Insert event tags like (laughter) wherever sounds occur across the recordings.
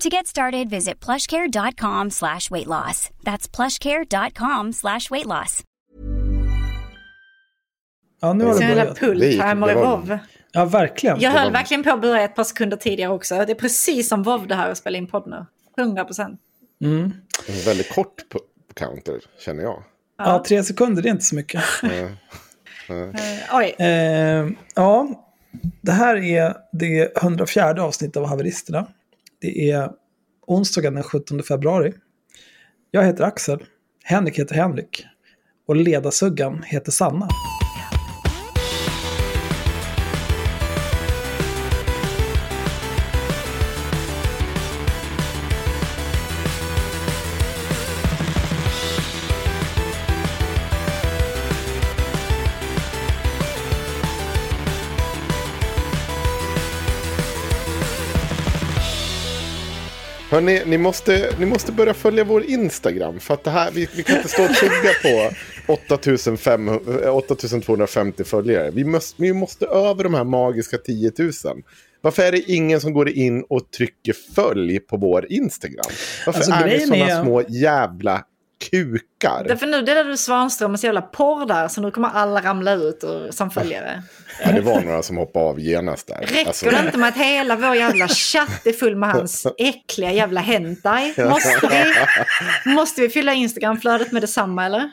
To get started, visit plushcare.com slash weight loss. That's plushcare.com slash weight loss. Ja, nu har det börjat. Det pull gick- timer i det var- WoW. Ja, verkligen. Jag höll var- verkligen på att börja ett par sekunder tidigare också. Det är precis som WoW det här att spela in podd nu. 100 procent. Mm. Väldigt kort p- counter, känner jag. Ja, tre sekunder, det är inte så mycket. (laughs) Oj, Eh, ja, det här är det 104 avsnittet av Haveristerna. Det är onsdagen den 17 februari. Jag heter Axel, Henrik heter Henrik och ledarsuggan heter Sanna. Hörrni, ni måste, ni måste börja följa vår Instagram. För att det här, vi, vi kan inte stå och tugga på 8500 eh, 8250 följare. Vi måste, vi måste över de här magiska 10 000. Varför är det ingen som går in och trycker följ på vår Instagram? Varför Alltså, är ni sådana är- små jävla kukar? därför nu delar du Svanströms jävla porr där så nu kommer alla ramla ut och, som följare. Ja, det var några som hoppade av genast där. Räcker Alltså, det inte med att hela vår jävla chatt är full med hans äckliga jävla hentai? Måste vi, måste vi fylla Instagramflödet med detsamma eller?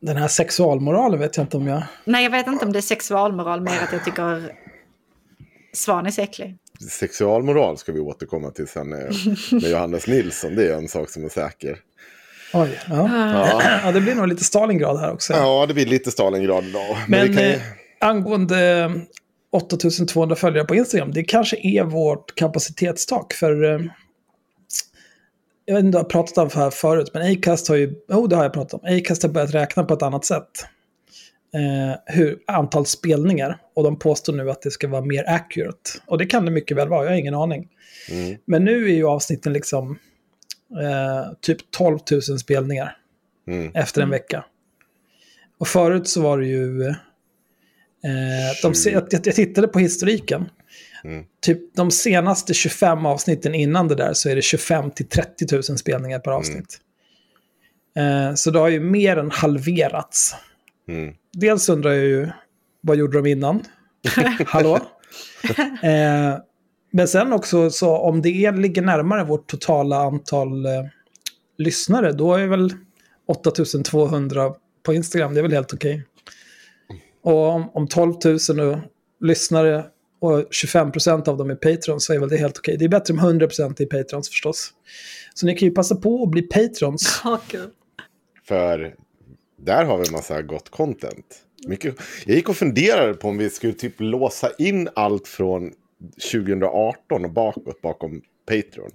Den här sexualmoralen vet jag inte om jag... Nej, jag vet inte om det är sexualmoral mer att jag tycker Svan är äcklig. Sexualmoral ska vi återkomma till sen med, med Johannes Nilsson. Det är en sak som är säker. Oj, ja. ja. det blir nog lite Stalingrad här också. Ja, det blir lite Stalingrad idag. Men, Men ju... eh, angående 8200 följare på Instagram, det kanske är vårt kapacitetstak. För eh, jag vet inte om jag har pratat om det här förut, men Acast har ju, jo det har jag pratat om, Acast har börjat räkna på ett annat sätt. Eh, hur, antal spelningar. Och de påstår nu att det ska vara mer accurate. Och det kan det mycket väl vara, jag har ingen aning. Mm. Men nu är ju avsnitten liksom eh, typ 12 000 spelningar Mm. efter en vecka. Och förut så var det ju... Eh, de, jag, jag tittade på historiken. Mm. Typ de senaste 25 avsnitten innan det där så är det 25 till 30 000 spelningar per avsnitt. Eh, så det har ju mer än halverats. Mm. Dels undrar jag ju, vad gjorde de innan? (laughs) Hallå? (laughs) Eh, men sen också, så om det är, ligger närmare vårt totala antal eh, lyssnare, då är väl 8200 på Instagram, det är väl helt okej. Och om, om 12 000 och lyssnare och 25% av dem är Patrons så är väl det helt okej. Det är bättre med 100% i Patrons förstås. Så ni kan ju passa på att bli Patrons. (laughs) Kul. För där har vi en massa gott content. Mycket... Jag gick och funderade på om vi skulle typ låsa in allt från 2018 och bakåt bakom Patreon.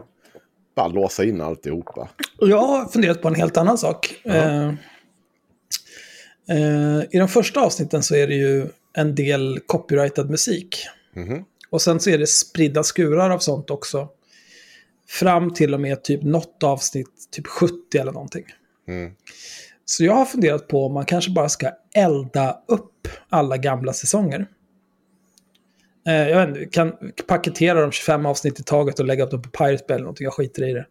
Bara låsa in alltihopa. Jag har funderat på en helt annan sak. Eh, eh, I de första avsnitten så är det ju en del copyrightad musik. Mhm. Och sen så är det spridda skurar av sånt också. Fram till och med typ något avsnitt, typ 70 eller någonting. Mm. Så jag har funderat på om man kanske bara ska elda upp alla gamla säsonger. Eh, jag vet inte, kan paketera de 25 avsnitt i taget och lägga upp dem på Pirate Bay eller någonting, jag skiter i det.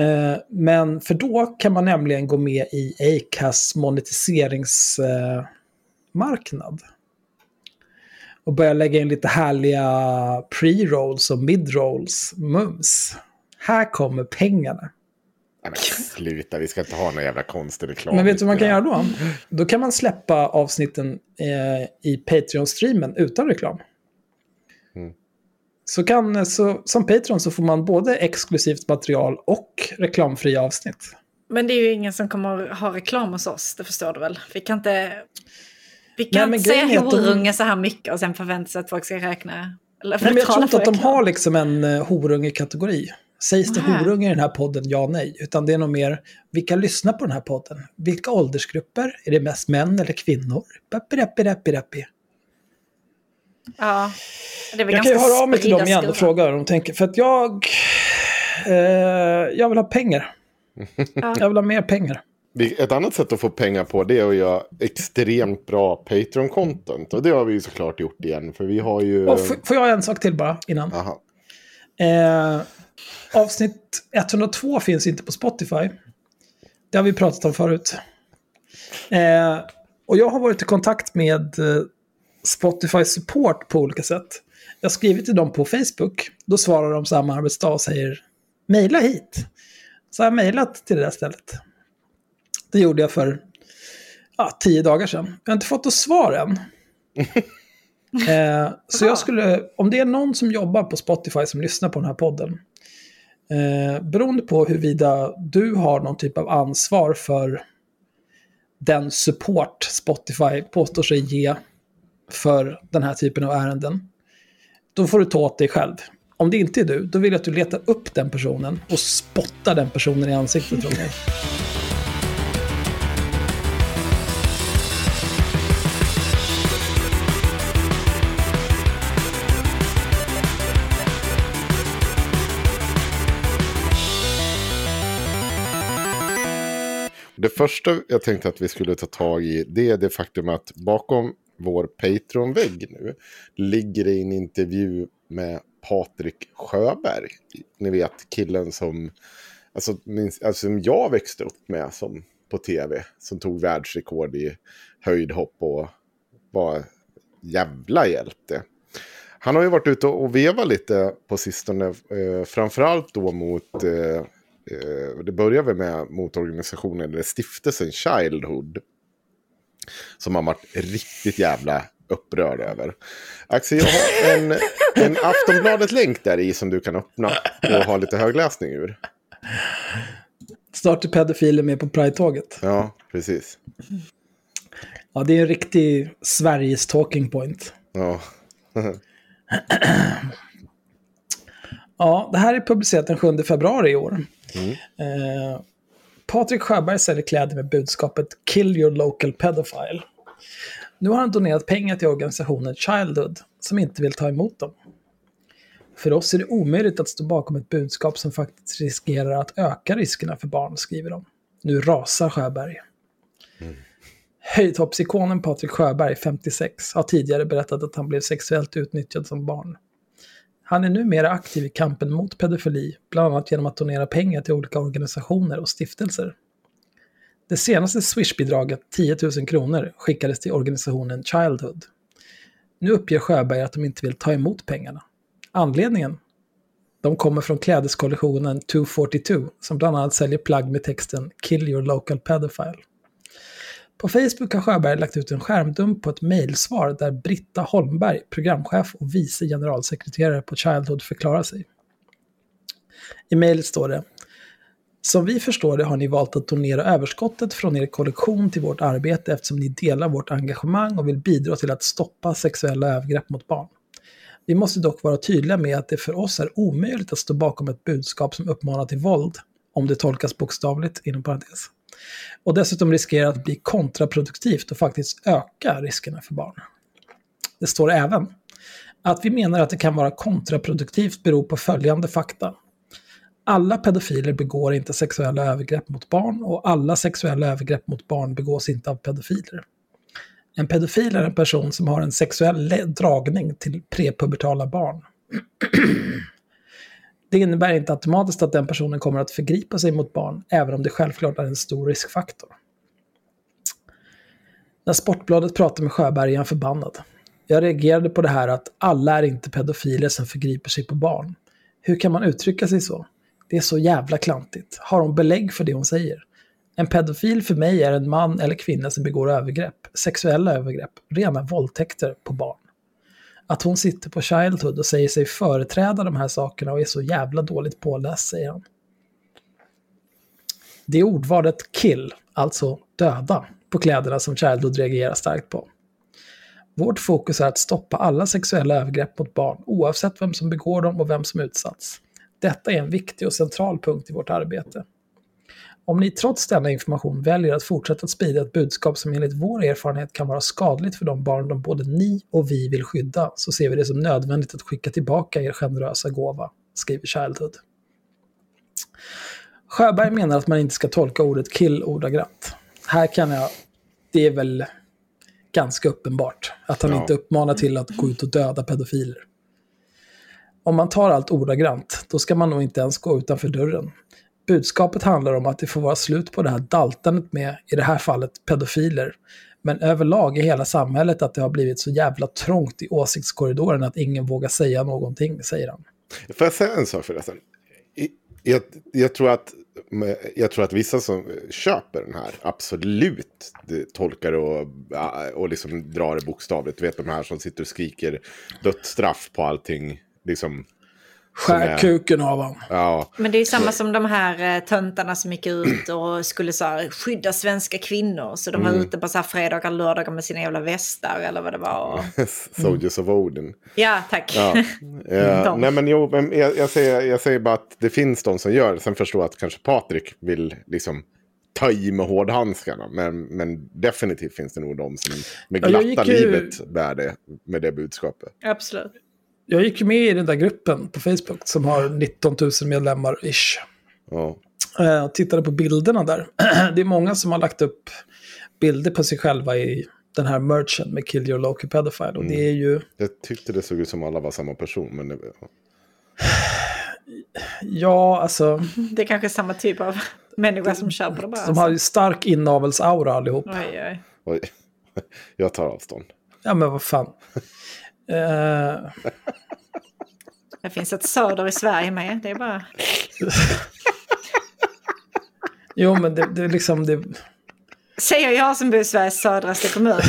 Eh, men för då kan man nämligen gå med i Acast monetiseringsmarknad. Och börja lägga in lite härliga pre-rolls och mid-rolls mums. Här kommer pengarna. Nej, men sluta, vi ska inte ha någon jävla konstig reklam. Men vet du vad man kan göra då? Då kan man släppa avsnitten eh, i Patreon-streamen utan reklam. Så kan, så, som Patreon så får man både exklusivt material och reklamfria avsnitt. Men det är ju ingen som kommer ha reklam hos oss, det förstår du väl? Vi kan inte, vi kan Nej, inte säga att de- horunge så här mycket och sen förvänta sig att folk ska räkna. Eller Nej, men jag tror inte att de har liksom en uh, horunge-kategori. Sägs det horunge i den här podden? Ja, nej. Utan det är nog mer, vilka lyssnar på den här podden? Vilka åldersgrupper? Är det mest män eller kvinnor? Rappi, rappi, rappi, rappi. Ja, det är väl Jag kan ju ganska höra av mig till dem igen och fråga vad de tänker. För att jag... Eh, jag vill ha pengar. Ja. Jag vill ha mer pengar. Ett annat sätt att få pengar på det är att göra extremt bra Patreon-content. Och det har vi ju såklart gjort igen. För vi har ju... Och får jag en sak till bara innan? Aha. Eh, avsnitt 102 finns inte på Spotify. Det har vi pratat om förut. Eh, och jag har varit i kontakt med eh, Spotify Support på olika sätt. Jag har skrivit till dem på Facebook. Då svarar de samma arbetsdag och säger mejla hit. Så jag har mejlat till det där stället. Det gjorde jag för ja, tio dagar sedan. Jag har inte fått något svar än. (laughs) Eh, så jag skulle, om det är någon som jobbar på Spotify som lyssnar på den här podden, eh, beroende på huruvida du har någon typ av ansvar för den support Spotify påstår sig ge för den här typen av ärenden, då får du ta åt dig själv. Om det inte är du, då vill jag att du letar upp den personen och spottar den personen i ansiktet från mig. Det första jag tänkte att vi skulle ta tag i det är det faktum att bakom vår Patreon-vägg nu ligger det en intervju med Patrik Sjöberg. Ni vet killen som, alltså, alltså, som jag växte upp med som, på tv. Som tog världsrekord i höjdhopp och var jävla hjälte. Han har ju varit ute och vevat lite på sistone. Eh, framförallt då mot eh, eh, det börjar väl med mot organisationen eller stiftelsen Childhood. Som han varit riktigt jävla upprörd över. Axel, jag har en, en Aftonbladet-länk där i som du kan öppna och ha lite högläsning ur. Snart är pedofiler med på Pride-tåget. Ja, precis. Ja, det är en riktig Sveriges talking point. Ja. Ja, det här är publicerat den 7 februari i år. Eh, Patrik Sjöberg säljer kläder med budskapet “Kill your local pedophile”. Nu har han donerat pengar till organisationen Childhood, som inte vill ta emot dem. För oss är det omöjligt att stå bakom ett budskap som faktiskt riskerar att öka riskerna för barn, skriver de. Nu rasar Sjöberg. Höjdhoppsikonen Patrik Sjöberg, 56, har tidigare berättat att han blev sexuellt utnyttjad som barn. Han är numera aktiv i kampen mot pedofili, bland annat genom att donera pengar till olika organisationer och stiftelser. Det senaste Swish-bidraget, 10 000 kronor, skickades till organisationen Childhood. Nu uppger Sjöberg att de inte vill ta emot pengarna. Anledningen? De kommer från klädeskollektionen 242, som bland annat säljer plagg med texten “Kill your local pedophile”. På Facebook har Sjöberg lagt ut en skärmdump på ett mejlsvar där Britta Holmberg, programchef och vice generalsekreterare på Childhood, förklarar sig. I mejlet står det Som vi förstår det har ni valt att donera överskottet från er kollektion till vårt arbete eftersom ni delar vårt engagemang och vill bidra till att stoppa sexuella övergrepp mot barn. Vi måste dock vara tydliga med att det för oss är omöjligt att stå bakom ett budskap som uppmanar till våld, om det tolkas bokstavligt, inom parentes. Och dessutom riskerar att bli kontraproduktivt och faktiskt öka riskerna för barn. Det står även att vi menar att det kan vara kontraproduktivt beror på följande fakta. Alla pedofiler begår inte sexuella övergrepp mot barn och alla sexuella övergrepp mot barn begås inte av pedofiler. En pedofil är en person som har en sexuell dragning till prepubertala barn. (clears throat) Det innebär inte automatiskt att den personen kommer att förgripa sig mot barn, även om det självklart är en stor riskfaktor. När Sportbladet pratade med Sjöberg är han förbannad. Jag reagerade på det här att alla är inte pedofiler som förgriper sig på barn. Hur kan man uttrycka sig så? Det är så jävla klantigt. Har hon belägg för det hon säger? En pedofil för mig är en man eller kvinna som begår övergrepp, sexuella övergrepp, rena våldtäkter på barn. Att hon sitter på Childhood och säger sig företräda de här sakerna och är så jävla dåligt påläst, säger han. Det är ordvalet kill, alltså döda, på kläderna som Childhood reagerar starkt på. Vårt fokus är att stoppa alla sexuella övergrepp mot barn, oavsett vem som begår dem och vem som utsatts. Detta är en viktig och central punkt i vårt arbete. Om ni trots denna information väljer att fortsätta att sprida ett budskap som enligt vår erfarenhet kan vara skadligt för de barn de både ni och vi vill skydda, så ser vi det som nödvändigt att skicka tillbaka er generösa gåva, skriver Childhood. Sjöberg menar att man inte ska tolka ordet kill ordagrant. Här kan jag... Det är väl ganska uppenbart att han Ja. inte uppmanar till att gå ut och döda pedofiler. Om man tar allt ordagrant, då ska man nog inte ens gå utanför dörren. Budskapet handlar om att det får vara slut på det här daltandet med, i det här fallet, pedofiler. Men överlag i hela samhället att det har blivit så jävla trångt i åsiktskorridoren att ingen vågar säga någonting, säger han. Får jag säga en sak förresten? Jag, jag, tror att, jag tror att vissa som köper den här absolut tolkar och, och liksom drar det bokstavligt. Du vet de här som sitter och skriker dödsstraff på allting. Liksom, Skär är- kuken av han. ja, Men det är samma som de här eh, töntarna som gick ut och skulle så här, skydda svenska kvinnor. Så de var ute på så här fredagar, lördagar med sina jävla västar eller vad det var. (laughs) Soldiers of Odin. Ja, tack. Ja. (laughs) Eh, nej men jo, men jag, jag, säger, jag säger bara att det finns de som gör det. Sen förstår jag att kanske Patrik vill liksom ta i med hårdhandskarna. Men, men definitivt finns det nog de som med glatta livet bär det med det budskapet. Absolut. Jag gick med i den där gruppen på Facebook som har 19 000 medlemmar ish. Ja. Eh, och tittade på bilderna där. (clears throat) Det är många som har lagt upp bilder på sig själva i den här merchen med Kill Your Local Pedophile. Och det är ju, Jag tyckte det såg ut som alla var samma person. Men det, ja (sighs) alltså, Det är kanske samma typ av (laughs) människa som köper det bara. de har ju stark inavelsaura allihop. Oj, oj. oj, (laughs) jag tar avstånd. Ja men vad fan. (laughs) Eh, (laughs) Det finns ett söder i Sverige med. Det är bara... (laughs) jo men det, det är liksom, det, Säger jag som bor i Sveriges södraste kommun.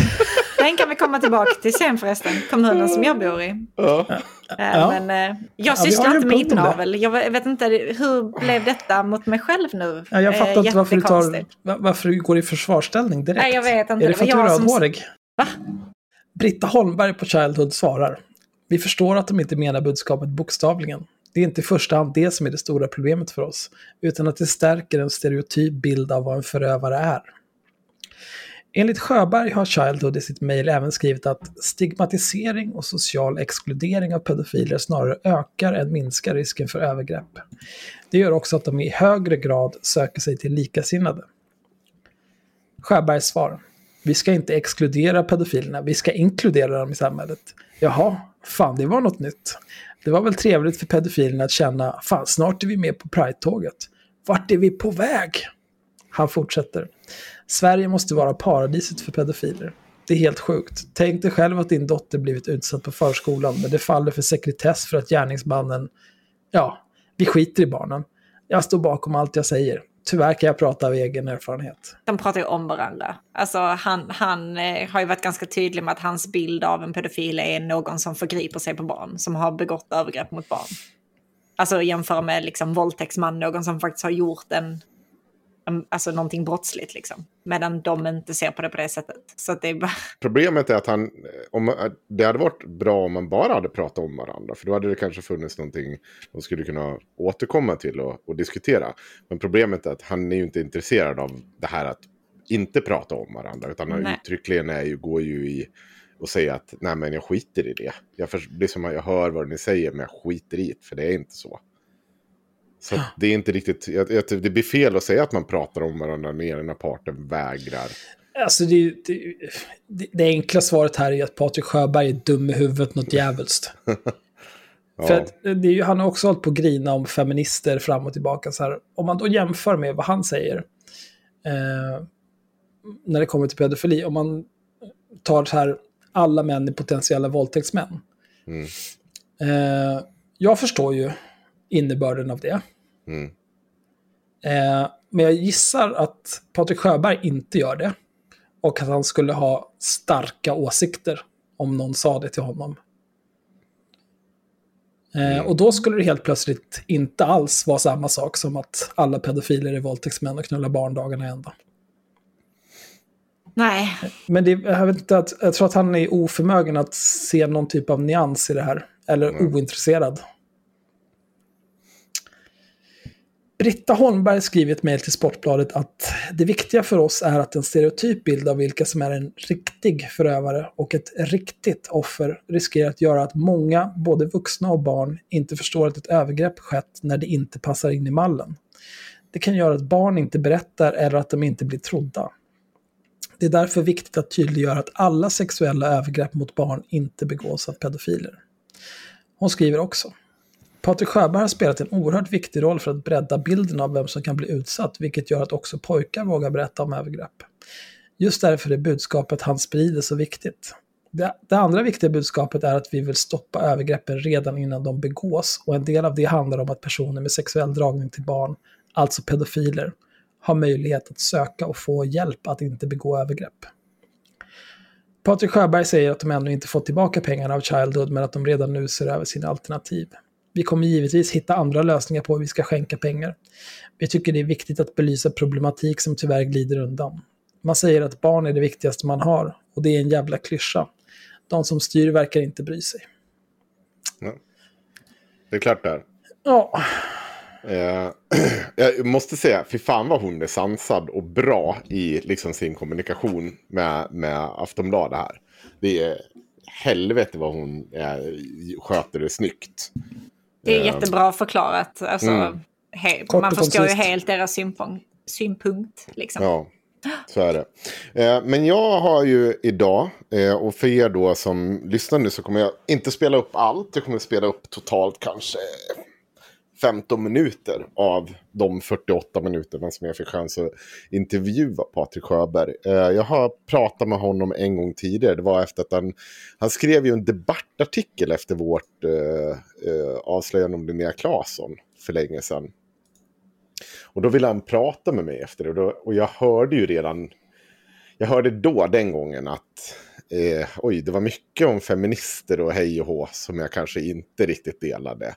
Den kan vi komma tillbaka till sen förresten. Kommunen som jag bor i. Ja. Eh, Ja. Men eh, vi jag sysslar ju inte med inavel. Jag vet inte, hur blev detta mot mig själv nu? ja, jag Eh, fattar inte varför du, tar, varför du går i försvarsställning direkt. Nej, jag vet inte. Är det för att du är jag som- rödhårig? Va? Britta Holmberg på Childhood svarar. Vi förstår att de inte menar budskapet bokstavligen. Det är inte i första hand det som är det stora problemet för oss, utan att det stärker en stereotyp bild av vad en förövare är. Enligt Sjöberg har Childhood i sitt mejl även skrivit att stigmatisering och social exkludering av pedofiler snarare ökar än minskar risken för övergrepp. Det gör också att de i högre grad söker sig till likasinnade. Sjöbergs svar. Vi ska inte exkludera pedofilerna, vi ska inkludera dem i samhället. Jaha, fan det var något nytt. Det var väl trevligt för pedofilerna att känna, fan snart är vi med på Pride-tåget. Vart är vi på väg? Han fortsätter. Sverige måste vara paradiset för pedofiler. Det är helt sjukt. Tänk dig själv att din dotter blivit utsatt på förskolan, men det faller för sekretess för att gärningsmannen... Ja, vi skiter i barnen. Jag står bakom allt jag säger. Tyvärr kan jag prata av egen erfarenhet. De pratar ju om varandra. Alltså, han han eh, har ju varit ganska tydlig med att hans bild av en pedofil är någon som förgriper sig på barn, som har begått övergrepp mot barn. Alltså jämföra med liksom våldtäktsman, någon som faktiskt har gjort en, en alltså någonting brottsligt liksom. Medan de inte ser på det på det sättet. Så det är bara, Problemet är att han, om, det hade varit bra om man bara hade pratat om varandra. För då hade det kanske funnits någonting de skulle kunna återkomma till och, och diskutera. Men problemet är att han är ju inte intresserad av det här att inte prata om varandra. Utan han Nej. uttryckligen är ju, går ju i och säger att nej men jag skiter i det. Jag, för, det är som att jag hör vad ni säger men jag skiter i det. För det är inte så. Så det är inte riktigt, det blir fel att säga att man pratar om varandra när ena parten vägrar. Alltså det, det, det, enkla svaret här är att Patrik Sjöberg är dum i huvudet något djävulskt. (laughs) Ja. För att det han har också hållit på att grina om feminister fram och tillbaka. Så här, om man då jämför med vad han säger eh, när det kommer till pedofili, om man tar så här, alla män är potentiella våldtäktsmän. Mm. Eh, jag förstår ju innebörden av det. Mm. Eh, men jag gissar att Patrik Sjöberg inte gör det. Och att han skulle ha starka åsikter om någon sa det till honom. Eh, och då skulle det helt plötsligt inte alls vara samma sak som att alla pedofiler är våldtäktsmän och knullar barn dagarna i ända. Nej, Men det, jag, vet inte att, jag tror att han är oförmögen att se någon typ av nyans i det här. Eller ointresserad. Britta Holmberg skriver i ett mejl till Sportbladet att det viktiga för oss är att en stereotyp bild av vilka som är en riktig förövare och ett riktigt offer riskerar att göra att många, både vuxna och barn, inte förstår att ett övergrepp skett när det inte passar in i mallen. Det kan göra att barn inte berättar eller att de inte blir trodda. Det är därför viktigt att tydliggöra att alla sexuella övergrepp mot barn inte begås av pedofiler. Hon skriver också. Patrik Sjöberg har spelat en oerhört viktig roll för att bredda bilden av vem som kan bli utsatt, vilket gör att också pojkar vågar berätta om övergrepp. Just därför är budskapet han sprider så viktigt. Det, det andra viktiga budskapet är att vi vill stoppa övergreppen redan innan de begås och en del av det handlar om att personer med sexuell dragning till barn, alltså pedofiler, har möjlighet att söka och få hjälp att inte begå övergrepp. Patrik Sjöberg säger att de ännu inte fått tillbaka pengarna av Childhood men att de redan nu ser över sina alternativ. Vi kommer givetvis hitta andra lösningar på hur vi ska skänka pengar. Vi tycker det är viktigt att belysa problematik som tyvärr glider undan. Man säger att barn är det viktigaste man har och det är en jävla klyscha. De som styr verkar inte bry sig. Det är klart där. Ja, Eh, (clears throat) jag måste säga, fy fan vad hon är sansad och bra i liksom, sin kommunikation med, med Aftonbladet här. Det är helvete vad hon är, sköter det snyggt. Det är Eh, jättebra förklarat. Alltså, Mm. he- man förstår ju helt deras synpunkt. synpunkt liksom. Ja, så är det. Eh, men jag har ju idag, eh, och för er då som lyssnar nu så kommer jag inte spela upp allt. Jag kommer spela upp totalt kanske 15 minuter av de 48 minuterna som jag fick chans att intervjua Patrik Sjöberg. Eh, jag har pratat med honom en gång tidigare. Det var efter att han, han skrev ju en debattartikel efter vårt eh, eh, avslöjande om Linnea Claesson för länge sedan. Och då ville han prata med mig efter det. Och, då, och jag hörde ju redan, jag hörde då den gången att eh, oj, det var mycket om feminister och hej och hå som jag kanske inte riktigt delade.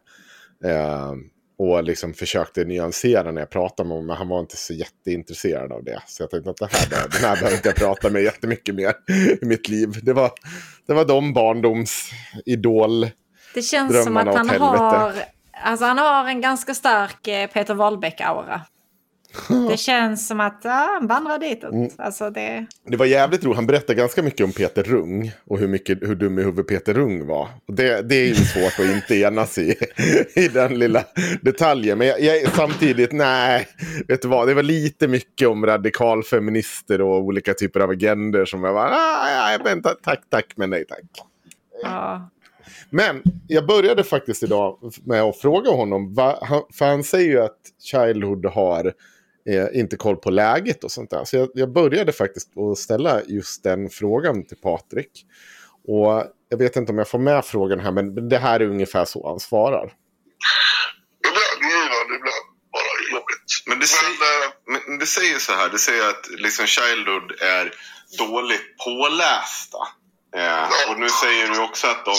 Eh, och liksom försökte nyansera när jag pratade med honom, men han var inte så jätteintresserad av det. Så jag tänkte att det här, den här behöver inte jag prata med jättemycket mer i mitt liv. Det var, det var de barndomsidol. Det känns som att han har, alltså han har en ganska stark eh, Peter Wahlbeck-aura. Det känns som att ja, han vandrar ditåt. Mm. Alltså det... Det var jävligt roligt. Han berättade ganska mycket om Peter Rung och hur, mycket, hur dum i huvudet Peter Rung var. Det, det är ju svårt att inte enas i, (laughs) i den lilla detaljen. Men jag, jag samtidigt, nej, vet du vad, det var lite mycket om radikalfeminister och olika typer av agender som jag var, ah, vänta, tack, tack, men nej tack. Ja. Men jag började faktiskt idag med att fråga honom, va, han, för han säger ju att Childhood har eh, inte koll på läget och sånt där. Så jag, jag började faktiskt att ställa just den frågan till Patrik. Och jag vet inte om jag får med frågan här, men det här är ungefär så han svarar. Ibland givande, ibland bara jobbigt. Men det, säger, men det säger så här, det säger att liksom Childhood är dåligt pålästa. Eh, och nu säger du också att de,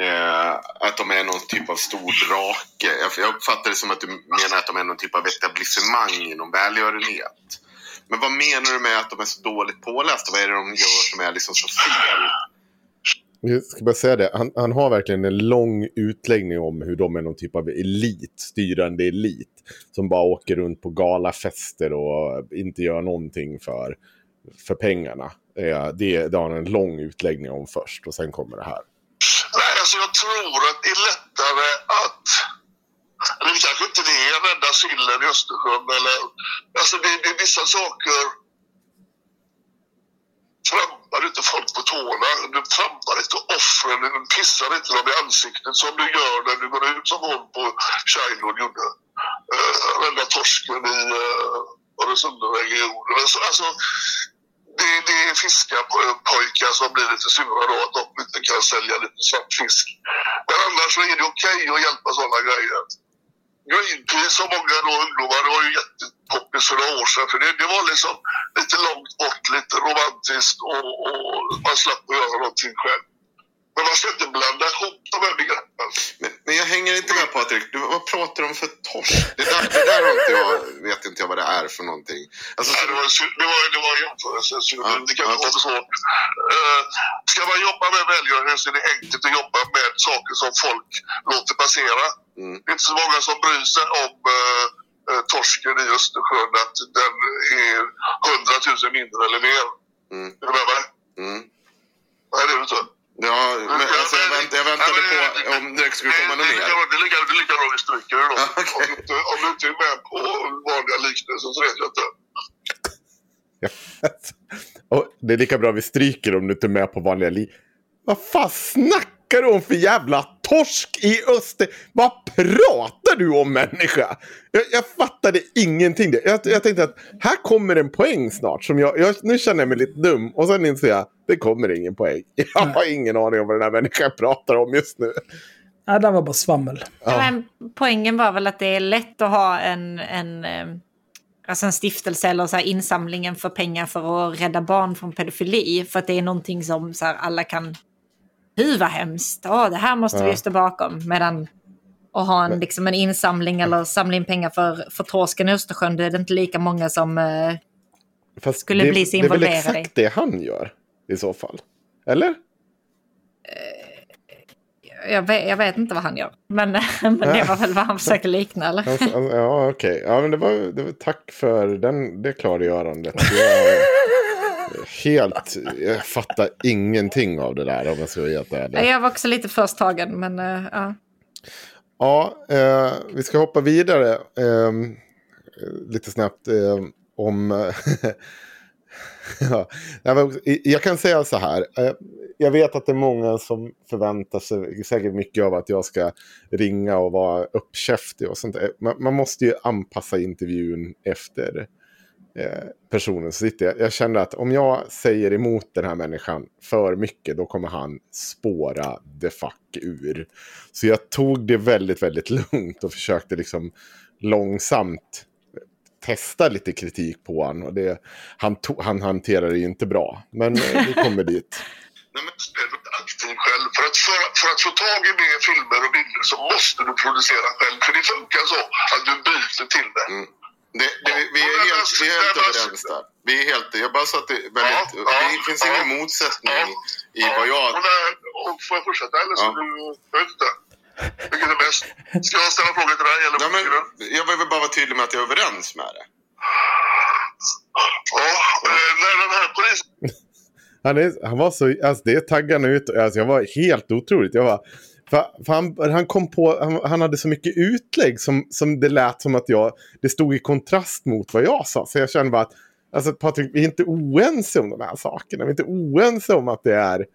eh, att de är någon typ av stor drake. Jag, jag uppfattar det som att du menar att de är någon typ av etablissemang inom välgörenhet. Men vad menar du med att de är så dåligt pålästa? Vad är det de gör som är liksom så fel? Jag ska bara säga det, han, han har verkligen en lång utläggning om hur de är någon typ av elit, styrande elit. Som bara åker runt på galafester och inte gör någonting för, för pengarna. Eh, Det, det har han en lång utläggning om först och sen kommer det här. Alltså jag tror att det är lättare att Eller det kanske inte det är rädda sillen i Östersjön eller... Alltså det, det är vissa saker... Trampar inte folk på tårna. Du trampar inte offren. Du pissar inte dem i ansiktet som du gör när du går ut som hon på Childhood gjorde. Uh, rädda torsken i uh, Öresundsregionen. Alltså, alltså, det, det är fiskarpojkar som blir lite sura då att de inte kan sälja lite svartfisk. Men annars så är det okej okay att hjälpa sådana grejer. Greenpeace och många då ungdomar, det var ju jättepoppis för några år sedan. För det, det var liksom lite långt bort, lite romantiskt och, och man slapp att göra någonting själv. Men man ska inte blanda ihop de här begreppen. Men, men jag hänger inte med Patrik. Du, vad pratar du om för torsk? Det där, det där inte jag, vet inte jag vad det är för någonting. Alltså, Nej, det, var, det, var, det var jämförelse. Ja, det kan inte vara svårt. Uh, ska man jobba med välgörenhet så är det enkelt att jobba med saker som folk låter passera. Mm. Det är inte så många som bryr sig om uh, uh, torsken i Östersjön, att den är hundratusen mindre eller mer. Mm. Är du med mig? Mm. Nej, det är du inte. Ja, men, alltså, jag, vänt, jag väntade på om det skulle komma något mer. Det är lika, det är lika bra vi stryker det då. (laughs) okay. om, du inte, om du inte är med på vanliga liknelser så vet jag inte. Och det är lika bra vi stryker om du inte är med på vanliga li... Vad fan snackar du om för jävla torsk i öster? Vad pratar du om människa? Jag, jag fattade ingenting. Jag, jag tänkte att här kommer en poäng snart. Som jag, jag, nu känner jag mig lite dum. Och sen inser jag det kommer ingen poäng. (laughs) Jag har ingen aning om vad den här människan pratar om just nu. Nej, det var bara svammel. Ja. Men poängen var väl att det är lätt att ha en, en, alltså en stiftelse eller så här insamlingen för pengar för att rädda barn från pedofili. För att det är någonting som så här, alla kan... Hu vad hemskt, oh, det här måste ja. vi stå bakom. Medan att ha en, liksom en insamling eller samla in pengar för, för torsken i Östersjön, det är det inte lika många som eh, skulle det, bli så involverade i. Det är väl exakt det han gör i så fall? Eller? Jag vet, jag vet, inte vad han gör. Men, (laughs) men det var väl vad han försökte likna. Eller? Ja, okej. Okay. Ja, men det var, det var, tack för den, det klargörandet. Jag, (laughs) helt, jag fattar ingenting av det där om jag ska vara helt ärlig. Jag var också lite först tagen, men uh, ja. Ja, eh, vi ska hoppa vidare eh, lite snabbt eh, om (laughs) ja, jag kan säga så här. Eh, jag vet att det är många som förväntar sig säkert mycket av att jag ska ringa och vara uppkäftig och sånt. Man måste ju anpassa intervjun efter personen som sitter. Jag kände att om jag säger emot den här människan för mycket då kommer han spåra the fuck ur. Så jag tog det väldigt, väldigt lugnt och försökte liksom långsamt testa lite kritik på honom. Och det, han, to, han hanterar det inte bra. Men eh, vi (laughs) kommer dit. Nej, men är du aktiv själv. För att, för, för att få tag i mer filmer och bilder så måste du producera själv. För det funkar så att du byter till det. Mm. Det, det, vi är helt, vi är helt överens där. Vi är helt, jag bara sa att det, väldigt, ja, ja, det finns ja, ingen motsättning i vad jag... Och, där, och får jag fortsätta eller? Så du, jag vet inte. Vilket är bäst? Ska jag ställa frågor till dig eller ja, men, Jag vill bara vara tydlig med att jag är överens med det. Ja, eh, när den här polisen... (laughs) Han, är, han var så, alltså det taggar nu ut, alltså jag var helt otroligt. Jag var, för, för han, han, kom på, han, han, hade så mycket utlägg som, som det lät som att jag, det stod i kontrast mot vad jag sa. Så jag kände bara att, alltså Patrik, vi är inte oense om de här sakerna. Vi är inte oense om att det är eh,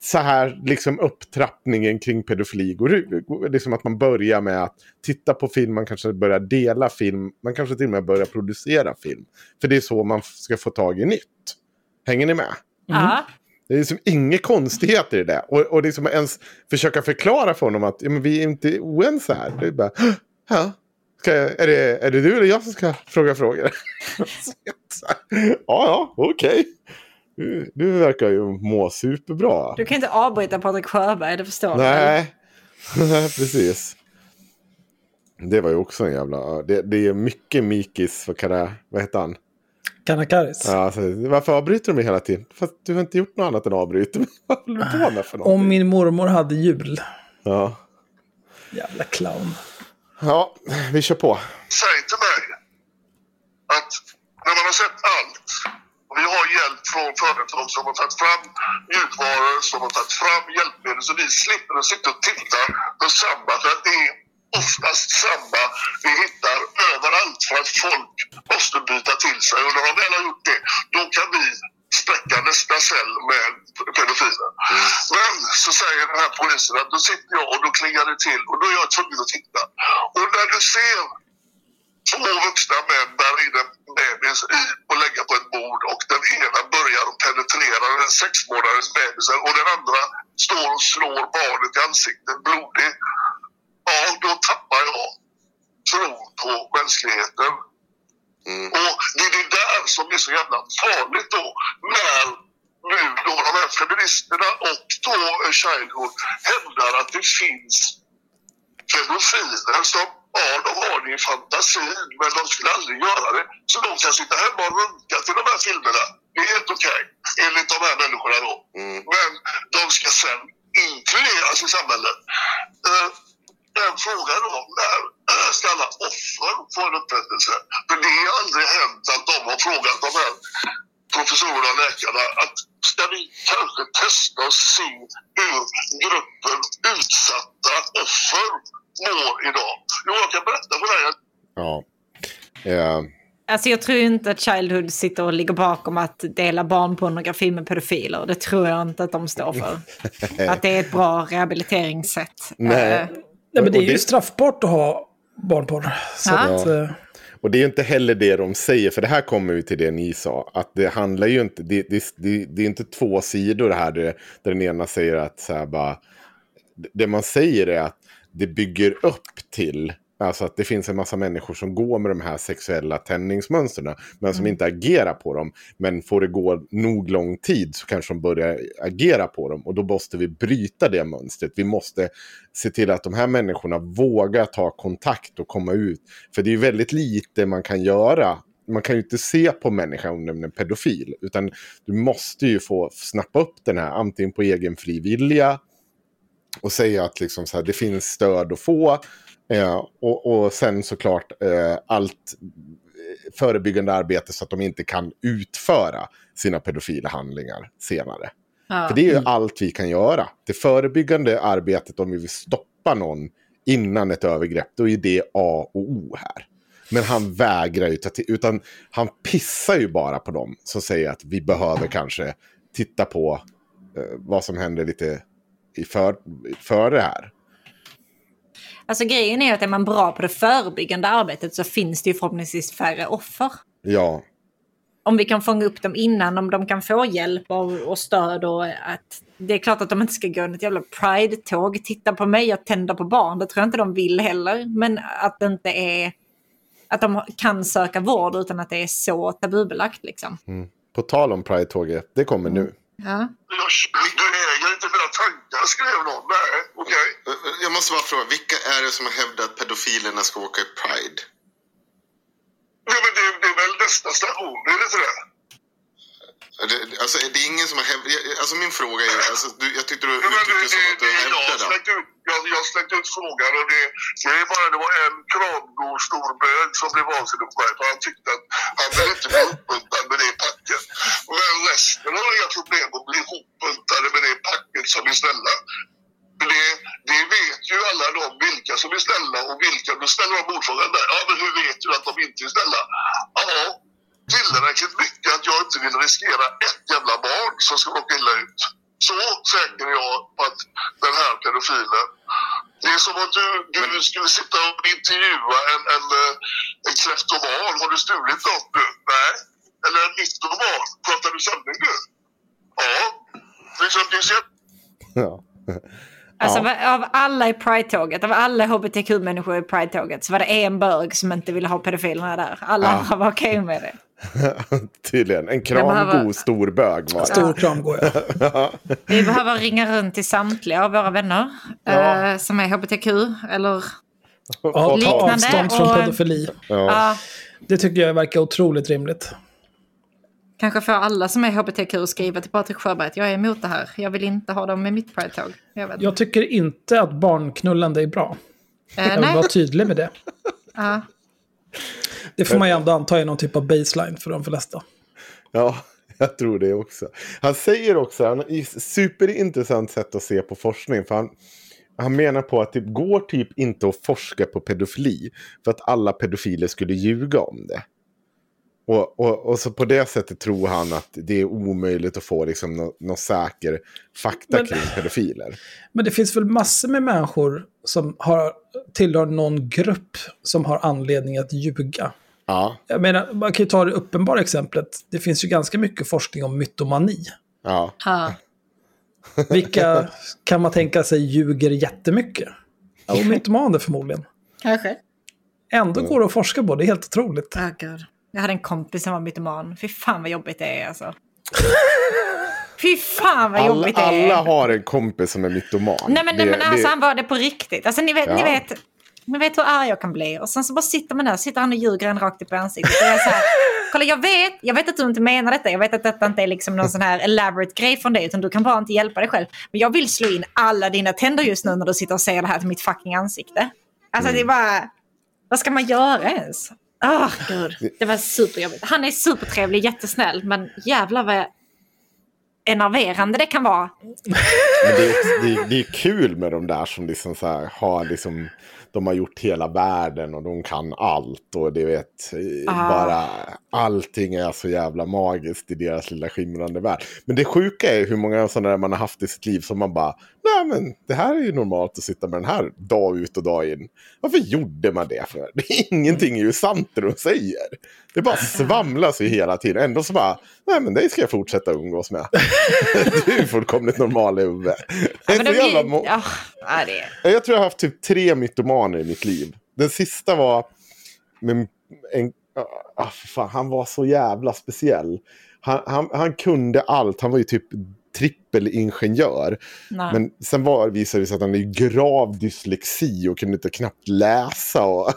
så här liksom upptrappningen kring pedofili går ut. Liksom att man börjar med att titta på film, man kanske börjar dela film, man kanske till och med börjar producera film. För det är så man ska få tag i nytt. Hänger ni med? Mm. Det är liksom inga konstigheter i det. Och, och liksom ens försöka förklara för honom att ja, men vi är inte oense här. Det är bara, ja. Jag, är, det, är det du eller jag som ska fråga frågor? (laughs) ja, ja, okej. Du, du verkar ju må superbra. Du kan inte avbryta Patrik Sjöberg, det förstår du. Nej, (laughs) precis. Det var ju också en jävla... Det, det är mycket Mikis för Kara... Vad heter han? Kanakaris. Ja, alltså, varför avbryter de mig hela tiden? Fast du har inte gjort något annat än avbryta mig. (laughs) Vad håller du på med för någonting? Om min mormor hade jul. Ja. Jävla clown. Ja, vi kör på. Säg till mig att när man har sett allt och vi har hjälp från företag som har tagit fram mjukvaror, som har tagit fram hjälpmedel så vi slipper att sitta och titta på samma. För att det är oftast samma vi hittar överallt för att folk måste byta till sig. Och när de väl har gjort det, då kan vi spräcka nästa cell med pedofiler. Men så säger den här polisen att då sitter jag och då klingar det till och då är jag tvungen att titta. Och när du ser två vuxna män bära in en bebis i och lägga på ett bord och den ena börjar penetrera den sex månaders bebisen och den andra står och slår barnet i ansiktet blodig. Ja, då tappar jag tron på mänskligheten. Och det är det där som är så jävla farligt då. När nu då de här feministerna och då Childhood hävdar att det finns pedofiler som, ja de har det i fantasin men de skulle aldrig göra det. Så de kan sitta hemma och runka till de här filmerna. Det är helt okej enligt de här människorna då. Men de ska sen inkluderas i samhället. Eh, Den frågan då, när eh, ska alla offer få en upprättelse? För det har aldrig hänt att de har frågat de här professorerna och läkarna att ska vi kanske testa och se hur gruppen utsatta offer mår idag? Jo, jag kan berätta för dig att Ja. Eh, Alltså jag tror inte att Childhood sitter och ligger bakom att dela barnpornografi med pedofiler. Det tror jag inte att de står för. (laughs) att det är ett bra rehabiliteringssätt. Nej. Nej, men det är ju det- straffbart att ha barnporr. Så Ja. att, eh, Och det är ju inte heller det de säger, för det här kommer ju till det ni sa. Att det handlar ju inte, det, det, det, det är inte två sidor det här, där, där den ena säger att så här bara, det man säger är att det bygger upp till, alltså att det finns en massa människor som går med de här sexuella tändningsmönstren, men som inte agerar på dem. Men får det gå nog lång tid så kanske de börjar agera på dem. Och då måste vi bryta det mönstret. Vi måste se till att de här människorna vågar ta kontakt och komma ut. För det är väldigt lite man kan göra. Man kan ju inte se på människan om den är pedofil. Utan du måste ju få snappa upp den här antingen på egen fri vilja och säga att liksom så här, det finns stöd att få. Eh, och, och sen såklart eh, allt förebyggande arbete så att de inte kan utföra sina pedofila handlingar senare. ja. För det är ju allt vi kan göra. Det förebyggande arbetet om vi vill stoppa någon innan ett övergrepp, då är det A och O här. Men han vägrar ju ta till, utan han pissar ju bara på dem som säger att vi behöver kanske titta på eh, vad som händer lite i för, före det här. Alltså grejen är ju att är man bra på det förebyggande arbetet så finns det ju förhoppningsvis färre offer. Ja, Om vi kan fånga upp dem innan, om de kan få hjälp och, och stöd och att det är klart att de inte ska gå ett jävla pride-tåg, titta på mig och tända på barn, det tror jag inte de vill heller. Men att det inte är, att de kan söka vård utan att det är så tabubelagt liksom. på tal om Pride-tåget, det kommer nu. Ja. jag, du tankar, skrev någon. Nej, okej. Jag måste bara fråga, vilka är det som har hävdat att pedofilerna ska åka i Pride? Nej, men det, det är väl nästa station, är det inte det? Det, alltså, det är ingen som har hävdat... Alltså min fråga är... Alltså, du, jag tyckte du uttryckte det, som att du hävdade. ut, jag, slängt ut frågan och det, det är bara det var en kramgod stor bög som blev vansinnig på för han tyckte att han ville inte bli uppbuntad med det packet. Men resten har inga problem att bli ihopbuntade med det packet som är snälla. Det, det vet ju alla de vilka som är snälla och vilka. Du ställer de motfrågan där. Ja, men hur vet du att de inte är snälla? Ja, tillräckligt mycket att jag inte vill riskera ett jävla barn som ska råka illa ut. Så säker är jag på att den här pedofilen... Det är som att du, du skulle sitta och intervjua en, en, eh, en kleptoman. Har du stulit något nu? Nej. Eller en mytoman. Pratar du sanning nu? Ja. Liksom, det är så Ja. Alltså Ja. av alla i Pride-tåget, av alla hbtq-människor i Pride-tåget så var det en bög som inte ville ha pedofilerna där. Alla Ja. var okej med det. (laughs) Tydligen. En behöver- kramgod stor bög var det. Stor kram går jag. (laughs) Vi behöver ringa runt till samtliga av våra vänner Ja. eh, som är hbtq eller Ja, ta Liknande avstånd från och- pedofili. Ja. ja, Det tycker jag verkar otroligt rimligt. kanske få alla som är hbtq att skriva till Patrik Sjöberg att jag är emot det här. Jag vill inte ha dem med mitt Pride-tåg. Jag vet. Jag tycker inte att barnknullande är bra. Eh, Jag vill nej. vara tydlig med det. Det får man ju ändå anta är någon typ av baseline för de flesta. Ja, (laughs) jag tror det också. Han säger också, han har ett superintressant sätt att se på forskning. För han, han menar på att det går typ inte att forska på pedofili. För att alla pedofiler skulle ljuga om det. Och, och, och så på det sättet tror han att det är omöjligt att få liksom någon, någon säker fakta Men- kring pedofiler. Men det finns väl massor med människor som har, tillhör någon grupp som har anledning att ljuga. Ja, Jag menar, man kan ju ta det uppenbara exemplet. Det finns ju ganska mycket forskning om mytomani. ja. Ja. (laughs) Vilka kan man tänka sig ljuger jättemycket? Ja, och mytomaner förmodligen. Kanske. Ändå går det att forska på, det är helt otroligt. Oh, God. Jag hade en kompis som var mytoman. Fy fan vad jobbigt det är alltså. Fy fan vad Alla, jobbigt det är. alla har en kompis som är mytoman. Nej men, Det- nej, men alltså det- han var det på riktigt. Alltså ni vet, ni Ja. vet, ni vet hur arg jag kan bli. Och sen så bara sitter man där, sitter han och ljuger en rakt upp i ansiktet. Och jag så här, (laughs) kolla jag vet, jag vet att du inte menar detta. Jag vet att detta inte är liksom någon sån här elaborate grej från dig. Utan du kan bara inte hjälpa dig själv. Men jag vill slå in alla dina tänder just nu när du sitter och säger det här till mitt fucking ansikte. Alltså det är bara, vad ska man göra ens? Åh gud, det var superjobbigt. Han är supertrevlig, jättesnäll. Men jävlar vad enerverande det kan vara. Men det, är, det, är, det är kul med de där som liksom så här har liksom, de har gjort hela världen och de kan allt och det vet, Ah. bara allting är så jävla magiskt i deras lilla skimrande värld. Men det sjuka är hur många sådana där man har haft i sitt liv som man bara, nej men det här är ju normalt att sitta med den här dag ut och dag in. Varför gjorde man det för? (laughs) Det är ingenting är ju sant det de säger. Det bara svamlas ju hela tiden. Ändå så bara, nej men det ska jag fortsätta umgås med. (laughs) du är fullkomligt normal i. Det är men så det jävla blir, må- ja, ja, det är... jag tror jag har haft typ tre mytomaner i mitt liv. Den sista var med en... Ah, för fan, han var så jävla speciell. Han, han, han kunde allt. Han var ju typ trippelingenjör. Nej. Men sen var, visade det sig att han hade grav dyslexi och kunde inte knappt läsa. Och,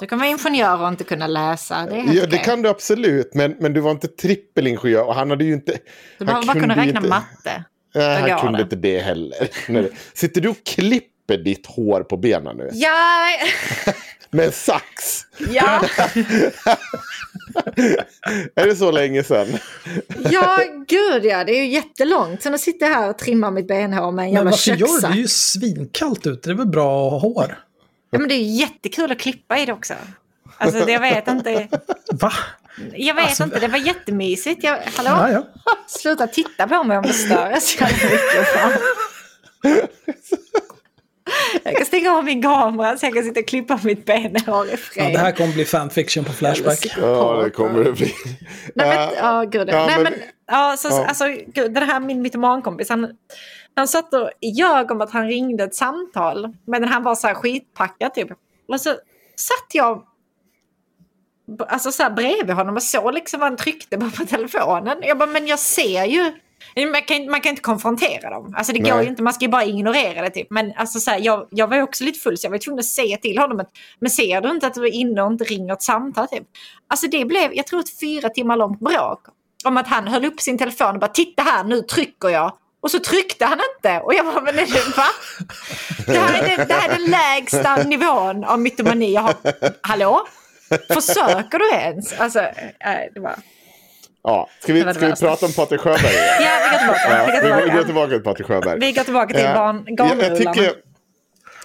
Du kan vara ingenjör och inte kunna läsa. Det ja, det kan du absolut, men, men du var inte trippelingenjör. Och han hade ju inte... Du behöver bara kunna räkna inte- matte. Går han kunde det. inte det heller. Sitter du och klipper ditt hår på benen nu? Ja, (laughs) Med sax? ja, (laughs) Är det så länge sedan? ja, gud ja. Det är ju jättelångt. Sen sitter jag här och trimmar mitt benhår med en Men jävla varför gör du det? är ju svinkallt ute, det är väl bra att ha hår? Ja, men det är ju jättekul att klippa i det också. Alltså, det- jag vet inte. Va? Jag vet Alltså- inte, det var jättemysigt. Jag, hallå? Ja, ja. Sluta titta på mig om det stör så jävla mycket. Fan. (laughs) Jag kan stänga av min kamera så jag kan sitta och klippa mitt benhår i ja, fred. det här kommer bli fanfiction på Flashback. Ja, det kommer det bli. Nej men, ja gud. ja, Nej men- men, ja, så, ja. alltså, gud, den här min mytomankompis, han, han satt och ljög om att han ringde ett samtal. Men han var så här skitpackad typ. Och så satt jag alltså, så här bredvid honom och såg liksom vad han tryckte på, på telefonen. Jag bara, men jag ser ju. Man kan, inte- man kan inte konfrontera dem. Alltså det går Nej. ju inte, man ska ju bara ignorera det typ. Men alltså så här, jag, jag var också lite full så jag var tvungen att säga till honom att men ser du inte att du är inne och inte ringer ett samtal typ? Alltså det blev, jag tror ett fyra timmar långt bråk. Om att han höll upp sin telefon och bara titta här nu trycker jag. Och så tryckte han inte. Och jag bara, men det, va? Det här, är, det, det här är den lägsta nivån av mytomani jag har. Hallå? Försöker du ens? Alltså, äh, det var... Ja, ska vi, ska vi prata om Patrik Sjöberg? (laughs) Ja, vi går tillbaka. Vi går vi går tillbaka. till Patrik Sjöberg. Vi går tillbaka till Ja, barn, jag, jag tycker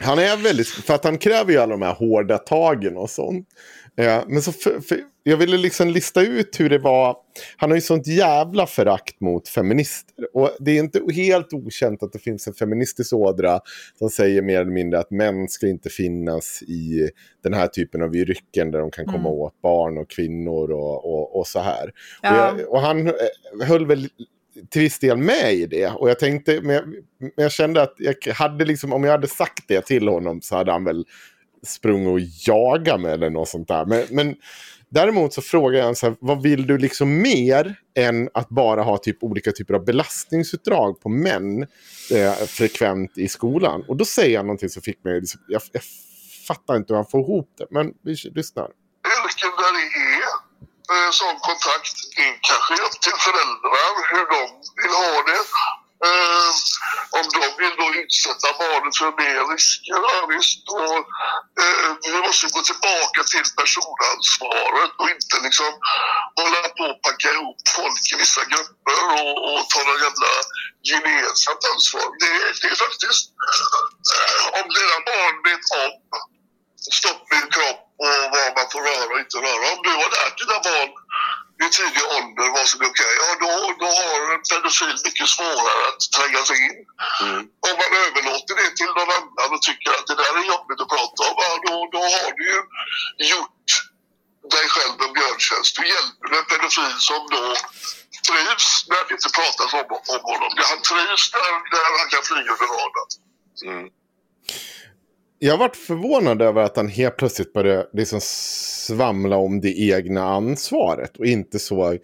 han är väldigt, för att han kräver ju alla de här hårda tagen och sånt. Ja, men så för, för, jag ville liksom lista ut hur det var. Han har ju sånt jävla förakt mot feminister. Och det är inte helt okänt att det finns en feministisk ådra som säger mer eller mindre att män ska inte finnas i den här typen av yrken där de kan komma Mm. åt barn och kvinnor och, och, och så här. Och, Ja. jag, och han eh, höll väl till viss del med i det. Och jag tänkte, men jag, men jag kände att jag hade liksom, om jag hade sagt det till honom så hade han väl sprungit och jagat mig eller något sånt där. Men, men däremot så frågar jag så här, vad vill du liksom mer än att bara ha typ olika typer av belastningsutdrag på män eh, frekvent i skolan? Och då säger han någonting som fick mig, liksom, jag, jag fattar inte hur han får ihop det, men vi lyssnar. Vilken där det är eh, sån kontakt. är kanske upp till föräldrar hur de vill ha det. Eh, om de vill då utsätta barnet för mer risker, ja, visst. Och, eh, vi måste gå tillbaka till personansvaret och inte liksom hålla på och packa ihop folk i vissa grupper och, och ta något jävla gemensamt ansvar. Det, det är faktiskt, eh, om dina barn vet om stopp min kropp och vad man får röra och inte röra. Om du har lärt dina barn i tidig ålder vad som är okej, ja då, då har en pedofil mycket svårare att tränga sig in. Om man överlåter det till någon annan och tycker att det där är jobbigt att prata om, ja, då, då har du ju gjort dig själv en björntjänst. Du hjälper en pedofil som då trivs när det inte pratas om, om honom. Han trivs när, när han kan flyga under radarn. Jag har varit förvånad över att han helt plötsligt började liksom svamla om det egna ansvaret. Och inte så...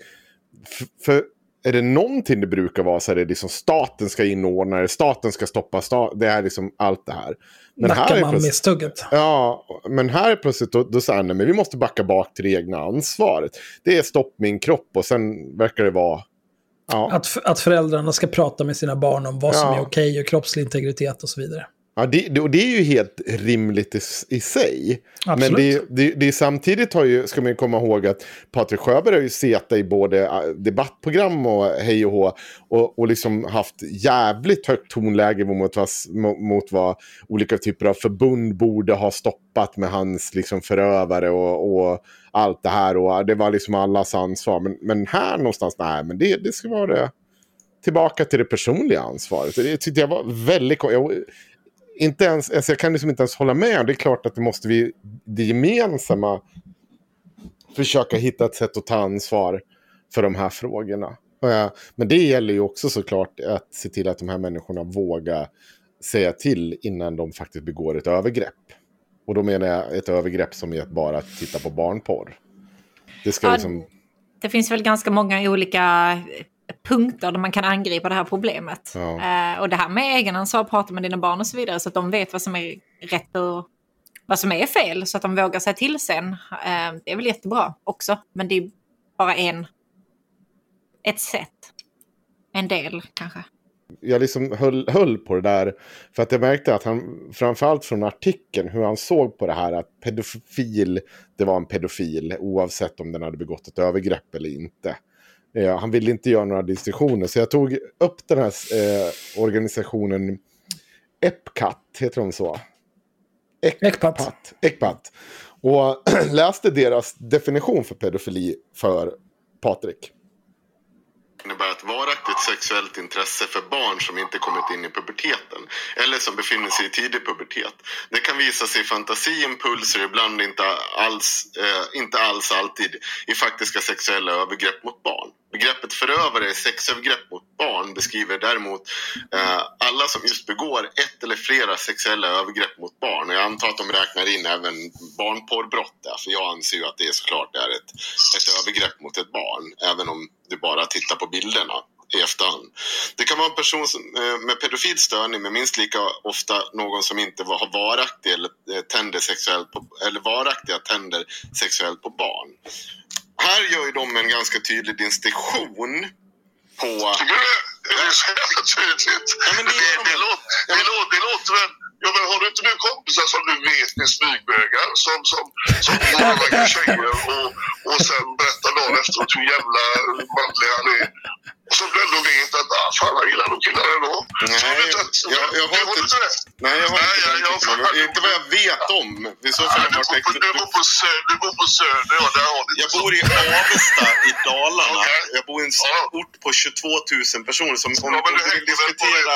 För, är det någonting det brukar vara så är det liksom staten ska inordna det, staten ska stoppa, sta det är liksom allt det här. Men här är Nackar man plötsligt- misstugget. Ja, men här är plötsligt då, då säger men vi måste backa bak till det egna ansvaret. Det är stopp min kropp och sen verkar det vara... Ja, Att, att föräldrarna ska prata med sina barn om vad som Ja. är okej och kroppslig integritet och så vidare. Ja det, det, och det är ju helt rimligt i, i sig. Absolut. Men det, det, det samtidigt har ju, ska man ju komma ihåg att Patrik Sjöberg har ju setat i både äh, debattprogram och hej och hå. Och, och liksom haft jävligt högt tonläge mot mot, mot vad olika typer av förbund borde ha stoppat med hans liksom förövare och, och allt det här. Och det var liksom allas ansvar. Men, men här någonstans, nej men det, det ska vara det. Tillbaka till det personliga ansvaret. Det tyckte jag var väldigt... Jag, inte ens, alltså jag kan liksom inte ens hålla med. Det är klart att det måste vi, det gemensamma, försöka hitta ett sätt att ta ansvar för de här frågorna. Men det gäller ju också såklart att se till att de här människorna vågar säga till innan de faktiskt begår ett övergrepp. Och då menar jag ett övergrepp som är att bara titta på barnporr. Det ska Ja, liksom... Det finns väl ganska många olika punkter där man kan angripa det här problemet. Ja. Eh, och det här med egenansvar, prata med dina barn och så vidare så att de vet vad som är rätt och vad som är fel så att de vågar säga till sen. Eh, det är väl jättebra också, men det är bara en, ett sätt. En del kanske. jag liksom höll, höll på det där. För att jag märkte att han, framförallt från artikeln, hur han såg på det här att pedofil, det var en pedofil oavsett om den hade begått ett övergrepp eller inte. Eh, han ville inte göra några distinktioner, så jag tog upp den här eh, organisationen Epcat, heter de så? Ekpat. Ekpat. Och (clears throat) läste deras definition för pedofili för Patrik. innebär ett varaktigt sexuellt intresse för barn som inte kommit in i puberteten eller som befinner sig i tidig pubertet. Det kan visa sig i fantasi, impulser, ibland inte alls, eh, inte alls alltid i faktiska sexuella övergrepp mot barn. Begreppet förövare i sexövergrepp mot barn beskriver däremot eh, alla som just begår ett eller flera sexuella övergrepp mot barn. Jag antar att de räknar in även barnporrbrott där, för jag anser ju att det såklart är ett, ett övergrepp mot ett barn, även om du bara tittar på bilderna i efterhand. Det kan vara en person som, eh, med pedofil störning men minst lika ofta någon som inte har varaktig eller eh, tänder sexuellt på, eller varaktiga tänder sexuellt på barn. Här gör ju de en ganska tydlig distinktion på... Det? Är så jävla tydligt? Ja, men det det, är de. det, låter, det, låter, det låter väl... Ja, men har du inte nu kompisar som du vet är smygbögar som, som, som (laughs) vårdar tjejer och, och sen berättar dagen efteråt hur jävla manlig han är? Och som du ändå vet att ah, fan, han gillar nog killar ändå. Nej, inte jag- jag har inte- inte det? Nej, jag har Nej, inte, jag- jag- fan, inte vad jag vet om. I så fall har Du bor på- du bor på Söder, du bor på Söder, ja där har du Jag bor i Avesta i Dalarna. Jag bor i en ort på 22 000 personer. Som, om, Ja, men du vi vill diskutera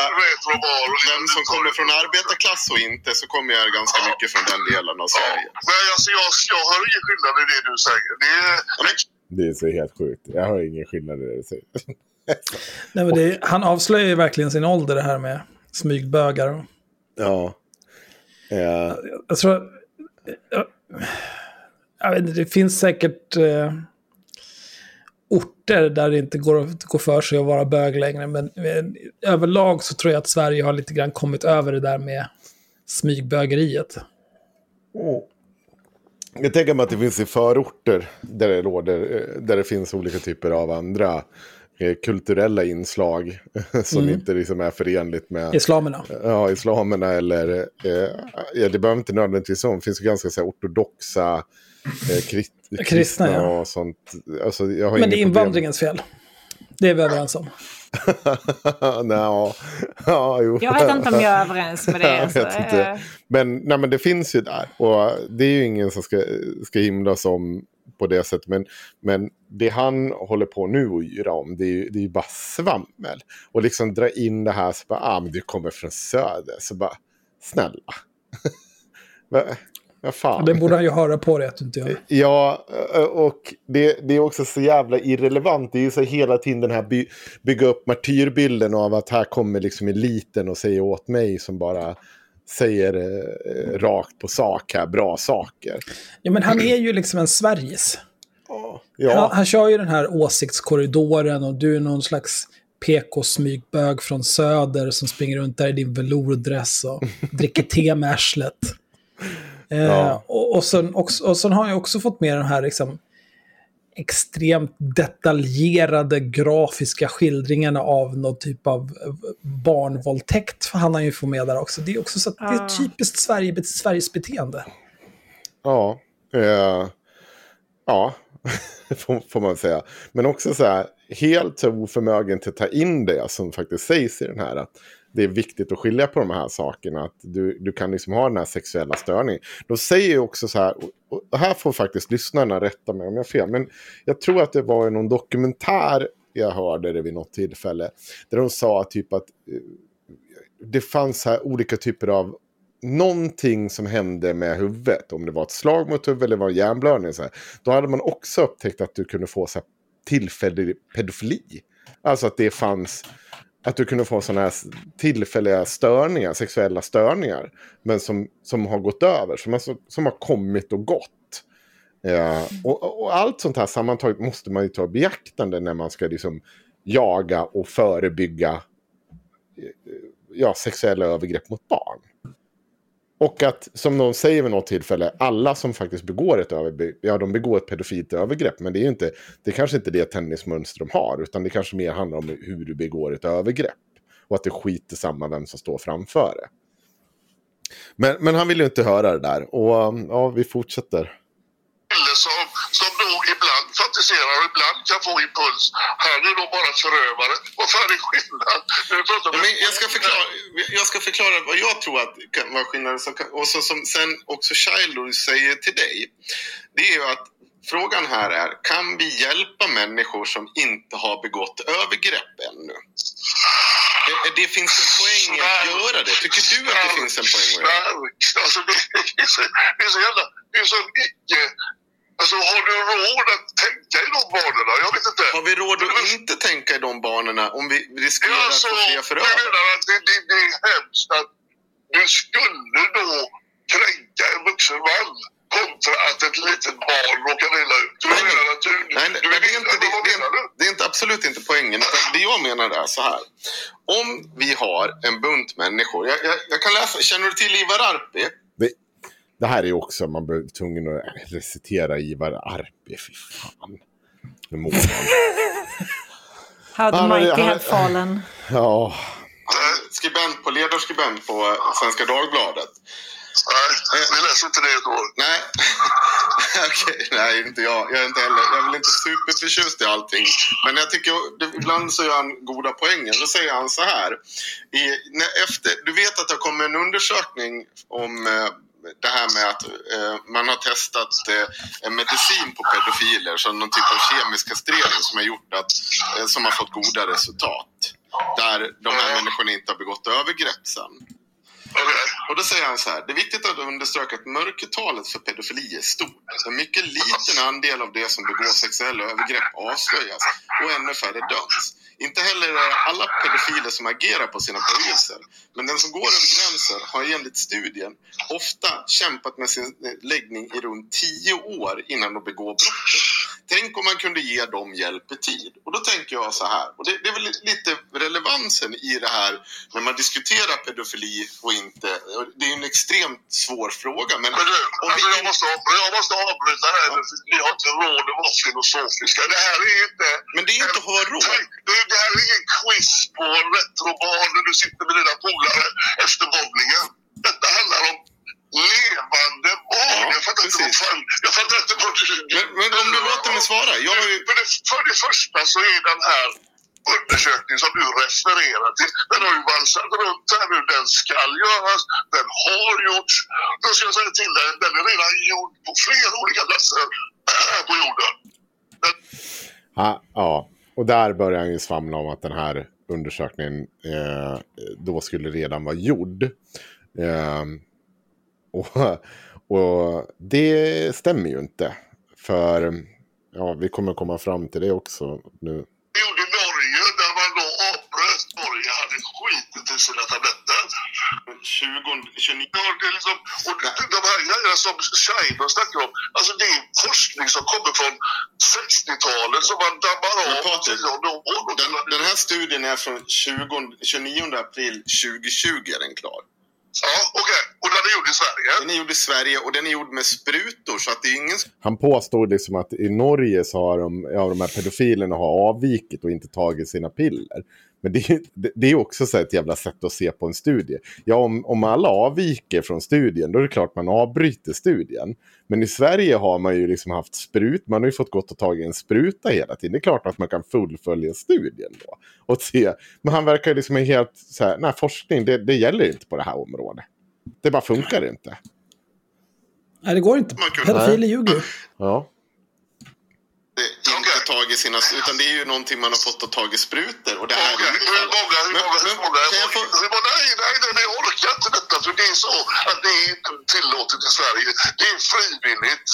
vem som kommer från arbetarklass och inte så kommer jag ganska mycket från den delen av Ja. Sverige. Nej, alltså jag, jag hör ingen skillnad i det du säger. Det är, men, Det är så helt sjukt. Jag har ingen skillnad i det du säger. Nej, men det, han avslöjar ju verkligen sin ålder det här med smygbögar. Ja. Eh, Jag tror... Jag, jag vet det finns säkert eh, orter där det inte går att gå för sig att vara bög längre. Men eh, överlag så tror jag att Sverige har lite grann kommit över det där med smygbögeriet. Jag tänker mig att det finns i förorter där det, råder, eh, där det finns olika typer av andra kulturella inslag (laughs) som inte liksom är förenligt med Islamerna. ja, islamerna eller, eh, ja, det behöver inte nödvändigtvis vara, det finns ju ganska så här, ortodoxa eh, (laughs) krist, kristna, ja. och sånt. Alltså, jag har Men det är problem. invandringens fel. Det är vi överens om. (laughs) nej, ja, jo. Jag vet inte om jag är överens med det. så, eh, Men, nej, men det finns ju där. Och det är ju ingen som ska, ska himlas om på det sättet. Men, men det han håller på nu och yra om, det är ju, det är ju bara svammel. Och liksom dra in det här, så bara, ah, men du kommer från söder. Så bara, snälla. (laughs) Vad vad fan. Det borde han ju höra på det att du inte gör. Ja, och det, det är också så jävla irrelevant. Det är ju så hela tiden den här by, bygga upp martyrbilden av att här kommer liksom eliten och säger åt mig som bara säger eh, rakt på sak här, bra saker. Ja, men han är ju liksom en Sveriges. Ja, Han, han kör ju den här åsiktskorridoren och du är någon slags PK-smygbög från söder som springer runt där i din velourdress och (laughs) dricker te med arslet. Eh, Ja. och, och, sen, också, och sen har jag också fått med den här liksom, extremt detaljerade grafiska skildringarna av någon typ av eh, barnvåldtäkt. För han har ju få med där också. Det är också så att det är Ah. typiskt Sverige, Sveriges beteende. ja, eh, ja. (laughs) får, får man säga. Men också så här, helt oförmögen till att ta in det som faktiskt sägs i den här. Att det är viktigt att skilja på de här sakerna. Att du, du kan liksom ha den här sexuella störningen. De säger ju också så här, och- här får faktiskt lyssnarna rätta mig om jag har fel. Men jag tror att det var i någon dokumentär jag hörde det vid något tillfälle. Där de sa typ att eh, det fanns här olika typer av någonting som hände med huvudet. Om det var ett slag mot huvudet eller var en hjärnblödning. Så här. Då hade man också upptäckt att du kunde få så här, tillfällig pedofili. Alltså att det fanns, att du kunde få sådana här tillfälliga störningar, sexuella störningar. Men som, som har gått över, som, alltså, som har kommit och gått. Ja, och, och- allt sånt här sammantaget måste man ju ta i beaktande när man ska liksom jaga och förebygga eh, ja, sexuella övergrepp mot barn. Och att, som någon säger vid något tillfälle, alla som faktiskt begår ett övergrepp, ja de begår ett pedofilt övergrepp, men det är ju inte, det är kanske inte det tennismönster de har, utan det kanske mer handlar om hur du begår ett övergrepp. Och att det skiter samma vem som står framför det. Men, men han vill ju inte höra det där, och ja, vi fortsätter. kille ibland kan få impuls. Han är då bara förövare. Vad fan är skillnaden? Men jag, ska förklara, jag ska förklara vad jag tror att kan vara skillnaden. Och så, som sen också Childhood säger till dig. Det är ju att frågan här är, kan vi hjälpa människor som inte har begått övergrepp ännu? Det, det finns en poäng i att göra det. Tycker du att det finns en poäng i att göra det? Alltså det, är så, det är så jävla... Det är så icke... Alltså har du råd att tänka i de banorna? Jag vet inte. Har vi råd att inte tänka i de banorna om vi riskerar Ja, att få fler jag förövare? menar att det, det, det är hemskt att du skulle då kränka en vuxen man kontra att ett litet barn råkar illa ut. Du Nej, menar att du... Nej, du nej, det, är inte, det, det, är, det är inte, absolut inte poängen. Det jag menar är så här. Om vi har en bunt människor. Jag, jag, jag kan läsa. Känner du till Ivar Arpi? Det, här är också, man blir tvungen att recitera Ivar Arpi, fy fan. Nu mår man. (laughs) How the Han är- mighty han- have fallen. Ja, Skribent på, ledarskribent på Svenska Dagbladet. Nej, vi läser inte det då. Nej, (laughs) okej. Nej, inte jag. Jag är inte heller. Jag är väl inte superförtjust i allting. Men jag tycker ibland så gör han goda poänger. Då säger han så här. I, när, efter, du vet att det kommer en undersökning om eh, det här med att eh, man har testat eh, en medicin på pedofiler. Så någon typ av kemisk kastrering som har gjort att, eh, som har fått goda resultat. Där de här människorna inte har begått övergrepp sen. Och då säger han så här. Det är viktigt att understryka att mörkertalet för pedofili är stort. Alltså, en mycket liten andel av det som begår sexuella övergrepp avslöjas och ännu färre döms. Inte heller är det alla pedofiler som agerar på sina böjelser. Men den som går över gränsen har enligt studien ofta kämpat med sin läggning i runt tio år innan de begår brottet. Tänk om man kunde ge dem hjälp i tid. Och då tänker jag så här, och det, det är väl lite relevansen i det här när man diskuterar pedofili och inte. Det är en extremt svår fråga. Men Men du, om vi alltså jag, måste, jag måste avbryta det här. för Vi har inte råd att vara filosofiska. Det här är inte... Men det är inte att ha råd. Det, det här är ingen quiz på retrobar när du sitter med dina polare efter bollningen. Detta handlar om levande barn. Ja, jag fattar inte vad precis. fan... Jag fattar inte vad du... Men, men om du låter mig svara. Jag har ju... För det, för det första så är den här undersökning som du refererar till, den har ju valsat runt här nu. Den ska göras, den har gjorts. Då ska jag säga till dig, den är redan gjord på flera olika platser (clears throat) på jorden. Den, Ja, ja, och där börjar han ju svamla om att den här undersökningen eh, då skulle redan vara gjord. Eh, och, och det stämmer ju inte. För ja, vi kommer komma fram till det också nu. Det gjorde Norge där man då avbröt. Norge hade skitit i sina tabletter. 20, 29... Ja, det är liksom, och de, här grejerna som Scheiner snackar om, alltså det är forskning som kommer från 60-talet som man dammar av Patrik. Den, den här studien är från 20, 29 april 2020 är den klar. Ja, okej. Och den är gjord i Sverige? Den är gjord i Sverige och den är gjord med sprutor så att det är ingen... Han påstod liksom att i Norge så har de, ja, de här pedofilerna har avvikit och inte tagit sina piller. Men det, är- det, det är också så ett jävla sätt att se på en studie. Ja, om, om alla avviker från studien, då är det klart man avbryter studien. Men i Sverige har man ju liksom haft sprut, man har ju fått gått och tagit en spruta hela tiden. Det är klart att man kan fullfölja studien då. Och se. Men han verkar ju liksom helt så här, nej forskning, det, det gäller inte på det här området. Det bara funkar inte. Nej, det går inte. Pedofiler ljuger ju. Ja. Det inte tagit sina... Utan det är ju någonting man har fått att tagit sprutor. Och det här Okej, är ju... hur många, hur många, hur många, få- hur många, nej, nej, nej, nej, jag orkar inte detta för det är så att det är inte tillåtet i Sverige. Det är frivilligt.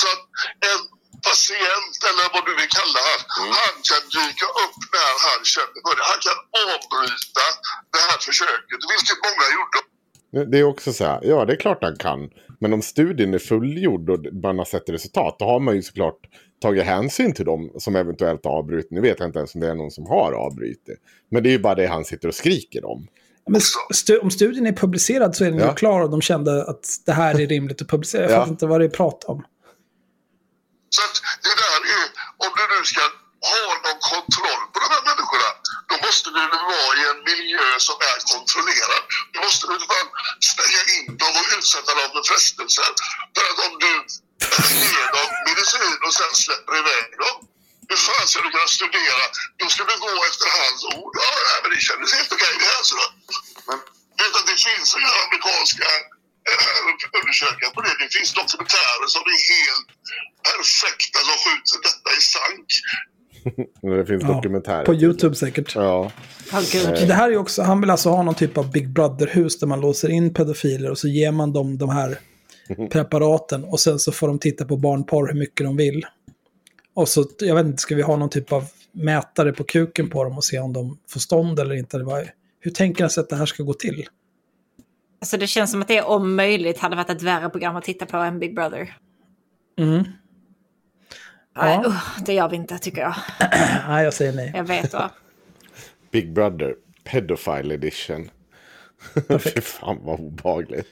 Så att en patient, eller vad du vill kalla han, Mm. han kan dyka upp när han känner för det. Han kan avbryta det här försöket, vilket många gjorde. Det är också så här, ja det är klart han kan. Men om studien är fullgjord och man har sett resultat, då har man ju såklart tagit hänsyn till dem som eventuellt avbrutit. Nu vet jag inte ens om det är någon som har avbrutit. Men det är ju bara det han sitter och skriker om. Men stu om studien är publicerad så är den Ja. ju klar och de kände att det här är rimligt att publicera. Jag Ja. fattar inte vad det är prat om. Så att det där är, om du nu ska ha någon kontroll på de här människorna, då måste du vara i en miljö som är kontrollerad. Då måste du fan stänga in dem och utsätta dem för frestelser. För att om du medicin och sen släpper iväg dem, hur fan ska du kunna studera? Då ska du gå efter hans ord. Ja, nej, men det kändes helt okej det här. Så då. Men Du vet att det finns här amerikanska eh, undersökningar på det. Det finns dokumentärer som är helt perfekta som skjuter detta i sank. (laughs) Det finns Ja, dokumentärer. På YouTube säkert. Ja. Men Det här är också, han vill alltså ha någon typ av Big Brother-hus där man låser in pedofiler och så ger man dem de här preparaten och sen så får de titta på barnporr hur mycket de vill. Och så, jag vet inte, ska vi ha någon typ av mätare på kuken på dem och se om de får stånd eller inte? Det var, hur tänker han sig att det här ska gå till? Alltså det känns som att det om möjligt hade varit ett värre program att titta på än Big Brother. Mm. Nej, Ja. usch, det gör vi inte tycker jag. (clears throat) Nej, jag säger nej. Jag vet va. (laughs) Big Brother, Pedophile Edition. (laughs) Fy fan vad obehagligt.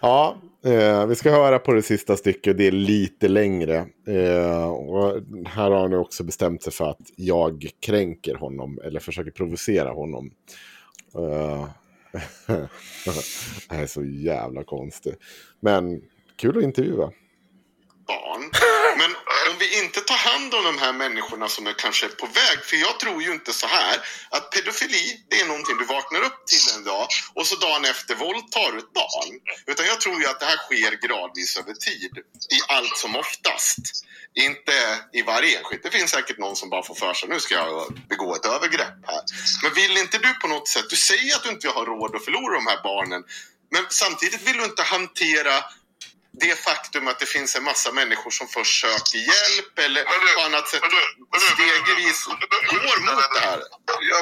Ja, eh, vi ska höra på det sista stycket. Det är lite längre. Eh, och här har han också bestämt sig för att jag kränker honom eller försöker provocera honom. Eh, (laughs) det här är så jävla konstigt. Men kul att intervjua. barn. Vi inte ta hand om de här människorna som är kanske på väg. För jag tror ju inte så här att pedofili det är någonting du vaknar upp till en dag och så dagen efter våldtar du ett barn. Utan jag tror ju att det här sker gradvis över tid. I allt som oftast. Inte i varje enskilt. Det finns säkert någon som bara får för sig nu ska jag begå ett övergrepp här. Men vill inte du på något sätt, du säger att du inte har råd att förlora de här barnen. Men samtidigt vill du inte hantera det faktum att det finns en massa människor som först söker hjälp eller på annat sätt stegvis går mot det här.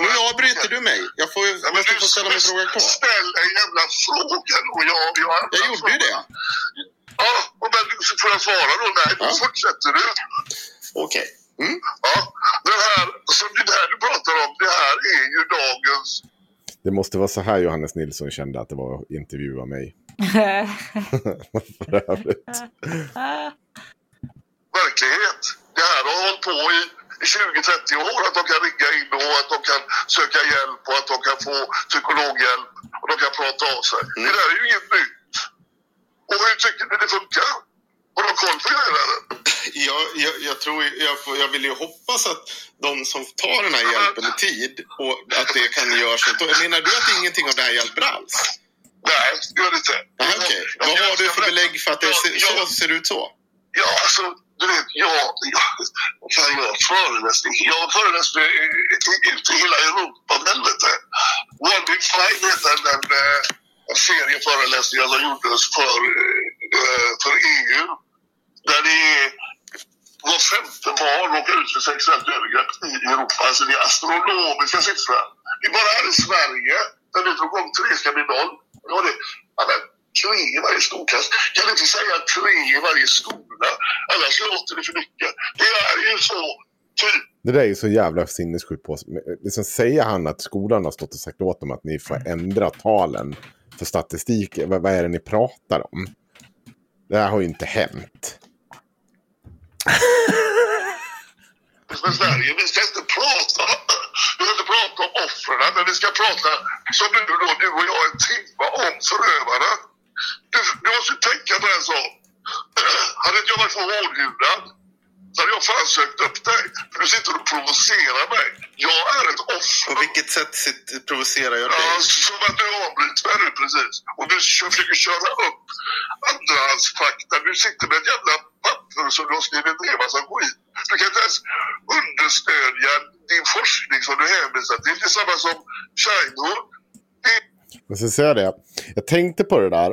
Nu avbryter du mig. Jag får, Ja, jag men måste du få ställa min fråga kvar. Ställ en jävla fråga och jag... Jag, Jag gjorde ju det. Ja, och men så får jag svara då? Nej, då fortsätter du. Okej. Mm. Ja, det här, så det här du pratar om, det här är ju dagens... Det måste vara så här Johannes Nilsson kände att det var att intervjua mig. För övrigt. verklighet. Det här har hållit på i, i 20-30 år att de kan ringa in och att de kan söka hjälp och att de kan få psykologhjälp och de kan prata av sig. Det där är ju inget nytt. Och hur tycker ni det funkar? Har du koll på grejerna eller? Jag, jag, jag, tror, jag, jag vill ju hoppas att de som tar den här hjälpen i tid och att det kan göras. Menar du att ingenting av det här hjälper alls? Nej, det gör det inte. Nej, okej. Jag- Vad har du för belägg för att det ser, jag- så, ser ut så? Ja, alltså, du vet, jag, jag, kan jag föreläsning. Jag har föreläst i- i- ute i hela Europa, helvete. One Big Five heter den eh, serie föreläsningar som gjordes för, eh, för EU. Där det är var femte barn råkar ut för sexuellt övergrepp i Europa. Alltså det är astronomiska siffror. Det är bara här i Sverige, där vi drog igång tre ska bli noll. Då var det men, tre i varje skolklass. Kan du inte säga tre i varje skola? Annars låter det för mycket. Det är ju så typ Det där är ju så jävla sinnessjukt på. Liksom säger han att skolan har stått och sagt åt dem att ni får ändra talen för statistik. Vad, vad är det ni pratar om? Det här har ju inte hänt. med Sverige. Vi ska inte prata, vi ska inte prata om offren, men vi ska prata som nu då, du och jag, en timme om förövarna. Du, du måste tänka på en sak. (clears throat) Hade inte jag varit för hårdhudad så hade jag fan sökt upp dig. För du sitter och provocerar mig. Jag är ett offer. På vilket sätt sitter, provocerar jag dig? Ja, som att du avbryter mig nu precis. Och du försöker köra upp andrahandsfakta. Du sitter med ett jävla papper som du har skrivit ner massa skit. Du kan inte ens understödja din forskning som du hänvisar till. Det är samma som Chino. Men så säger jag det. Jag tänkte på det där.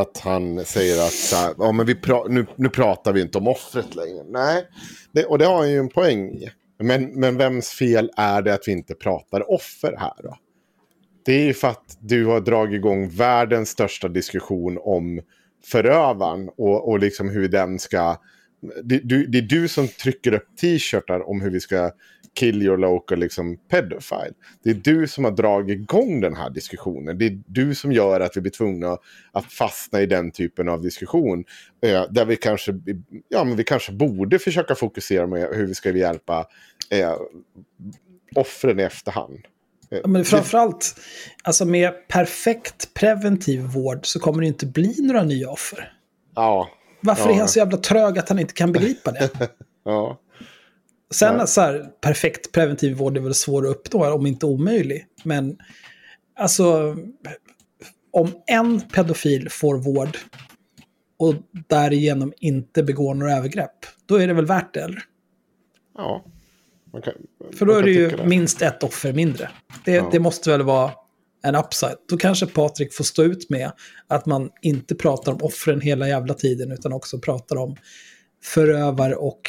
Att han säger att så här, ja, men vi pra- nu, nu pratar vi inte om offret längre. Nej, det, och det har han ju en poäng i. Men, men vems fel är det att vi inte pratar offer här då? Det är ju för att du har dragit igång världens största diskussion om förövaren och, och liksom hur den ska... Det, du, det är du som trycker upp t-shirtar om hur vi ska kill your local liksom, pedophile. Det är du som har dragit igång den här diskussionen. Det är du som gör att vi blir tvungna att fastna i den typen av diskussion. Eh, där vi kanske, ja, men vi kanske borde försöka fokusera med hur vi ska hjälpa eh, offren i efterhand. Ja, Men framförallt, alltså med perfekt preventiv vård så kommer det inte bli några nya offer. Ja, Varför Ja. är han så jävla trög att han inte kan begripa det? (laughs) ja. Sen Nej. så här, perfekt preventiv vård är väl svår att uppnå, om inte omöjlig. Men alltså, om en pedofil får vård och därigenom inte begår några övergrepp, då är det väl värt det, eller? ja. Kan, För då är det ju tycka minst ett offer mindre. Det, Ja. det måste väl vara en upside. Då kanske Patrik får stå ut med att man inte pratar om offren hela jävla tiden, utan också pratar om förövare och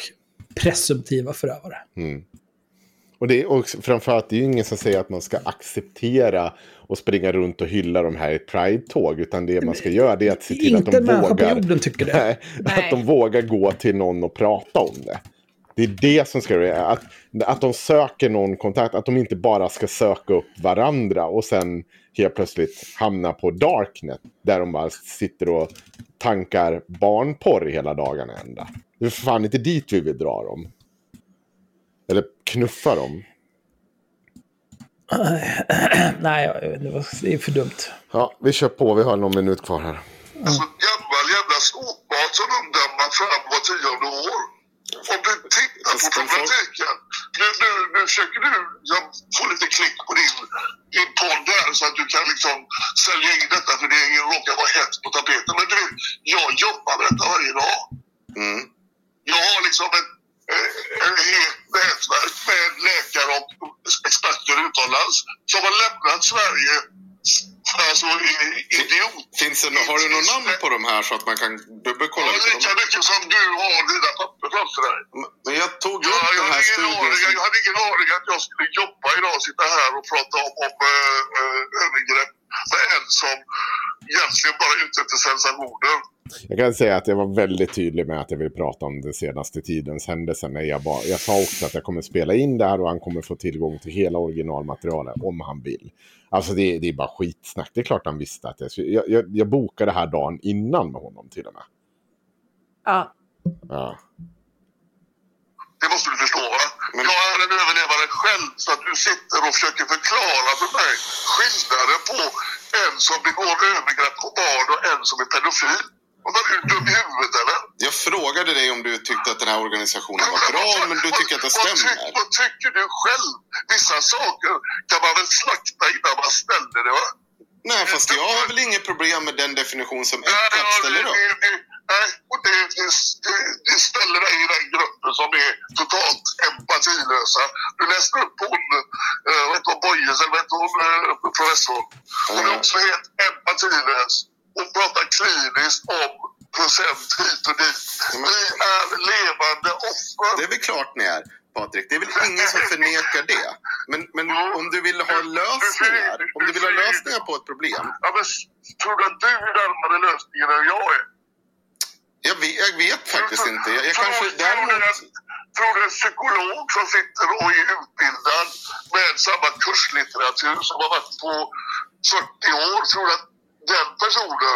presumtiva förövare. Och, det är, och framförallt, det är ju ingen som säger att man ska acceptera och springa runt och hylla de här i Pride-tåg. Utan det man ska göra det är att se till Inte att de människa på vågar... jorden tycker det. Nej, (laughs) Nej. Att de vågar gå till någon och prata om det. Det är det som ska göra att, att de söker någon kontakt. Att de inte bara ska söka upp varandra och sen helt plötsligt hamna på Darknet. Där de bara sitter och tankar barnporr hela dagarna ända. Det är för fan inte dit vi vill dra dem. Eller knuffa dem. (clears throat) Nej, jag vet inte, vad- det är för dumt. Ja, vi kör på. Vi har någon minut kvar här. Alltså gammal jävla skåpmat som de dammar fram var tionde år. Om du tittar på problematiken. Nu, nu, nu försöker du liksom, få lite klick på din, din podd där så att du kan liksom sälja in detta för det råkar vara hett på tapeten. Men du vet, jag jobbar med detta varje dag. Mm. Jag har liksom ett, eh, ett helt nätverk med läkare och experter utomlands som har lämnat Sverige alltså idiot. Finns det, har du något namn på de här så att man kan dubbelkolla? Ja, lika mycket som du har dina papper framför dig. Men jag tog Ja, upp jag, den här hade ingen aning, studien. jag hade ingen aning att jag skulle jobba idag och sitta här och prata om, om äh, äh, övergrepp med en som egentligen bara är ute efter sensationer. Jag kan säga att jag var väldigt tydlig med att jag vill prata om den senaste tidens händelser. När jag, bara, jag sa också att jag kommer spela in det här och han kommer få tillgång till hela originalmaterialet om han vill. Alltså det, det är bara skitsnack. Det är klart han visste att jag skulle... Jag, jag, jag bokade det här dagen innan med honom till och med. Ja. Ja. Det måste du förstå va? Jag är en överlevare själv så att du sitter och försöker förklara för mig skillnaden på en som begår övergrepp på barn och en som är pedofil. Och vad är du dum i huvudet eller? Jag frågade dig om du tyckte att den här organisationen var bra, men du tycker att det Vad, stämmer. vad tycker du själv? Vissa saker kan man väl slakta innan man ställer det va? Nej, fast jag har väl inget problem med den definition som Eckhart ställer upp. Nej, och det, det, det, ställer dig i den gruppen som är totalt empatilösa. Du läste upp hon, äh, vad heter hon, Boyes, eller vad heter hon, äh, professorn. Hon är också helt empatilös. Hon pratar kliniskt om procent hit och dit. Vi är levande offer. Det är väl klart ni är, Patrik. Det är väl ingen som förnekar det. Men, men om du vill ha lösningar, om du vill ha lösningar på ett problem. Ja, men tror du att du är närmare lösningen än jag är? Jag vet, jag vet faktiskt inte. Jag, jag kanske tror, däremot... du en, tror du en psykolog som sitter och är utbildad med samma kurslitteratur som har varit på 40 år, tror du att den personen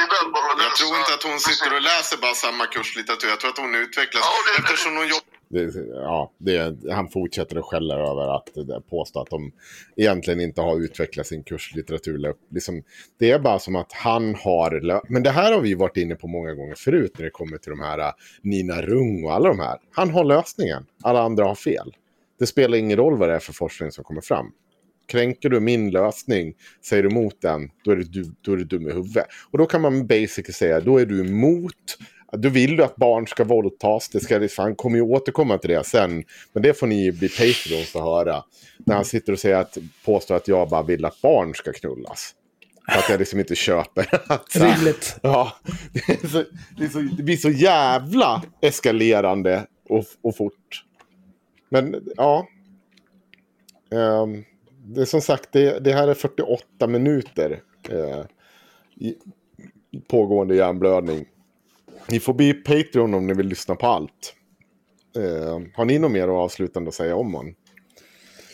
är närmare att Jag tror inte att hon sitter och läser bara samma kurslitteratur. Jag tror att hon utvecklas Ja, det- eftersom hon jobbar Det, ja, det, han fortsätter att skälla över att påstå att de egentligen inte har utvecklat sin kurslitteratur. Liksom, det är bara som att han har... Men det här har vi varit inne på många gånger förut när det kommer till de här äh, Nina Rung och alla de här. Han har lösningen. Alla andra har fel. Det spelar ingen roll vad det är för forskning som kommer fram. Kränker du min lösning, säger du emot den, då är, du, då är du dum i huvudet. Och då kan man basically säga, då är du emot då vill du att barn ska våldtas. Det ska, han kommer ju återkomma till det sen. Men det får ni bli Patreons att höra. När han sitter och säger att, påstår att jag bara vill att barn ska knullas. För att jag liksom inte köper (laughs) att... Rimligt. Ja, det, är så, det, är så, det blir så jävla eskalerande och, och fort. Men ja. Ehm, det är som sagt, det, det här är 48 minuter eh, i, i pågående hjärnblödning. Ni får bli Patreon om ni vill lyssna på allt. Eh, har ni något mer avslutande att säga om honom?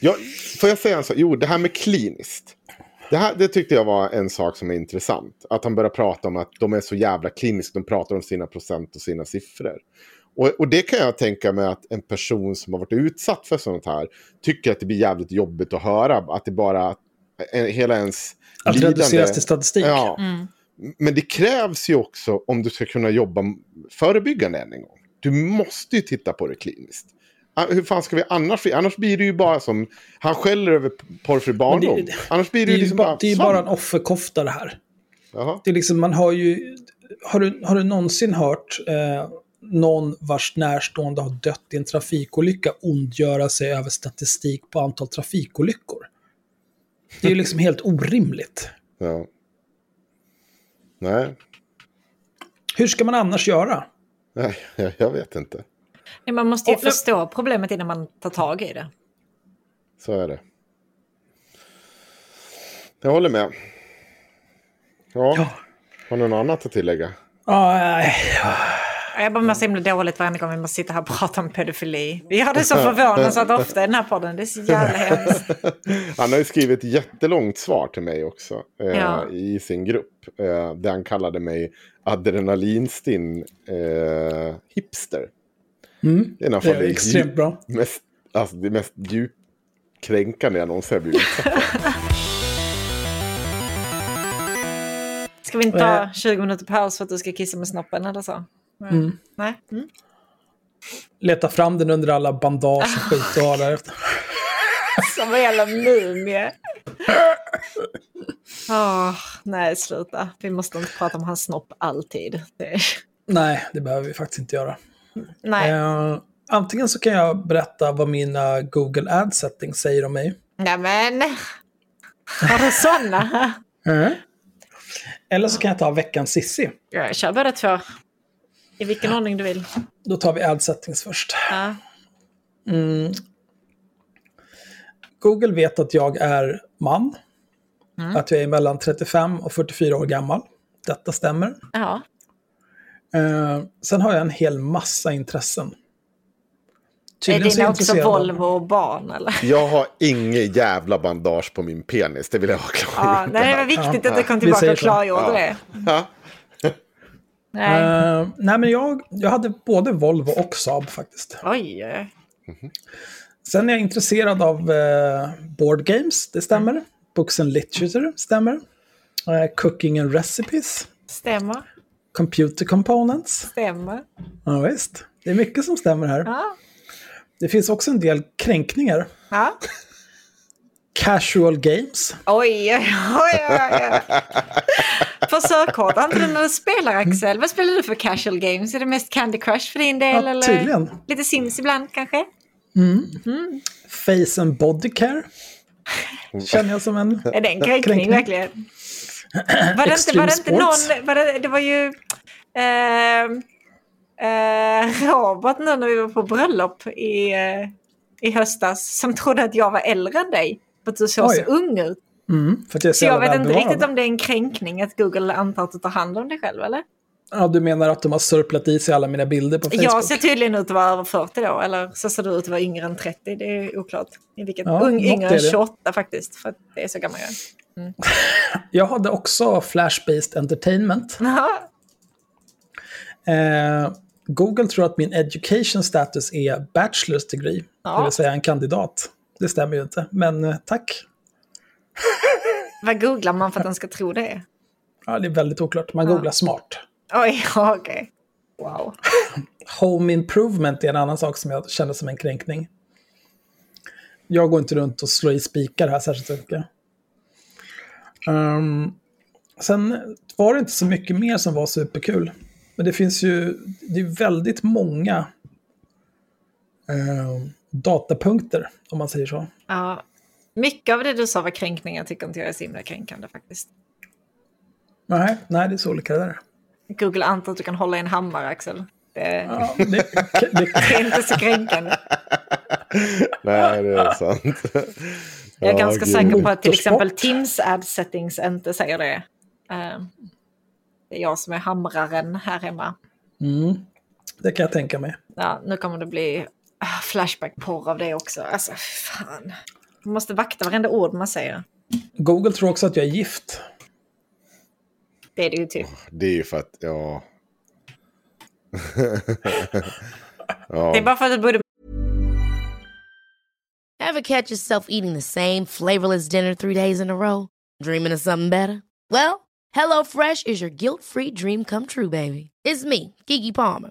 Ja, får jag säga en sak? Jo, det här med kliniskt. Det, här, det tyckte jag var en sak som är intressant. Att han börjar prata om att de är så jävla kliniska. De pratar om sina procent och sina siffror. Och, och det kan jag tänka mig att en person som har varit utsatt för sånt här tycker att det blir jävligt jobbigt att höra. Att det bara, eh, hela ens Att lidande- reduceras till statistik. Ja. Men det krävs ju också om du ska kunna jobba förebyggande än en gång. Du måste ju titta på det kliniskt. Ah, Hur fan ska vi annars... Annars blir det ju bara som... Han skäller över porrfri barndom. det- annars blir det, Det är ju liksom bara, det är ju bara en offerkofta det här. Jaha. Det är liksom, man har ju... Har du, har du någonsin hört eh, någon vars närstående har dött i en trafikolycka ondgöra sig över statistik på antal trafikolyckor? Det är ju liksom helt orimligt. (laughs) Ja. Nej, Hur ska man annars göra? nej, jag- jag vet inte. Nej, Man måste ju Och förstå problemet innan man tar tag i det. Så är det. Jag håller med. Ja. Ja. Har ni något annat att tillägga? Ah, nej. Jag bara mår så himla dåligt varje gång vi måste sitta här och prata om pedofili. Vi har det så förvånansvärt ofta i den här podden. Det är så jävla hemskt. (laughs) Han har ju skrivit ett jättelångt svar till mig också. Eh, Ja. I sin grupp. Eh, där han kallade mig adrenalinstinn eh, hipster. Mm, Det är, det är det extremt djup- bra. Mest, alltså det mest djupkränkande jag någonsin har blivit. Ska vi inte ta 20 minuter paus för att du ska kissa med snoppen eller så? Mm. Nej? Mm. Leta fram den under alla bandage och skit du har där. (laughs) Som en jävla mumie. Åh, (laughs) nej, sluta. Vi måste inte prata om hans snopp alltid. Det... Nej, det behöver vi faktiskt inte göra. Nej. Eh, antingen så kan jag berätta vad mina Google Ad settings säger om mig. Nej, men... Har du sådana? (laughs) Eller så kan jag ta veckans Sissi. Jag kör båda två. I vilken ordning du vill. Då tar vi Ad settings först. Ja. Mm. Google vet att jag är man. Att jag är mellan 35 och 44 år gammal. Detta stämmer. ja. Eh, sen har jag en hel massa intressen. Är Tydligen så dina också Volvo och barn eller? Jag har inget jävla bandage på min penis. Det vill jag ha klart. Ja, det var viktigt att du kom tillbaka och klargjorde Ja. det. Ja. Nej. Eh, nej, men jag, jag hade både Volvo och Saab faktiskt. Oj. eh. Sen är jag intresserad av eh, board games, det stämmer. Books and literature stämmer. Eh, cooking and recipes, Stämmer. computer components. Stämmer. Ja, visst. Det är mycket som stämmer här. Ja. Det finns också en del kränkningar. Ja. Casual games. Oj, oj, oj, oj. (laughs) På sökhårt, inte du när du spelar Axel? Vad spelar du för casual games? Är det mest Candy Crush för din del? Ja, eller? Lite Sims ibland kanske? Face and body care. Känner jag som en... (laughs) Är det en kränkning, Kränkning. verkligen? Var det inte, var det inte någon... Var det, det var ju... Eh, eh, Robert nu när vi var på bröllop i, eh, i höstas som trodde att jag var äldre än dig. För att du såg så Oj. ung ut. Mm, för att jag så jag vet inte riktigt om det är en kränkning att Google antar att du tar hand om dig själv, eller? Ja, du menar att de har surplat i sig alla mina bilder på Facebook? Jag ser tydligen ut att vara över 40 då, eller så ser du ut att vara yngre än 30. Det är oklart. I vilket, Ja, ung, yngre än det. 28 faktiskt, för att det är så gammal jag är. (laughs) Jag hade också Flash-based entertainment. Eh, Google tror att min education status är bachelor's degree, Ja. det vill säga en kandidat. Det stämmer ju inte, men eh, tack. Vad googlar man för att den ska tro det? Ja, det är väldigt oklart. Man googlar smart. Oj, (laughs) ja, okej. Wow. Home improvement är en annan sak som jag känner som en kränkning. Jag går inte runt och slår i spikar här särskilt mycket. Um, sen var det inte så mycket mer som var superkul. Men det finns ju, det är väldigt många ehm, datapunkter, om man säger så. Ja. Mycket av det du sa var kränkningar tycker inte jag är så himla kränkande faktiskt. Nej, nej, det är så olika där. Google antar att du kan hålla i en hammare, Axel. Det, Ja, det, det, (laughs) det är inte så kränkande. (laughs) Nej, det är sant. Jag är Ja, ganska gud. säker på att till exempel Teams ad settings inte säger det. Eh, det är jag som är hamraren här hemma. mm, det kan jag tänka mig. Ja, nu kommer det bli ah, flashback-porr av det också. Alltså, fan. Man måste vakta varenda ord man säger. Google tror också att jag är gift. Det är det ju typ. Det är ju för att, (laughs) ja... Det är bara för att du borde Ever catch yourself eating the same flavorless dinner three days in a row? Dreaming of something better? Well, HelloFresh is your guilt-free dream come true, baby. It's me, Kiki Palmer.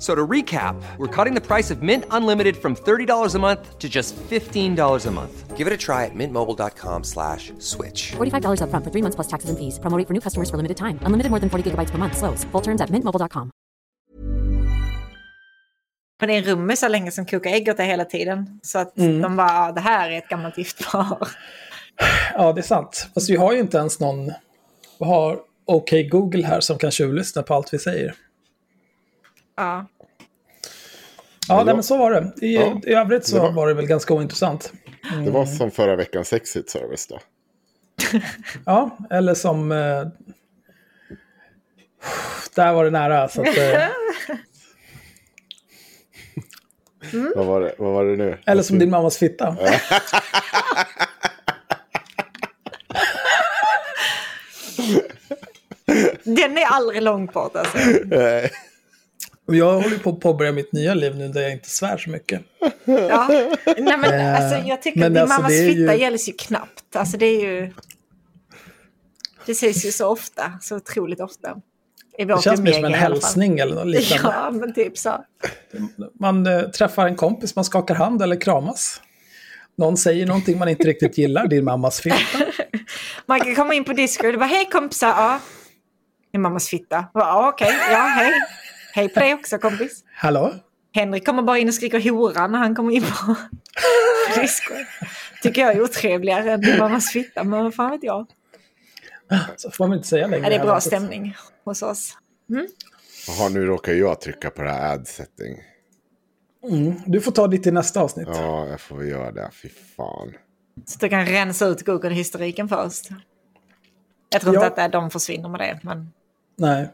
F- So to recap, we're cutting the price of Mint Unlimited from $30 a month to just $15 a month. Give it a try at mintmobile.com slash switch. $45 upfront for three months plus taxes and fees. Promo rate for new customers for limited time. Unlimited more than 40 gigabytes per month. Slows. Full terms at mintmobile.com. på din rum så länge som kokar ägg åt dig hela tiden. Så att de bara, "Ah, det här är ett gammalt gift par. Ja, det är sant. Fast vi har ju inte ens någon... Vi har OK Google här som kan tjuvlyssna på allt vi säger. Ja. Ja, nej, men så var det. I, Ja. i övrigt så Det var- var det väl ganska ointressant. Det var som förra veckans Exit Service då. (laughs) Ja, eller som... Eh, där var det nära. Så att, eh, (laughs) Vad, var det, vad var det nu? eller som din mammas fitta. (laughs) Den är aldrig långt bort alltså. Jag håller på att påbörja mitt nya liv nu där jag inte svär så mycket. Ja. Nej, men, alltså, jag tycker att din alltså, mammas fitta ju- gälls ju knappt. Alltså det är ju... Det sägs ju så ofta, så otroligt ofta. I Det känns mer som en hälsning eller något liknande. Ja, men typ så. Man eh, träffar en kompis, man skakar hand eller kramas. Någon säger någonting man inte riktigt gillar, din mammas fitta. (laughs) Man kan komma in på Discord och bara hej kompisar, ja. Min mammas fitta. Ja, okej, ja, hej. Hej på dig också kompis. Hallå? Henrik kommer bara in och skriker hora när han kommer in på (laughs) Discord. Tycker jag är otrevligare än mammas fitta, men vad fan vet jag. Så får man inte säga längre. Ja, det är bra stämning hos oss. Jaha, nu råkar jag trycka på det här ad-setting. Du får ta ditt i nästa avsnitt. Ja, jag får väl göra det. Fy fan. Så du kan rensa ut Google-historiken först. Jag tror Ja. inte att de försvinner med det. Men... Nej.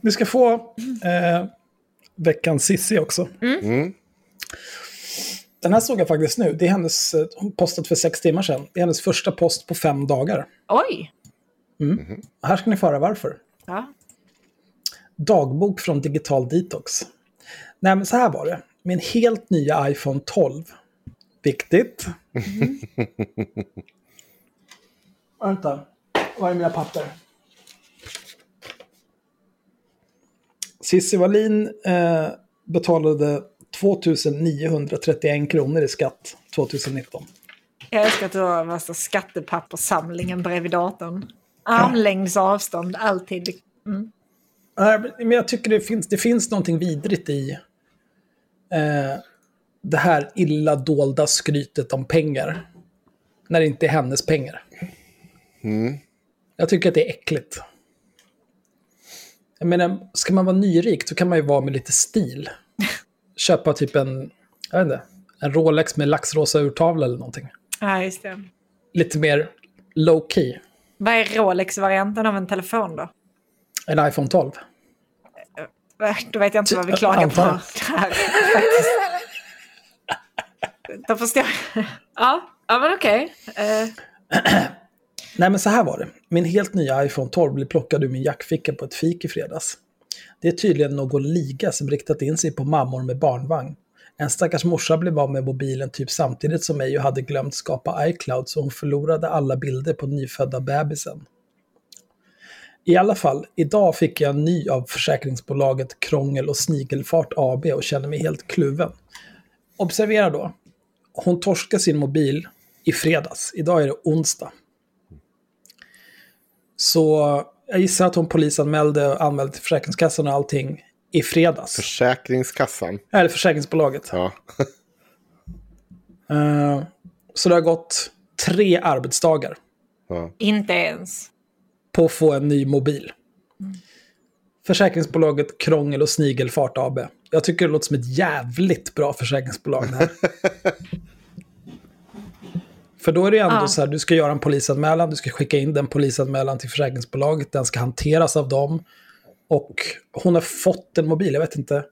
Ni ska få eh, veckans Sissi också. Mm. Den här såg jag faktiskt nu. Det är hennes, eh, hon postat för sex timmar sedan. Det är hennes första post på fem dagar. Oj! Här ska ni få höra varför. Ja. Dagbok från Digital Detox. Nej, men så här var det. Min helt nya iPhone 12. Viktigt. (laughs) Vänta. Var är mina papper? Cissi Wallin eh, betalade 2931 kronor i skatt 2019. Jag älskar att du har värsta skattepapperssamlingen bredvid datorn. Armlängds avstånd, alltid. Mm. Nej, men jag tycker det finns, det finns någonting vidrigt i eh, det här illa dolda skrytet om pengar. När det inte är hennes pengar. Jag tycker att det är äckligt. Jag menar, ska man vara nyrik så kan man ju vara med lite stil. (laughs) Köpa typ en, jag vet inte, en Rolex med laxrosa urtavla eller någonting. Ja, just det. Lite mer low key. Vad är Rolex-varianten av en telefon då? En iPhone 12. Äh, Då vet jag inte vad vi klagar på. (laughs) Här. Då förstår jag. Ja, ja men okej. Eh, (clears throat) Nej, men så här var det. Min helt nya iPhone 12 blev plockad ur min jackficka på ett fik i fredags. Det är tydligen någon liga som riktat in sig på mammor med barnvagn. En stackars morsa blev av med mobilen typ samtidigt som mig och hade glömt skapa iCloud så hon förlorade alla bilder på nyfödda bebisen. I alla fall, idag fick jag en ny av försäkringsbolaget Krångel och Snigelfart AB och känner mig helt kluven. Observera då, hon torskade sin mobil i fredags. Idag är det onsdag. Så jag gissar att hon polisanmälde och anmälde till Försäkringskassan och allting i fredags. Försäkringskassan. Eller försäkringsbolaget. Ja. (laughs) Eh, så det har gått tre arbetsdagar ja. inte ens. på att få en ny mobil. Försäkringsbolaget Krångel och Snigelfart AB. Jag tycker det låter som ett jävligt bra försäkringsbolag det här. (laughs) För då är det ändå Ja. så här, du ska göra en polisanmälan, du ska skicka in den polisanmälan till försäkringsbolaget, den ska hanteras av dem. Och hon har fått en mobil, jag vet inte.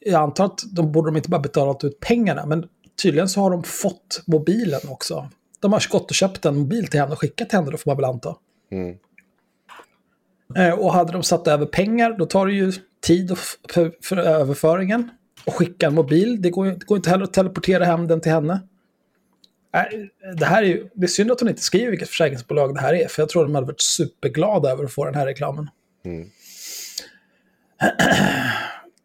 Jag antar att de borde de inte bara betalat ut pengarna, men tydligen så har de fått mobilen också. De har gått och köpt en mobil till henne och skickat till henne, då får man väl anta. Mm. Eh, Och hade de satt över pengar, då tar det ju tid för, för överföringen. Och skicka en mobil, det går, det går inte heller att teleportera hem den till henne. Nej, Det, här är det är synd att hon inte skriver vilket försäkringsbolag det här är, för jag tror att de hade varit superglada över att få den här reklamen. (clears throat)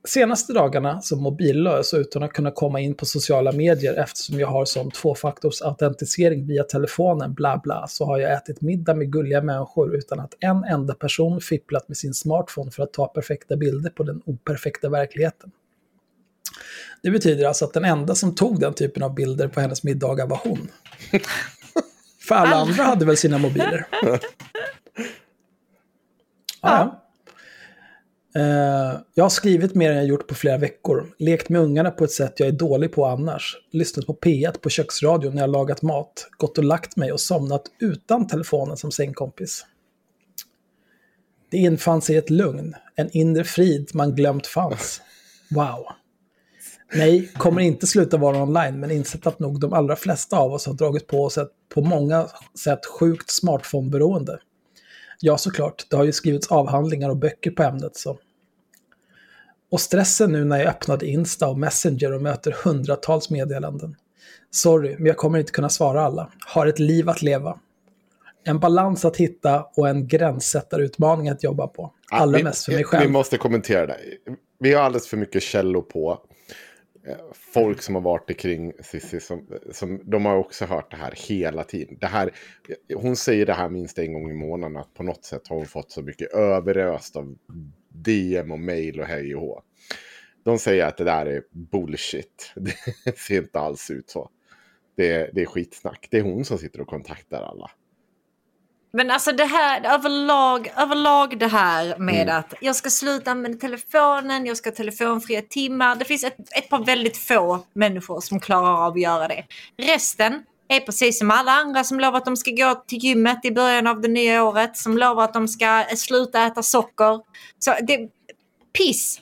Senaste dagarna som mobillös utan att kunna komma in på sociala medier eftersom jag har som tvåfaktorsautentisering via telefonen bla bla så har jag ätit middag med gulliga människor utan att en enda person fipplat med sin smartphone för att ta perfekta bilder på den operfekta verkligheten. Det betyder alltså att den enda som tog den typen av bilder på hennes middagar var hon. (laughs) För alla andra hade väl sina mobiler. Ja. Eh, jag har skrivit mer än jag gjort på flera veckor. Lekt med ungarna på ett sätt jag är dålig på annars. Lyssnat på P1 på köksradion när jag lagat mat. Gått och lagt mig och somnat utan telefonen som sängkompis. Det infann sig ett lugn. En inre frid man glömt fanns. Wow. Nej, kommer inte sluta vara online, men insett att nog de allra flesta av oss har dragit på oss ett på många sätt sjukt smartphone-beroende. Ja, såklart. Det har ju skrivits avhandlingar och böcker på ämnet. så. Och stressen nu när jag öppnade Insta och Messenger och möter hundratals meddelanden. Sorry, men jag kommer inte kunna svara alla. Har ett liv att leva. En balans att hitta och en gränssättarutmaning att jobba på. Allra vi, mest för mig Vi själv. måste kommentera det. Vi har alldeles för mycket källor på folk som har varit kring Cissi. Som, som, de har också hört det här hela tiden. Det här, hon säger det här minst en gång i månaden. Att på något sätt har hon fått så mycket överöst av DM och mail och hej och hå. De säger att det där är bullshit. (laughs) Det ser inte alls ut så. Det det är skitsnack. Det är hon som sitter och kontaktar alla. Men alltså det här, överlag, överlag det här med Mm. att jag ska sluta använda telefonen, jag ska ha telefonfria timmar. Det finns ett, ett par väldigt få människor som klarar av att göra det. Resten är precis som alla andra som lovar att de ska gå till gymmet i början av det nya året. Som lovar att de ska sluta äta socker. Så det, piss.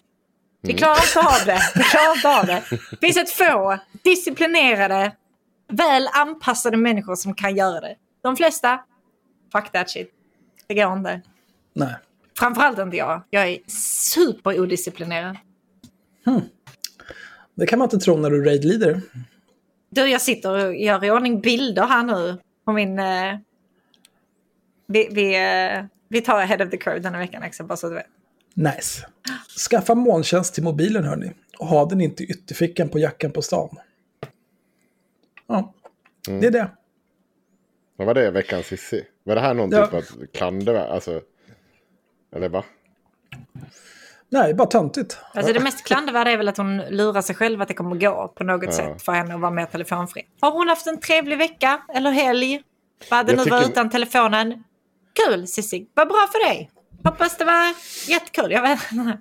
Vi klarar inte av det. Vi klarar inte av det. Det (laughs) finns ett få disciplinerade, väl anpassade människor som kan göra det. De flesta, fuck that shit. Det går inte. Nej. Framförallt inte jag. Jag är superodisciplinerad. Det kan man inte tro när du raid-leader. Du, jag sitter och gör i ordning bilder här nu på min... Eh, vi, vi, eh, vi tar ahead of the curve denna veckan, Axel, bara så du vet. Nice. Skaffa molntjänst till mobilen hörni. Och ha den inte i ytterfickan på jackan på stan. Ja, det är det. Vad var det veckans Cissi? Var det här någon Ja. typ av klandervärd? Alltså, eller va? Nej, bara töntigt. Alltså det mest klandervärda är väl att hon lurar sig själv att det kommer gå på något sätt för henne att vara mer telefonfri. Har hon haft en trevlig vecka eller helg? Vad det nu var tycker- utan telefonen. Kul Cissi, vad bra för dig. Hoppas det var jättekul. Jag vet inte.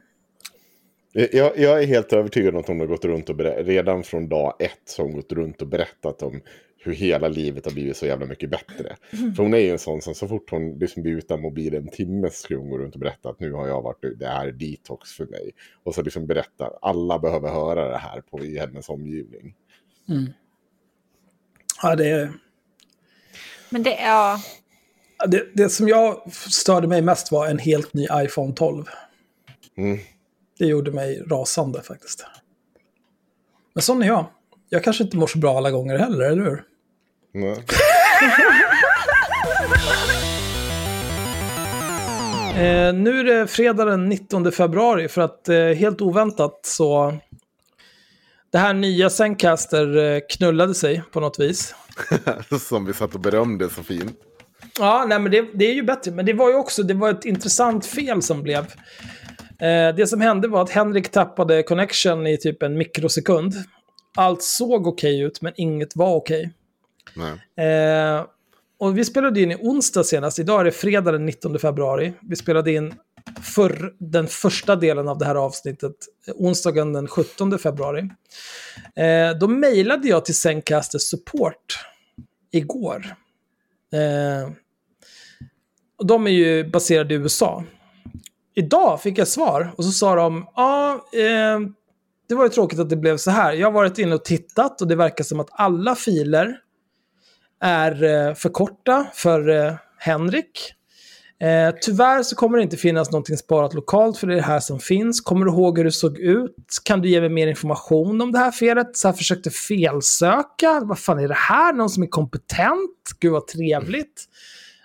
Jag, jag är helt övertygad om att hon har gått runt och berättat, redan från dag ett så har hon gått runt och berättat om hur hela livet har blivit så jävla mycket bättre. För hon är ju en sån som så fort hon liksom blir utan mobil en timme så ska hon gå runt och berätta att nu har jag varit, det här är detox för mig. Och så liksom berätta, alla behöver höra det här på, i hennes omgivning. Ja, det, är, Men det är... det, det som jag störde mig mest var en helt ny iPhone 12. Mm. Det gjorde mig rasande faktiskt. Men sån är jag. Jag kanske inte mår så bra alla gånger heller, eller hur? Nej. (laughs) Eh, nu är det fredag den 19 februari för att eh, helt oväntat så... Det här nya Zencaster eh, knullade sig på något vis. (laughs) som vi satt och berömde så fint. Ja, nej, men det, det är ju bättre. Men det var ju också det var ett intressant fel som blev. Eh, det som hände var att Henrik tappade connection i typ en mikrosekund. Allt såg okej ut, men inget var okej. Nej. Eh, och vi spelade in i onsdag senast. Idag är det fredag den 19 februari. Vi spelade in för den första delen av det här avsnittet onsdagen den 17 februari. Eh, då mejlade jag till Zencaster Support igår. Eh, och de är ju baserade i USA. Idag fick jag svar och så sa de, ja, eh, det var ju tråkigt att det blev så här. Jag har varit inne och tittat och det verkar som att alla filer är eh, för korta för eh, Henrik. Eh, tyvärr så kommer det inte finnas någonting sparat lokalt för det är det här som finns. Kommer du ihåg hur det såg ut? Kan du ge mig mer information om det här felet? Så jag försökte felsöka. Vad fan är det här? Någon som är kompetent? Gud vad trevligt.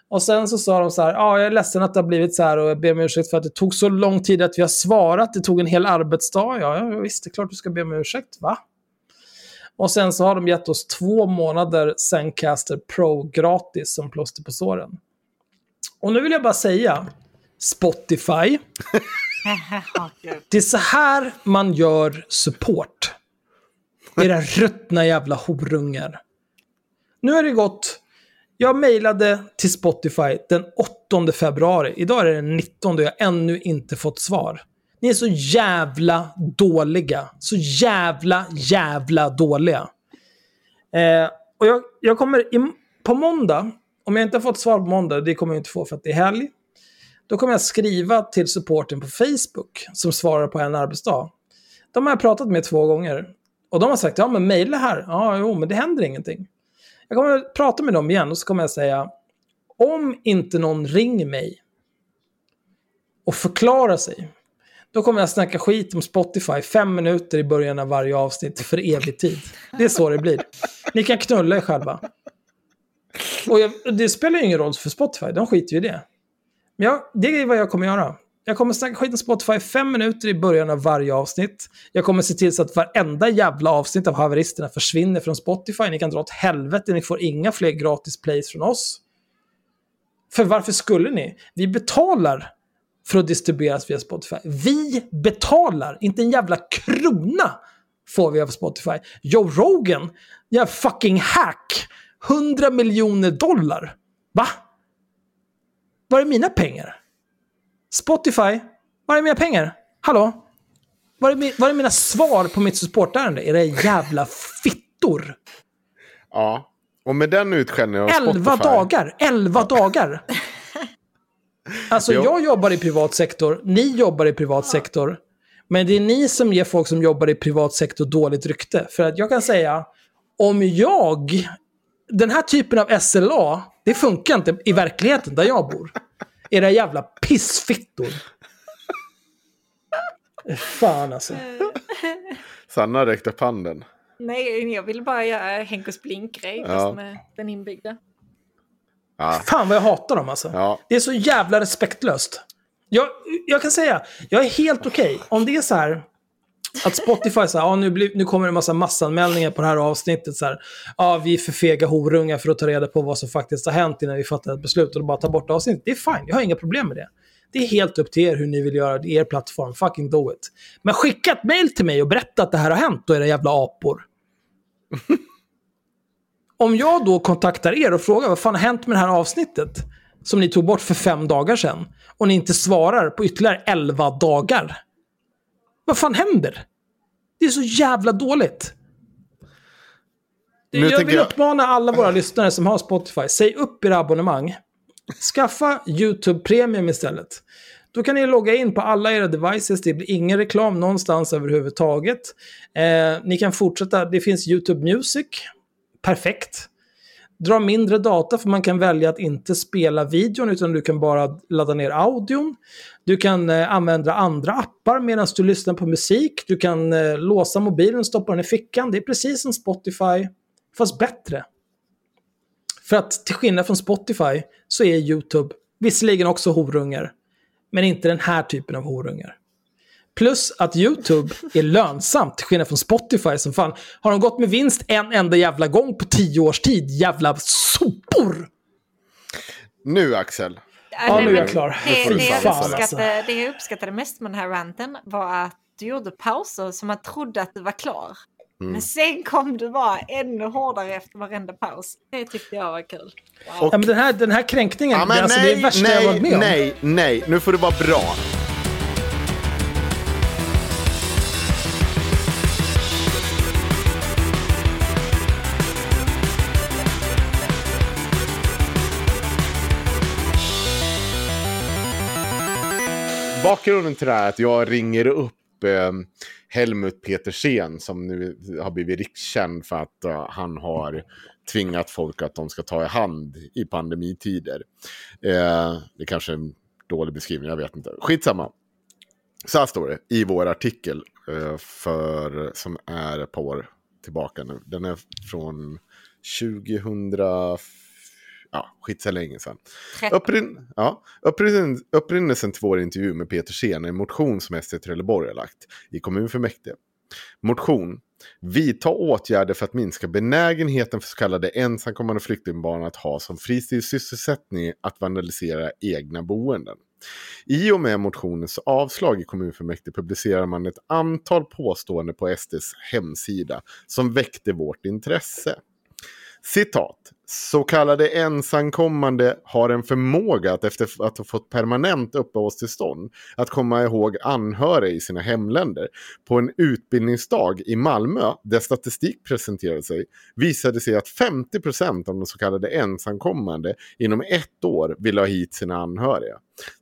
Och sen så sa de så här, ja jag är ledsen att det har blivit så här och jag ber om ursäkt för att det tog så lång tid att vi har svarat. Det tog en hel arbetsdag. Ja, ja visst, det är klart du ska be om ursäkt, va? Och sen så har de gett oss två månader Zencaster Pro gratis som plåster på såren. Och nu vill jag bara säga, Spotify, (laughs) det är så här man gör support. Era ruttna jävla horungar. Nu har det gått... Jag mejlade till Spotify den 8 februari. Idag är det den 19 och jag har ännu inte fått svar. Ni är så jävla dåliga. Så jävla, jävla dåliga. Eh, och jag, jag kommer i, på måndag, om jag inte har fått svar på måndag, det kommer jag inte få för att det är helg. Då kommer jag skriva till supporten på Facebook som svarar på en arbetsdag. De har jag pratat med två gånger. Och de har sagt, ja men mejla här. Ja, jo, men det händer ingenting. Jag kommer prata med dem igen och så kommer jag säga, om inte någon ringer mig och förklarar sig, då kommer jag snacka skit om Spotify fem minuter i början av varje avsnitt för evig tid. Det är så det blir. Ni kan knulla er själva. Och jag, det spelar ju ingen roll för Spotify, de skiter ju i det. Men jag, det är vad jag kommer göra. Jag kommer snacka skit om Spotify fem minuter i början av varje avsnitt. Jag kommer se till så att varenda jävla avsnitt av haveristerna försvinner från Spotify. Ni kan dra åt helvete, ni får inga fler gratis plays från oss. För varför skulle ni? Vi betalar för att distribueras via Spotify. Vi betalar, inte en jävla krona får vi av Spotify. Joe Rogan, jag fucking hack, 100 miljoner dollar. Va? Var är mina pengar? Spotify, var är mina pengar? Hallå? Var är, var är mina svar på mitt supportärende? Era jävla fittor. Ja, Och med den utskällningen av Elva Spotify. dagar! Elva dagar! Alltså Jo. jag jobbar i privat sektor, ni jobbar i privat sektor. Men det är ni som ger folk som jobbar i privat sektor dåligt rykte. För att jag kan säga, om jag... Den här typen av SLA, det funkar inte i verkligheten där jag bor. Era jävla pissfittor. Fan alltså. Sanna räckte upp handen. Nej, jag ville bara göra Henkos blinkgrej Ja. fast med den inbyggda. Ja. Fan vad jag hatar dem alltså. Ja. Det är så jävla respektlöst. Jag, jag kan säga, jag är helt okej. Om det är så här att Spotify säger ja, nu, blir- nu kommer det en massa massanmälningar på det här avsnittet. Så här, ja, vi är för fega horungar för att ta reda på vad som faktiskt har hänt innan vi fattar ett beslut och bara ta bort avsnittet. Det är fine, jag har inga problem med det. Det är helt upp till er hur ni vill göra er plattform. Fucking do it. Men skicka ett mail till mig och berätta att det här har hänt, då era jävla apor. (laughs) Om jag då kontaktar er och frågar vad fan har hänt med det här avsnittet som ni tog bort för fem dagar sedan och ni inte svarar på ytterligare elva dagar. Vad fan händer? Det är så jävla dåligt. Nu jag vill jag- uppmana alla våra lyssnare som har Spotify, säg upp era abonnemang. Skaffa YouTube Premium istället. Då kan ni logga in på alla era devices, det blir ingen reklam någonstans överhuvudtaget. Eh, ni kan fortsätta, det finns YouTube Music, perfekt. Dra mindre data för man kan välja att inte spela videon utan du kan bara ladda ner audion. Du kan eh, använda andra appar medan du lyssnar på musik. Du kan eh, låsa mobilen och stoppa den i fickan. Det är precis som Spotify, fast bättre. För att till skillnad från Spotify så är YouTube visserligen också horungar, men inte den här typen av horungar. Plus att YouTube är lönsamt, till skillnad från Spotify som fan. Har de gått med vinst en enda jävla gång på tio års tid? Jävla sopor! Nu Axel. Ja, nu är jag klar. Det, det, jag uppskattade, det jag uppskattade mest med den här ranten var att du gjorde pauser som man trodde att du var klar. Mm. Men sen kom du bara ännu hårdare efter varenda paus. Det tyckte jag var kul. Wow. Ja, men den, här, den här kränkningen, Ja, men det, alltså, det är det nej, värsta jag har varit nej, med om. nej, nej. Nu får det vara bra. Bakgrunden till det här är att jag ringer upp eh, Helmut Petersen som nu har blivit rikskänd för att eh, han har tvingat folk att de ska ta i hand i pandemitider. Eh, det kanske är en dålig beskrivning, jag vet inte. Skitsamma. Så här står det i vår artikel eh, för, som är ett par år tillbaka nu. Den är från 2004 Ja, skit så länge sedan. Upprin ja, upprinn upprinnelsen till vår intervju med Peter Sen är en motion som SD Trelleborg har lagt i kommunfullmäktige. Motion. Vidta åtgärder för att minska benägenheten för så kallade ensamkommande flyktingbarn att ha som fritidssysselsättning att vandalisera egna boenden. I och med motionens avslag i kommunfullmäktige publicerar man ett antal påståenden på SDs hemsida som väckte vårt intresse. Citat. Så kallade ensamkommande har en förmåga att efter att ha fått permanent uppehållstillstånd att komma ihåg anhöriga i sina hemländer. På en utbildningsdag i Malmö där statistik presenterade sig visade sig att 50% av de så kallade ensamkommande inom ett år ville ha hit sina anhöriga.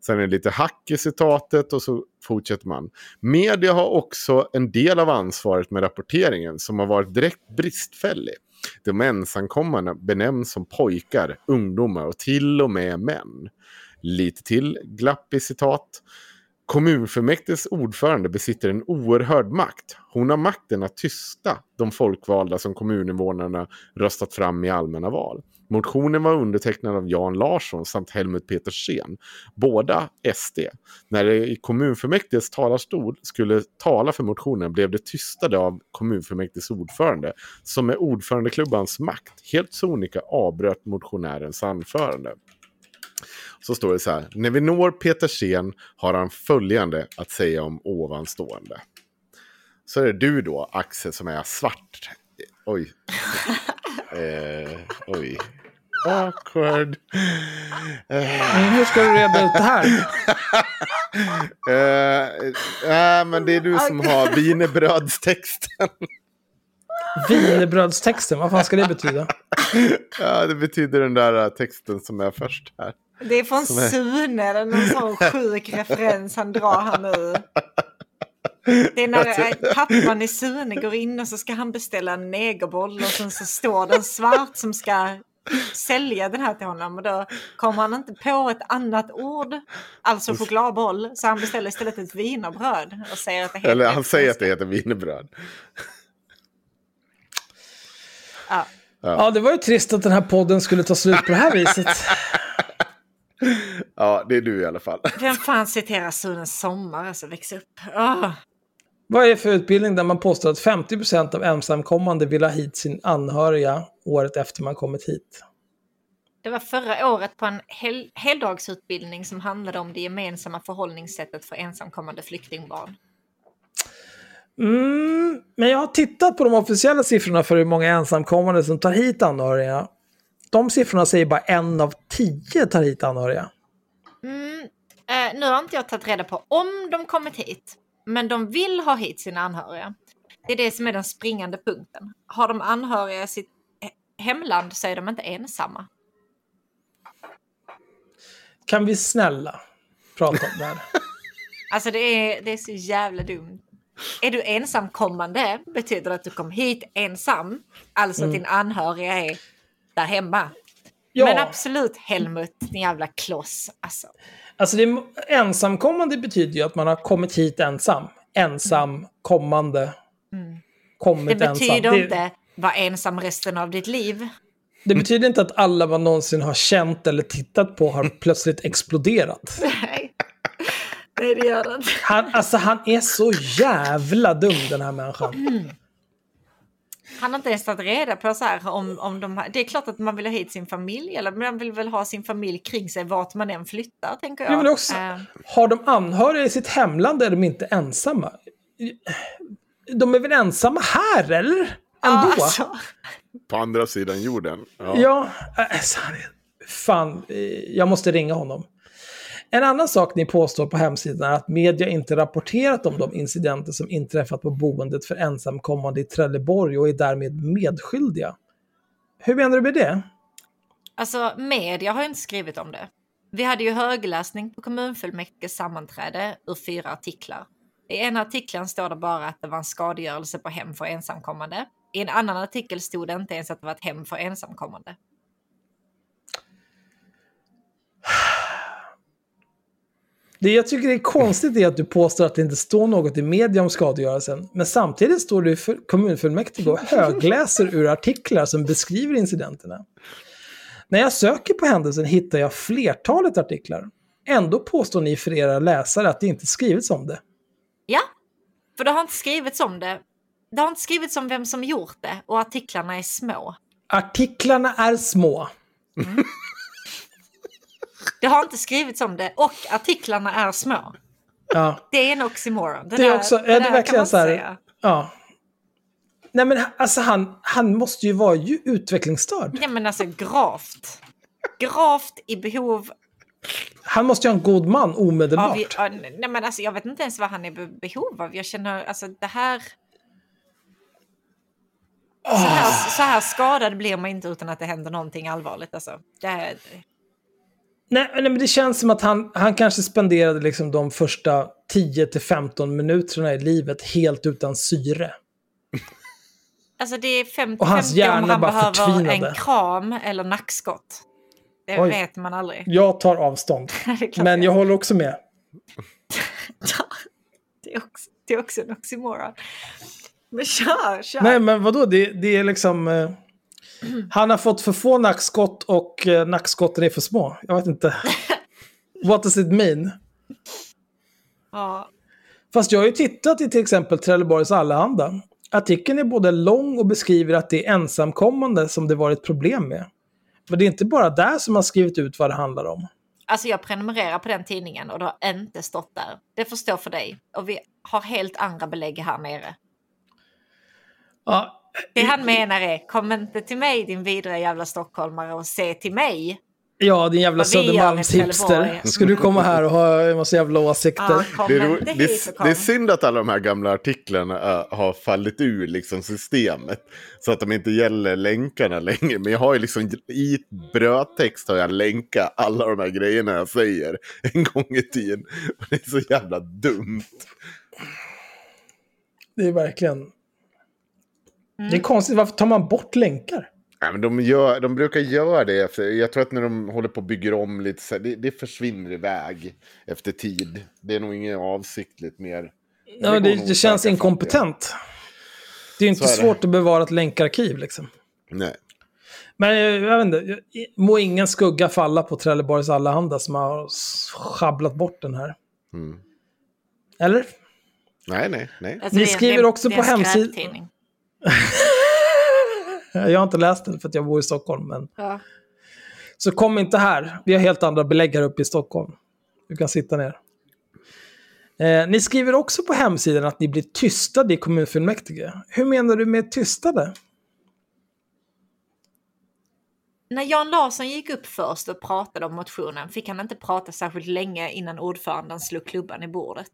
Sen är det lite hack i citatet och så fortsätter man. Media har också en del av ansvaret med rapporteringen som har varit direkt bristfällig. De ensamkommande benämns som pojkar, ungdomar och till och med män. Lite till glapp i citat. Kommunfullmäktiges ordförande besitter en oerhörd makt. Hon har makten att tysta de folkvalda som kommuninvånarna röstat fram i allmänna val. Motionen var undertecknad av Jan Larsson samt Helmut Petersen, båda SD. När det i kommunfullmäktiges talarstol skulle tala för motionen blev det tystade av kommunfullmäktiges ordförande som med ordförandeklubbans makt helt sonika avbröt motionärens anförande. Så står det så här. När vi når Petersen har han följande att säga om ovanstående. Så är det du då, Axel, som är svart. Oj. (laughs) eh, oj. Awkward. Eh, Hur ska du reda ut det här? (laughs) eh, nej, men det är du som har wienerbrödstexten. Wienerbrödstexten, vad fan ska det betyda? Ja, det betyder den där äh, texten som är först här. Det är från Sune, det är någon sån sjuk referens han drar här nu. (laughs) Det är när eh, pappan i Sune går in och så ska han beställa en negerboll och sen så står det en svart som ska sälja den här till honom och då kommer han inte på ett annat ord, alltså chokladboll, så han beställer istället ett wienerbröd och säger att det heter Eller han säger att det heter wienerbröd. Ja. Ja, det var ju trist att den här podden skulle ta slut på det här viset. Ja, det är du i alla fall. Vem fan citerar Sunes sommar, alltså väx upp. Åh. Vad är det för utbildning där man påstår att 50% av ensamkommande vill ha hit sin anhöriga året efter man kommit hit? Det var förra året på en hel heldagsutbildning som handlade om det gemensamma förhållningssättet för ensamkommande flyktingbarn. Mm, men jag har tittat på de officiella siffrorna för hur många ensamkommande som tar hit anhöriga. De siffrorna säger bara en av tio tar hit anhöriga. Mm, eh, nu har inte jag tagit reda på om de kommit hit, men de vill ha hit sina anhöriga. Det är det som är den springande punkten. Har de anhöriga i sitt he- hemland så är de inte ensamma. Kan vi snälla prata om det här? (laughs) Alltså det är, det är så jävla dumt. Är du ensamkommande betyder det att du kom hit ensam, alltså att Mm. din anhöriga är där hemma. Ja. Men absolut Helmut, din jävla kloss. Alltså, Alltså det ensamkommande betyder ju att man har kommit hit ensam. Ensam, kommande, Mm. kommit det ensam. betyder Det, inte var ensam resten av ditt liv. det betyder inte att alla man någonsin har känt eller tittat på har (laughs) plötsligt exploderat. Nej. Nej, det gör det inte. Han, alltså han är så jävla dum den här människan. Han har inte ens tagit reda på så här om, om de har, Det är klart att man vill ha hit sin familj, eller man vill väl ha sin familj kring sig vart man än flyttar, tänker jag. Vill också, Eh, har de anhöriga i sitt hemland är de inte ensamma. De är väl ensamma här, eller? Ändå? ja, alltså, På andra sidan jorden. Ja. Ja, alltså, fan, eh, jag måste ringa honom. En annan sak ni påstår på hemsidan är att media inte rapporterat om de incidenter som inträffat på boendet för ensamkommande i Trelleborg och är därmed medskyldiga. Hur menar du med det? alltså, media har inte skrivit om det. Vi hade ju högläsning på kommunfullmäktiges sammanträde ur fyra artiklar. I en artikeln står det bara att det var en skadegörelse på hem för ensamkommande. I en annan artikel stod det inte ens att det var ett hem för ensamkommande. Det jag tycker är konstigt är att du påstår att det inte står något i media om skadegörelsen, men samtidigt står du för kommunfullmäktige och högläser ur artiklar som beskriver incidenterna. När jag söker på händelsen hittar jag flertalet artiklar. Ändå påstår ni för era läsare att det inte skrivits om det. Ja, för det har inte skrivits om det. Det har inte skrivits om vem som gjort det och artiklarna är små. Artiklarna är små. Det har inte skrivits om det och artiklarna är små. Ja. Det är en oxymoron. Det är där- också, är det kan verkligen så här, ja. Nej men alltså han, han måste ju vara ju utvecklingsstörd. Nej men alltså gravt. Gravt i behov Han måste ju ha en god man av... omedelbart. ja, Nej men alltså jag vet inte ens vad han är i behov av. Jag känner alltså det här... Så här, så här skadad blir man inte utan att det händer någonting allvarligt. Alltså, det är, Nej, nej, men det känns som att han, han kanske spenderade liksom de första 10-15 minuterna i livet helt utan syre. alltså det är 50-50 Och hans om han behöver förtvinade. en kram eller nackskott. Det Oj. vet man aldrig. Jag tar avstånd. (laughs) Men jag håller också med. (laughs) det, är också, det är också en oxymoron. Men kör, kör. Nej, men vadå? Det, det är liksom... Han har fått för få nackskott och eh, nackskotten är för små. Jag vet inte. (laughs) What does it mean? Ja. Fast jag har ju tittat i till exempel Trelleborgs Allehanda. Artikeln är både lång och beskriver att det är ensamkommande som det varit problem med. Men det är inte bara där som man skrivit ut vad det handlar om. Alltså jag prenumererar på den tidningen och det har inte stått där. Det får stå för dig. Och vi har helt andra belägg här nere. Ja, Det han menar är, kom inte till mig din vidriga jävla stockholmare och se till mig. Ja, din jävla Södermalmshipster. Ska du komma här och ha en massa jävla åsikter? Ja, Det är, ro- det, det är synd att alla de här gamla artiklarna äh, har fallit ur liksom, systemet. Så att de inte gäller länkarna längre. Men jag har ju liksom i brödtext har jag länkat alla de här grejerna jag säger (laughs) en gång i tiden. Och (laughs) det är så jävla dumt. Det är verkligen... Mm. Det är konstigt, varför tar man bort länkar? Ja, men de, gör, de brukar göra det efter, jag tror att när de håller på och bygger om lite, så här, det, det försvinner iväg efter tid. Det är nog inget avsiktligt mer. Ja, det, det att känns inkompetent. Det är inte det. svårt att bevara ett länkarkiv liksom. Nej. Men jag, vet inte, må ingen skugga falla på Trelleborgs Allehanda som har schabblat bort den här. Mm. Eller? nej, nej, nej. Alltså, Ni det skriver det också det på hemsidan-. (laughs) Jag har inte läst den för att jag bor i Stockholm. Men... Ja. Så kom inte här. Vi har helt andra belägg här uppe i Stockholm. Du kan sitta ner. Eh, ni skriver också på hemsidan att ni blir tystade i kommunfullmäktige. Hur menar du med tystade? När Jan Larsson gick upp först och pratade om motionen fick han inte prata särskilt länge innan ordföranden slog klubban i bordet.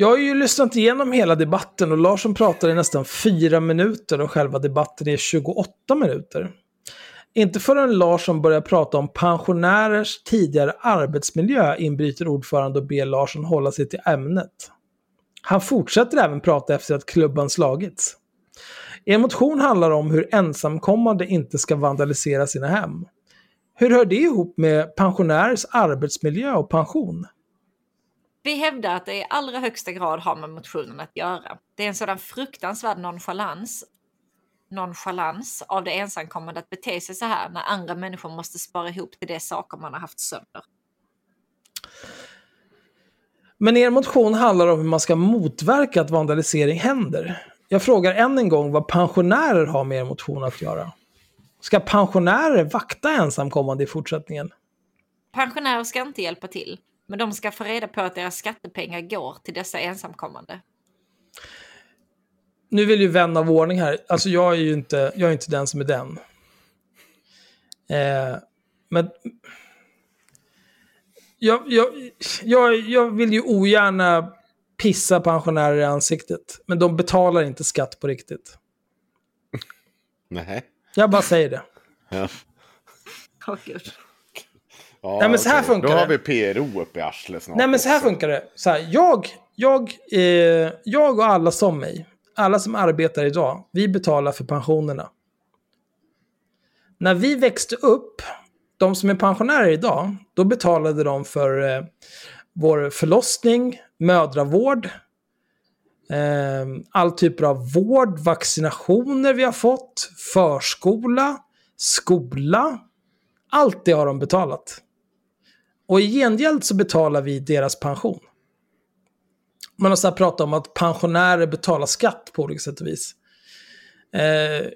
Jag har ju lyssnat igenom hela debatten och Larsson pratade i nästan fyra minuter och själva debatten är 28 minuter. Inte förrän Larsson börjar prata om pensionärers tidigare arbetsmiljö inbryter ordförande och ber Larsson hålla sig till ämnet. Han fortsätter även prata efter att klubban slagits. Er motion handlar om hur ensamkommande inte ska vandalisera sina hem. Hur hör det ihop med pensionärers arbetsmiljö och pension? Vi hävdar att det i allra högsta grad har med motionen att göra. Det är en sådan fruktansvärd nonchalans, nonchalans av det ensamkommande att bete sig så här när andra människor måste spara ihop till de saker man har haft sönder. Men er motion handlar om hur man ska motverka att vandalisering händer. Jag frågar än en gång vad pensionärer har med er motion att göra. Ska pensionärer vakta ensamkommande i fortsättningen? Pensionärer ska inte hjälpa till, men de ska få reda på att deras skattepengar går till dessa ensamkommande. Nu vill ju vän av ordning här, alltså jag är ju inte, jag är inte den som är den. Eh, men jag, jag, jag, jag vill ju ogärna pissa pensionärer i ansiktet, men de betalar inte skatt på riktigt. (laughs) Nej. Jag bara säger det. Ja. Gud. Ja, Nej, men så här okej. funkar Då har vi PRO uppe i arslet snart. Nej men så här också. funkar det. Så här, jag, jag, eh, jag och alla som mig, alla som arbetar idag, vi betalar för pensionerna. När vi växte upp, de som är pensionärer idag, då betalade de för eh, vår förlossning, mödravård, eh, all typer av vård, vaccinationer vi har fått, förskola, skola. Allt det har de betalat. Och i gengäld så betalar vi deras pension. Man har så här pratat om att pensionärer betalar skatt på olika sätt och vis. Eh,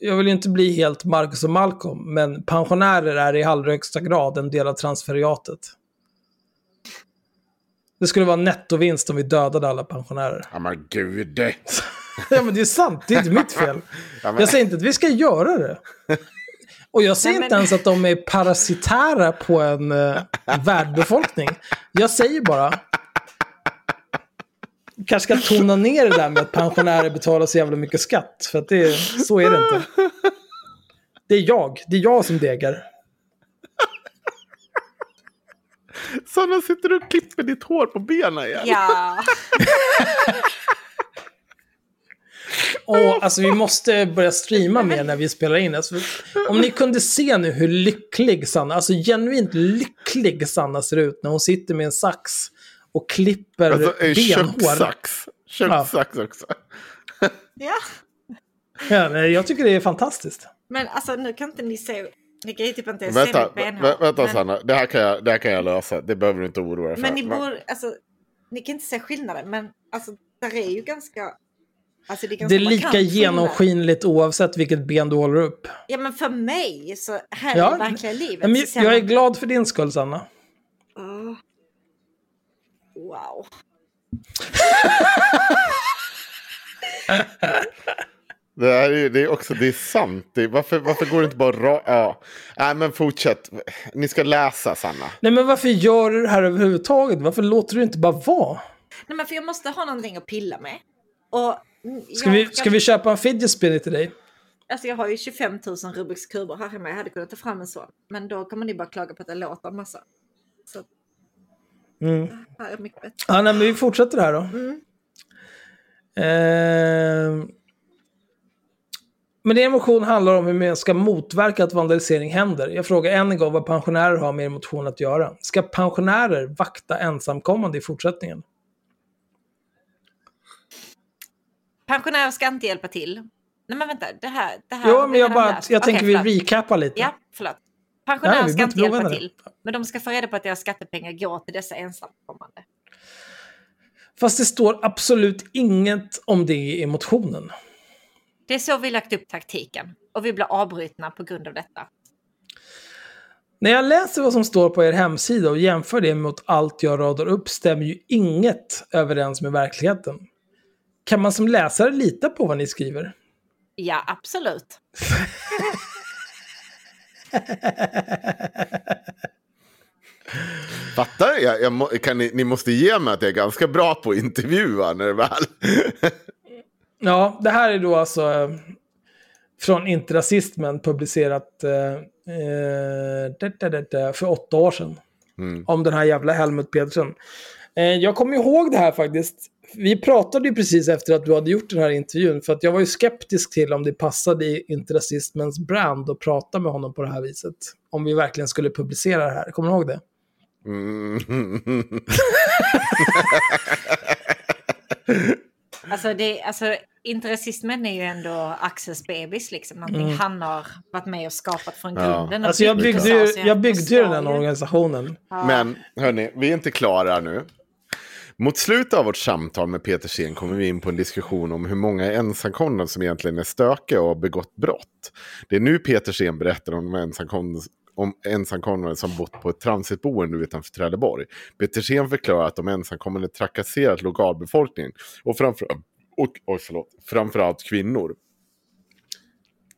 jag vill ju inte bli helt Marcus och Malcolm, men pensionärer är i allra högsta grad en del av transferiatet. Det skulle vara nettovinst om vi dödade alla pensionärer. Ja men gud. (laughs) ja men det är sant, det är inte mitt fel. Ja, men- Jag säger inte att vi ska göra det. (laughs) Och jag säger Nej, inte men- ens att de är parasitära på en uh, världbefolkning. Jag säger bara... kanske ska tona ner det där med att pensionärer betalar så jävla mycket skatt. För att det, så är det inte. Det är jag. Det är jag som degar. Sanna, sitter du och klipper ditt hår på benen igen? Ja, (laughs) Och alltså vi måste börja streama mer när vi spelar in. Alltså, om ni kunde se nu hur lycklig Sanna, alltså genuint lycklig Sanna ser ut när hon sitter med en sax och klipper Alltså en benhår. kökssax. Kökssax också. ja. Ja, nej, jag tycker det är fantastiskt. Men alltså nu kan inte ni se, ni kan ju typ inte se Vänta, mitt benhår. vä vänta men, Sanna. Det här, kan jag, det här kan jag lösa. Det behöver du inte oroa dig för. Men ni borde, alltså, ni kan inte se skillnaden, men alltså där är ju ganska... Alltså, det Det är lika genomskinligt oavsett vilket ben du håller upp. Ja men för mig, så här Ja, i verkliga livet. Ja, men ser jag är glad för din skull Sanna. Åh. Wow. (laughs) Det, här är, det är också det är sant. Det är, varför, varför går det inte bara ra- Ja, Nej, men fortsätt. Ni ska läsa, Sanna. Nej men varför gör du det här överhuvudtaget? Varför låter du inte bara vara? Nej, men för jag måste ha någonting att pilla med. Och Ska jag, vi, ska vi köpa en fidget spinner till dig? Alltså jag har ju 25 000 Rubiks kuber här hemma. Jag hade kunnat ta fram en sån. Men då kommer ni bara klaga på att det låter en massa. Så Mm. här är mycket bättre. Ja, nej, men vi fortsätter här då. Mm. Eh, men din motion handlar om hur man ska motverka att vandalisering händer. Jag frågar än en gång vad pensionärer har med er motion att göra. Ska pensionärer vakta ensamkommande i fortsättningen? Pensionärer ska inte hjälpa till. Nej men vänta, det här... Det här Jo, men jag, bara, jag tänker Okej, vi recapar lite. Ja, förlåt. Pensionärer ska inte hjälpa det. till. Men de ska få reda på att deras skattepengar går till dessa ensamkommande. Fast det står absolut inget om det i motionen. Det är så vi lagt upp taktiken. Och vi blir avbrutna på grund av detta. När jag läser vad som står på er hemsida och jämför det mot allt jag radar upp stämmer ju inget överens med verkligheten. Kan man som läsare lita på vad ni skriver? Ja, absolut. (laughs) Fattar jag? jag må, kan ni, ni måste ge mig att jag är ganska bra på att intervjua när det väl... (laughs) Ja, det här är då alltså eh, från Inte Rasismen publicerat eh, det, det, det, det, för åtta år sedan. Om den här jävla Helmut Pedersen. Eh, jag kommer ihåg det här faktiskt. Vi pratade ju precis efter att du hade gjort den här intervjun. För att jag var ju skeptisk till om det passade i Inte Rasismens brand att prata med honom på det här viset. Om vi verkligen skulle publicera det här. Kommer du ihåg det? Mm. (laughs) Alltså, det, alltså inte rasismen är ju ändå Axels bebis liksom. Någonting han har varit med och skapat från Ja. grunden. och Alltså jag byggt byggde ju, jag byggde ju den här organisationen. Men hörni, vi är inte klara nu. Mot slutet av vårt samtal med Peter Sen kommer vi in på en diskussion om hur många ensamkommande som egentligen är stökiga och har begått brott. Det är nu Peter Sen berättar om de ensamkommande om ensamkommande som bott på ett transitboende utanför Trelleborg. Peter Sen förklarar att de ensamkommande trakasserat lokalbefolkningen och, framför, och och förlåt, framförallt kvinnor.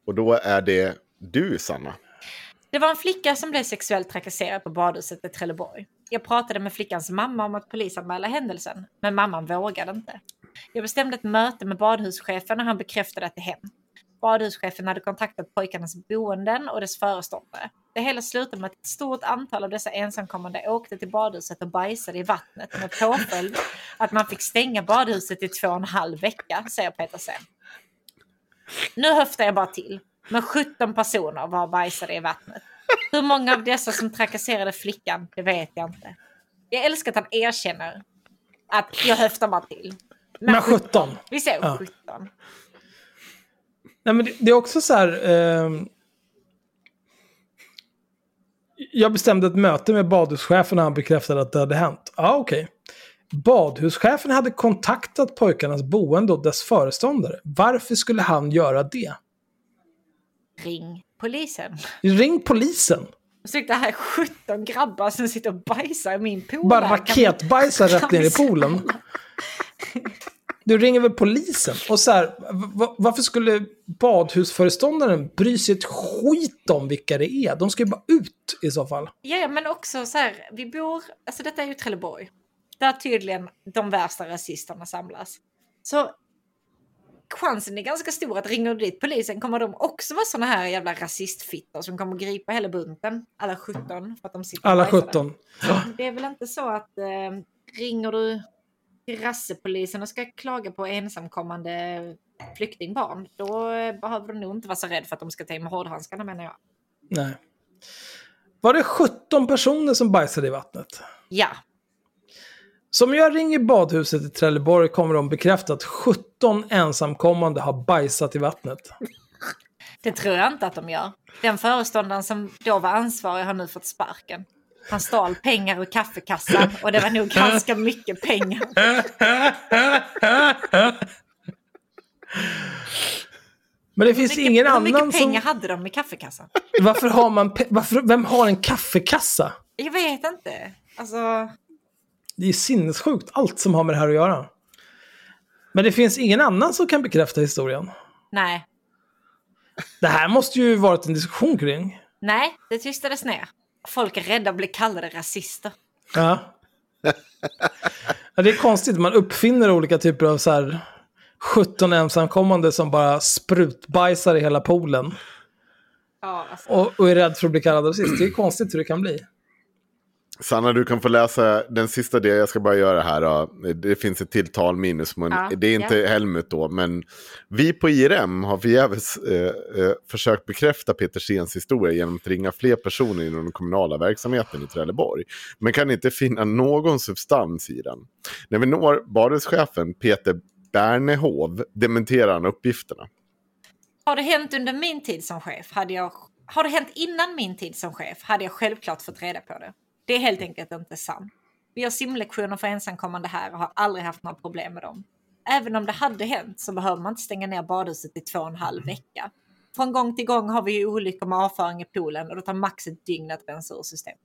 Och då är det du, Sanna. Det var en flicka som blev sexuellt trakasserad på badhuset i Trelleborg. Jag pratade med flickans mamma om att polisanmäla händelsen, men mamman vågade inte. Jag bestämde ett möte med badhuschefen och han bekräftade att det hänt. Badhuschefen hade kontaktat pojkarnas boenden och dess föreståndare. Det hela slutade med att ett stort antal av dessa ensamkommande åkte till badhuset och bajsade i vattnet med påföljd att man fick stänga badhuset i två och en halv vecka, säger Peter Sen. Nu höftar jag bara till. Men 17 personer var bajsade i vattnet. Hur många av dessa som trakasserade flickan, det vet jag inte. Jag älskar att han erkänner att jag höftar bara till. Men 17. Vi säger Ja. 17. Nej, men det, det är också så här... ehm, jag bestämde ett möte med badhuschefen och han bekräftade att det hade hänt. Ja, okej. Badhuschefen hade kontaktat pojkarnas boende och dess föreståndare. Varför skulle han göra det? Ring polisen. Ring polisen. Det här är 17 grabbar som sitter och bajsar i min pool. Bara raketbajsar rätt ner i poolen. Du ringer väl polisen? Och så här, varför skulle badhusföreståndaren bry sig ett skit om vilka det är? De ska ju bara ut i så fall. Ja, men också så här, vi bor, alltså detta är ju Trelleborg. Där tydligen de värsta rasisterna samlas. Så chansen är ganska stor att ringer du dit polisen kommer de också vara såna här jävla rasistfittor som kommer gripa hela bunten. Alla 17 för att de sitter Alla bajsar 17. där. Det är väl inte så att eh, ringer du till rassepolisen och ska klaga på ensamkommande flyktingbarn, då eh, behöver du nog inte vara så rädd för att de ska ta i med hårdhandskarna menar jag. Nej. Var det 17 personer som bajsade i vattnet? Ja, Som jag ringer badhuset i Trelleborg kommer de bekräfta att 17 ensamkommande har bajsat i vattnet. Det tror jag inte att de gör. Den föreståndaren som då var ansvarig har nu fått sparken. Han stal pengar ur kaffekassan och det var nog ganska mycket pengar. Men det finns Hur mycket, ingen hur annan mycket som... pengar hade de i kaffekassan? Varför har man... Varför... Vem har en kaffekassa? Jag vet inte. Alltså, Det är sinnessjukt allt som har med det här att göra. Men det finns ingen annan som kan bekräfta historien. Nej. Det här måste ju varit en diskussion kring. Nej, det tystades ner. Folk är rädda att bli kallade rasister. Ja. ja det är konstigt, man uppfinner olika typer av så här 17 ensamkommande som bara sprutbajsar i hela poolen. Ja, alltså. Och, och är rädd för att bli kallad rasist. Det är konstigt hur det kan bli. Sanna, du kan få läsa den sista delen. Jag ska bara göra här. Då. Det finns ett till talminus. Men Ja, det är inte ja. Helmut då. Men vi på IRM har förgäves eh, eh, försökt bekräfta Peter Stens historia genom att ringa fler personer inom den kommunala verksamheten i Trelleborg. Men kan inte finna någon substans i den. När vi når badelschefen Peter Bernehov dementerar han uppgifterna. Har det hänt under min tid som chef hade jag... Har det hänt innan min tid som chef hade jag självklart fått reda på det. Det är helt enkelt inte sant. Vi har simlektioner för ensamkommande här och har aldrig haft några problem med dem. Även om det hade hänt så behöver man inte stänga ner badhuset i två och en halv vecka. Från gång till gång har vi ju olyckor med avföring i poolen och det tar max ett dygn att rensa ur systemet.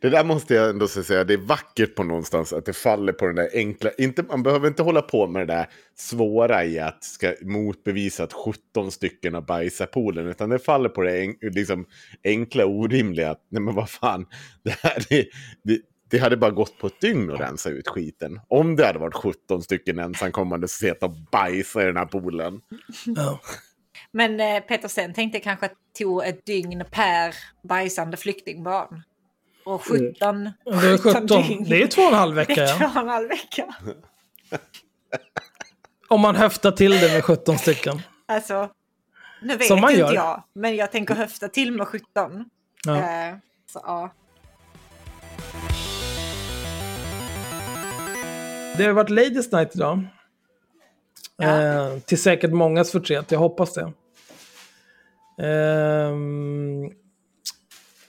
Det där måste jag ändå säga, det är vackert på någonstans att det faller på den där enkla, inte, man behöver inte hålla på med det där svåra i att ska motbevisa att 17 stycken har bajsat poolen, utan det faller på det en, liksom, enkla orimliga, att nej men vad fan, (laughs) det, här, det, det, det hade bara gått på ett dygn att rensa ut skiten. Om det hade varit 17 stycken ensamkommande som sett och bajsa i den här poolen. Ja. Men eh, Peter Sten tänkte kanske att det tog ett dygn per bajsande flyktingbarn. Och 17, Det är 17. dygn. Det är två och en halv vecka, är två ja. och en halv vecka. Om man höftar till det med 17 stycken. Alltså, nu vet Som man inte gör. jag, men jag tänker höfta till med 17. Ja. Eh, så ja. Det har varit Ladies Night idag. Ja. Eh, till säkert mångas förtret, jag hoppas det. Ehm,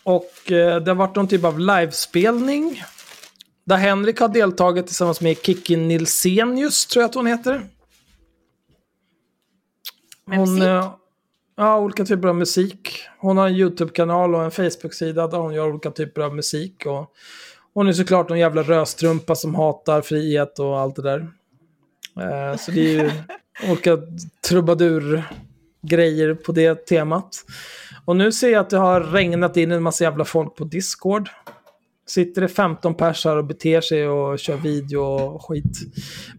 och eh, det har varit någon typ av livespelning. Där Henrik har deltagit tillsammans med Kikki Nilsenius, tror jag att hon heter. Med Hon, musik? eh, ja, olika typer av musik. Hon har en YouTube-kanal och en Facebook-sida där hon gör olika typer av musik. Och hon är såklart en jävla röstrumpa som hatar frihet och allt det där. Eh, så det är ju (laughs) olika trubadur-grejer på det temat. Och nu ser jag att det har regnat in en massa jävla folk på Discord. Sitter det 15 pers här och beter sig och kör video och skit.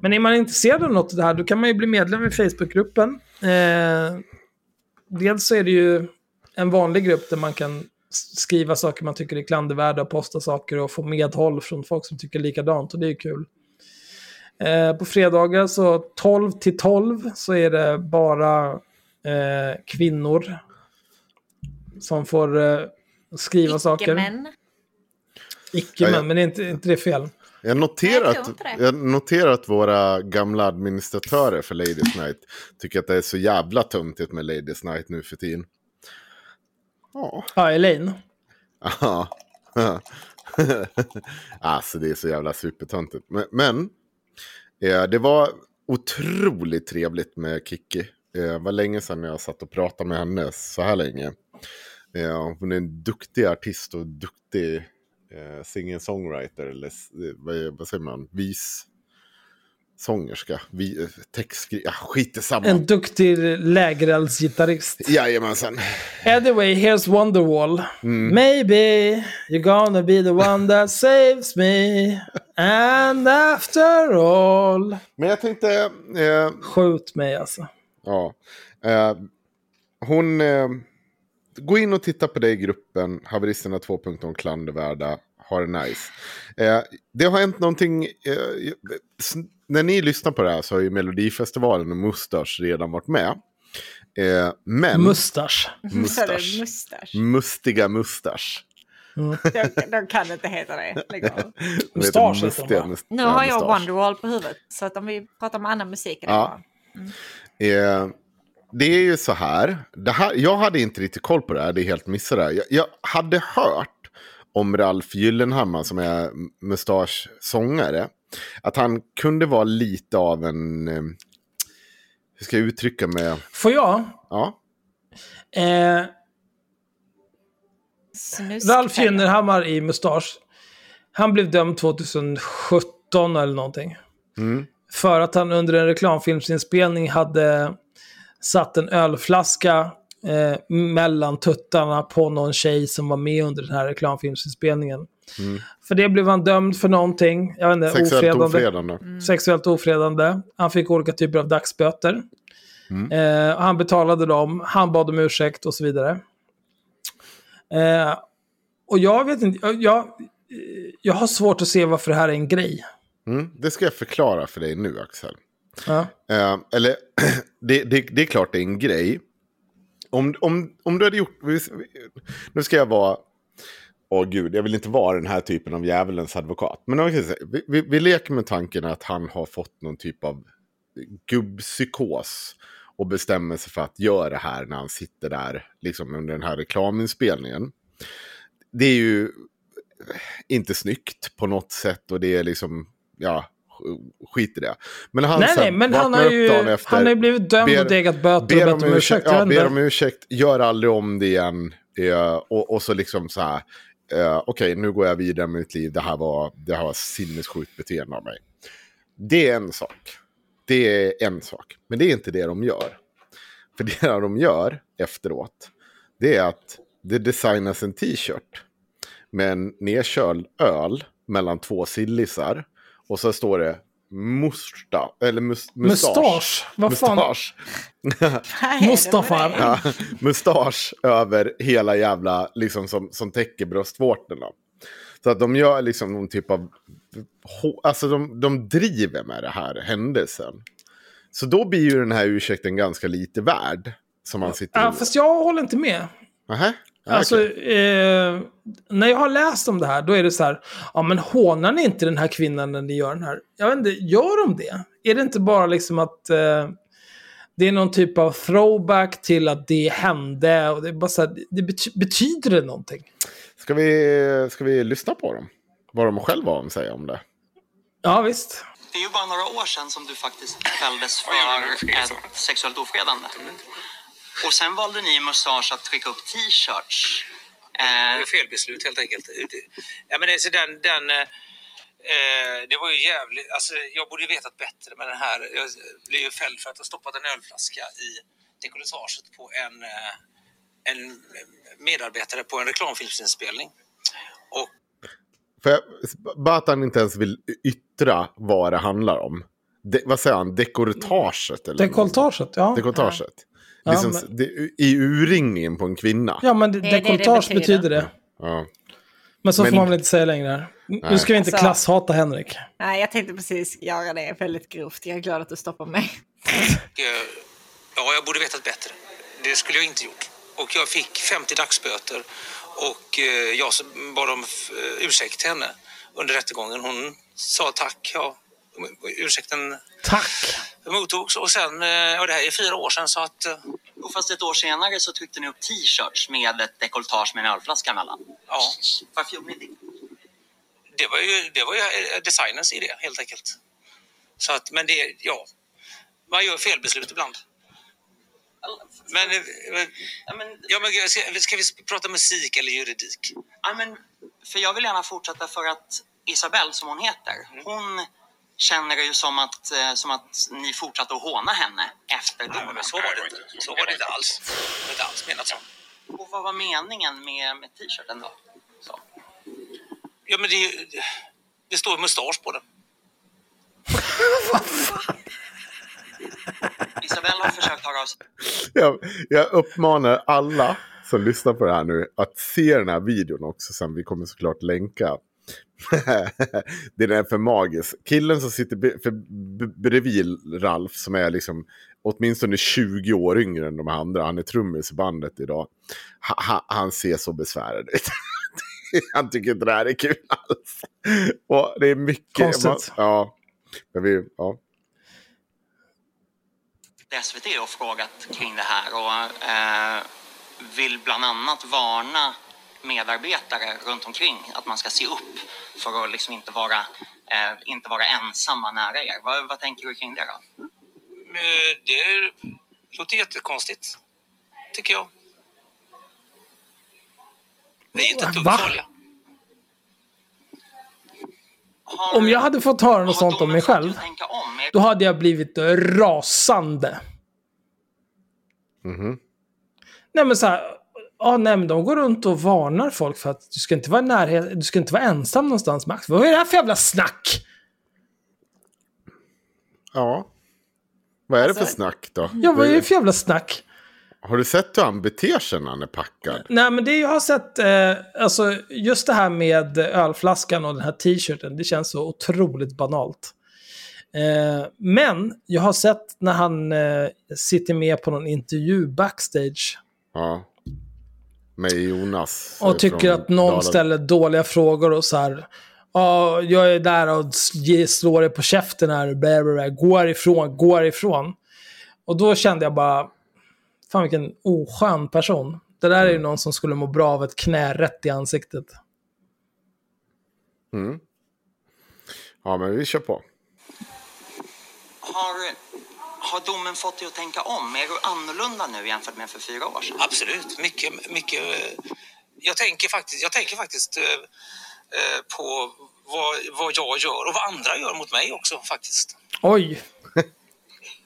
Men är man intresserad av något av det här, då kan man ju bli medlem i Facebookgruppen. Eh, dels så är det ju en vanlig grupp där man kan skriva saker man tycker är klandervärda och posta saker och få medhåll från folk som tycker likadant och det är ju kul. Eh, på fredagar så 12 till 12 så är det bara eh, kvinnor som får eh, skriva saker. Icke-män. Icke Ja, män, ja. men är inte, inte det fel? Jag noterar, jag att, jag noterar att våra gamla administratörer för Ladies Night tycker att det är så jävla töntigt med Ladies Night nu för tiden. Ja. Ja, Elaine. Ja. (laughs) alltså det är så jävla supertöntigt. Men, men eh, det var otroligt trevligt med Kikki. Eh, det var länge sedan jag satt och pratade med henne så här länge. Eh, hon är en duktig artist och duktig eh, singer-songwriter. Eller eh, vad, vad säger man? Vis sångerska. Vi, eh, textskri... Ja, skit i samma. En duktig lägereldsgitarrist. Jajamensan. Anyway, here's Wonderwall. Maybe you're gonna be the one that saves me. And after all... Men jag tänkte... Eh, Skjut mig alltså. Ja. Eh, hon... Eh, gå in och titta på det i gruppen. Haveristerna 2.0 klandervärda. Har det nice. Eh, det har hänt någonting. Eh, när ni lyssnar på det här så har ju Melodifestivalen och Mustasch redan varit med. Eh, men... Mustasch. Mustasch. mustasch. Mustiga mustasch. De, de kan inte heta det. (laughs) Mustasch heter de, Nu har jag. Wonderwall på huvudet. Så att om vi pratar om annan musik är det Ja. bra. Eh, det är ju så här, det här. Jag hade inte riktigt koll på det här, det är helt missat det här. Jag, jag hade hört om Ralf Gyllenhammar som är mustasch-sångare. Att han kunde vara lite av en... Eh, hur ska jag uttrycka mig? Får jag? Ja, Eh, Ralf Gyllenhammar i Mustasch. Han blev dömd 2017 eller någonting. Mm. För att han under en reklamfilmsinspelning hade satt en ölflaska eh, mellan tuttarna på någon tjej som var med under den här reklamfilmsinspelningen. För det blev han dömd för någonting. Jag vet inte, Sexuellt ofredande. ofredande. Sexuellt ofredande. Han fick olika typer av dagsböter. Eh, han betalade dem, han bad om ursäkt och så vidare. Eh, och jag vet inte, jag, jag, jag har svårt att se varför det här är en grej. Mm, det ska jag förklara för dig nu Axel. Ja. Eh, eller, (clears throat) det, det, det är klart det är en grej. Om, om, om du hade gjort... Nu ska jag vara... Åh gud, jag vill inte vara den här typen av djävulens advokat. Men vi, vi, vi, vi leker med tanken att han har fått någon typ av gubbpsykos. Och bestämmer sig för att göra det här när han sitter där liksom under den här reklaminspelningen. Det är ju inte snyggt på något sätt och det är liksom, ja, skit i det. Men han Nej, sen nej, men han har ju, efter, han har ju blivit dömd ber- och degat böter och bett om ursäkt. ja, ber om ursäkt, gör aldrig om det igen. Eh, och, och så liksom så här, eh, okej nu går jag vidare med mitt liv, det här var, det här var sinnessjukt beteende av mig. Det är en sak. Det är en sak. Men det är inte det de gör. För det de gör efteråt, det är att det designas en t-shirt med en nedkörd öl mellan två sillisar. Och så står det musta, eller mus, mustasch. Mustasch? Vad fan? Mustasch. (laughs) Mustafa. Ja, mustasch över hela jävla, liksom som, som täcker bröstvårtorna. Så att de gör liksom någon typ av, alltså de, de driver med det här händelsen. Så då blir ju den här ursäkten ganska lite värd. Som man sitter Ja, och... fast jag håller inte med. Nähä? Alltså, eh, när jag har läst om det här, då är det så här, ja men hånar ni inte den här kvinnan när ni gör den här? Jag vet inte, gör de det? Är det inte bara liksom att eh, det är någon typ av throwback till att det hände? Och det är bara så här, det bety- betyder det någonting? Ska, vi, ska vi lyssna på dem? Vad de själva säga om det. Ja, visst. Det är ju bara några år sedan som du faktiskt fälldes för ett sexuellt ofredande. Och sen valde ni i Mustasch att trycka upp t-shirts. Eh, felbeslut helt enkelt. Ja, men alltså, den, den, eh, eh, det var ju jävligt, alltså, jag borde ju vetat bättre med den här. Jag blev ju fälld för att ha stoppat en ölflaska i dekolletaget på en, eh, en medarbetare på en reklamfilmsinspelning. Och För jag, bara att han inte ens vill yttra vad det handlar om. De, vad säger han? Dekolletaget? Eller Dekolletaget, ja. Dekolletaget. Ja, Liksom, men- det, I urringningen på en kvinna. Ja, men Det det dekolletage betyder. det. Ja. Men så Men- får man väl inte säga längre. här. Nu Nej. ska vi inte Alltså- klasshata Henrik. Nej, jag tänkte precis göra det väldigt grovt. Jag är glad att du stoppar mig. (laughs) eh, ja, jag borde vetat bättre. Det skulle jag inte gjort. Och jag fick 50 dagsböter och eh, jag bad om eh, ursäkt till henne under rättegången. Hon sa tack, ja. Ursäkten Tack! mottogs och sen, eh, och det här är fyra år sedan så att eh, och fast ett år senare så tryckte ni upp t-shirts med ett dekolletage med en ölflaska emellan. ja, Varför gjorde ni det? det var ju, det var ju eh, designens idé helt enkelt. Så att, men det, ja, man gör felbeslut ibland. Men, Ja, men, ja, men ska, ska vi prata musik eller juridik? ja, men, för jag vill gärna fortsätta för att Isabelle, som hon heter, hon känner det ju som att, eh, som att ni fortsatte att håna henne efter Nej, domen. men så var det inte. Så var det inte alls. Det var inte alls menat så. Och vad var meningen med, med t-shirten då? Så. Ja, men det, det står mustasch på den. (laughs) Isabelle har försökt höra av sig Jag, jag uppmanar alla som lyssnar på det här nu att se den här videon också sen. Vi kommer såklart länka. (laughs) den är för magisk. Killen som sitter för, b- bredvid Ralf som är liksom åtminstone 20 år yngre än de andra. Han är trummis i bandet idag. Ha, ha, han ser så besvärad ut. (laughs) han tycker inte det här är kul alls. Och det är mycket... Konstigt. ja. Men vi, ja. SVT och frågat kring det här och eh, vill bland annat varna medarbetare runt omkring att man ska se upp för att liksom inte vara, eh, inte vara ensamma nära er. Vad, vad tänker du kring det då? Eh, Det låter jättekonstigt, tycker jag. Det är inte ett dugg farliga. Om jag hade fått höra något sånt om mig själv, då hade jag blivit rasande. Mhm. Nej men så här, ja, nej, men de går runt och varnar folk för att du ska inte vara i närhet, du ska inte vara ensam någonstans Max. Vad är det här för jävla snack? Ja. Vad är det för Alltså- snack då? Ja, vad är det för jävla snack? Har du sett hur han beter sig när han är packad? Nej, men det jag har sett, eh, alltså just det här med ölflaskan och den här t-shirten, det känns så otroligt banalt. Eh, men jag har sett när han eh, sitter med på någon intervju backstage Ja. Med Jonas. och eh, tycker från att någon Dala- ställer dåliga frågor och så här. Ja, jag är där och slår dig på käften här. Bla, bla, bla. Gå härifrån, gå härifrån. Och då kände jag bara, fan vilken oskön person. Det där är ju någon som skulle må bra av ett knä rätt i ansiktet. Mm. Ja, men vi kör på. Har, har domen fått dig att tänka om? Är du annorlunda nu jämfört med för fyra år sedan? Absolut, mycket, mycket. eh, Jag tänker faktiskt, jag tänker faktiskt eh, eh, på vad, vad jag gör och vad andra gör mot mig också faktiskt. Oj.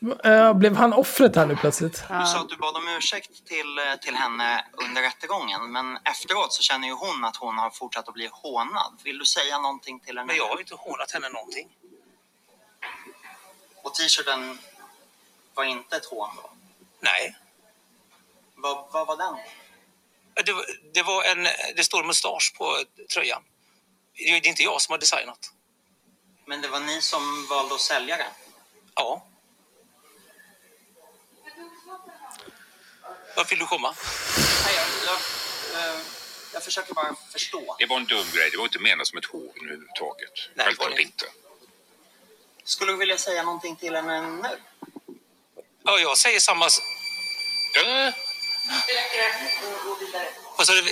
(laughs) Blev han offret här nu plötsligt? Du sa att du bad om ursäkt till, till henne under rättegången, men efteråt så känner ju hon att hon har fortsatt att bli hånad. Vill du säga någonting till henne? Men jag har inte hånat henne någonting. Och t-shirten var inte ett hån då? Nej. Vad, vad var den? Det, det, var en, det står mustasch på tröjan. Det är inte jag som har designat. Men det var ni som valde att sälja den? Ja. Vart vill du komma? Nej, jag, jag, eh, jag försöker bara förstå. Det var en dum grej. Det var inte menat som ett hån överhuvudtaget. Självklart inte. Skulle du vilja säga någonting till henne nu? Ja, jag säger samma... s- Äh, vad sa du?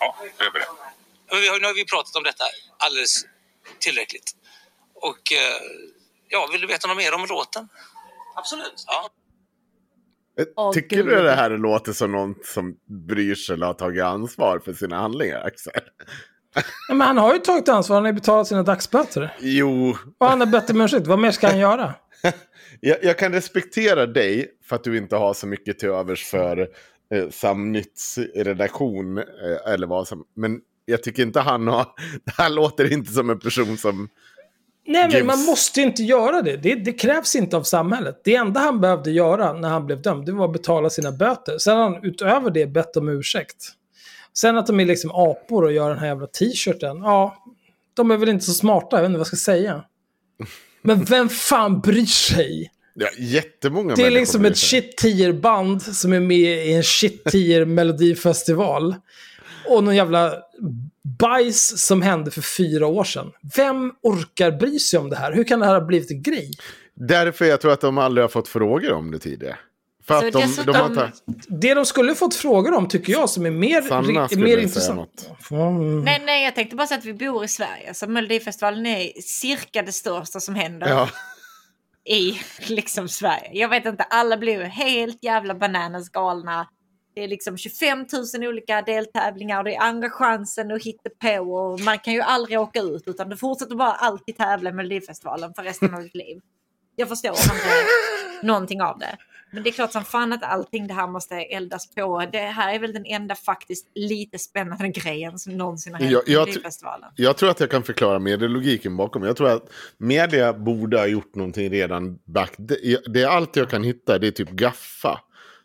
Ja, över det. Men vi har, nu har vi pratat om detta alldeles tillräckligt. Och eh, ja, vill du veta något mer om låten? Absolut. Ja. Eh, Tycker du det här låter som någon som bryr sig eller har tagit ansvar för sina handlingar, Axel? Ja, men han har ju tagit ansvar, han har ju betalat sina dagsböter. Jo, Och han har bett om ursäkt, vad mer ska han göra? (laughs) jag, jag kan respektera dig för att du inte har så mycket till övers för eh, Samnytts redaktion. Eh, eller vad som, men jag tycker inte han har... (laughs) Här låter inte som en person som... Nej, men Gibbs. man måste inte göra det. det. Det krävs inte av samhället. Det enda han behövde göra när han blev dömd, det var att betala sina böter. Sen har han utöver det bett om ursäkt. Sen att de är liksom apor och gör den här jävla t-shirten, ja, de är väl inte så smarta, jag vet inte vad jag ska säga. Men vem fan bryr sig? Ja, jättemånga Det är liksom ett sig. shit tier band som är med i en shit tier melodifestival. Och någon jävla bajs som hände för fyra år sedan. Vem orkar bry sig om det här? Hur kan det här ha blivit en grej? Därför jag tror att de aldrig har fått frågor om det tidigare. För att de, dessutom- de har tagit... Det de skulle fått frågor om tycker jag som är mer, Sanna skulle mer säga intressant. något. Mm. Nej, nej, jag tänkte bara säga att vi bor i Sverige. Så Melodifestivalen är cirka det största som händer Ja. i liksom Sverige. Jag vet inte, alla blir helt jävla bananas galna. Det är liksom 25 000 olika deltävlingar och det är andra chansen att hitta på och man kan ju aldrig åka ut utan du fortsätter bara alltid tävla i Melodifestivalen för resten av ditt liv. Jag förstår inte någonting av det. Men det är klart som fan att allting det här måste eldas på. Det här är väl den enda faktiskt lite spännande (laughs) grejen som någonsin har hänt Jag, i jag, Melodifestivalen. jag tror att jag kan förklara medielogiken bakom. Jag tror att media borde ha gjort någonting redan back. Det, det är allt jag kan hitta, det är typ Gaffa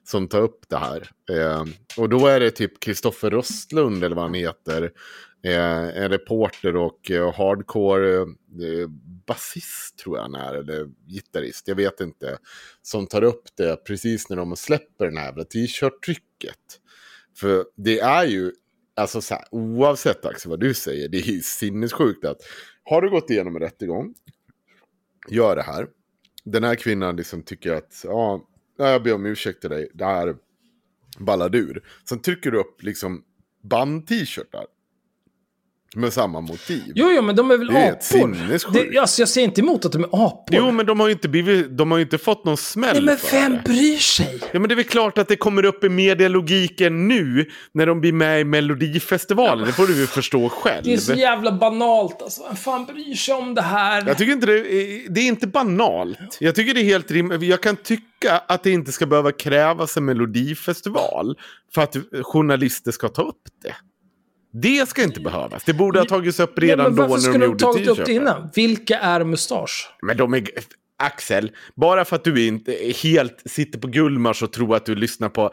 som tar upp det här. Eh, och då är det typ Kristoffer Röstlund eller vad han heter. Eh, en reporter och eh, hardcore eh, basist tror jag han är, eller gitarrist, jag vet inte. Som tar upp det precis när de släpper den här jävla t-shirt-trycket. För det är ju, alltså så här, oavsett Axel vad du säger, det är ju sinnessjukt att har du gått igenom en rättegång, gör det här. Den här kvinnan liksom tycker att, ja, jag ber om ursäkt till dig, det här ballade ur. Sen trycker du upp liksom band-t-shirtar. Med samma motiv. Jo, jo, men de är väl Det är apor? Det, alltså, jag säger inte emot att de är apor. Jo, men de har ju inte, blivit, de har ju inte fått någon smäll Nej, men för vem bryr sig? Ja, men det är väl klart att det kommer upp i medialogiken nu när de blir med i Melodifestivalen. Det får du ju förstå själv. Det är så jävla banalt alltså. Vem fan bryr sig om det här? Jag tycker inte det, är- det är inte banalt. Jag tycker det är helt rimligt. Jag kan tycka att det inte ska behöva krävas en melodifestival för att journalister ska ta upp det. Det ska inte behövas. Det borde ha tagits upp Ja, redan men då varför när skulle de de gjorde tagit upp det t-shirten. innan? Vilka är mustasch? Men de är... Axel, bara för att du inte helt sitter på Gullmars och tror att du lyssnar på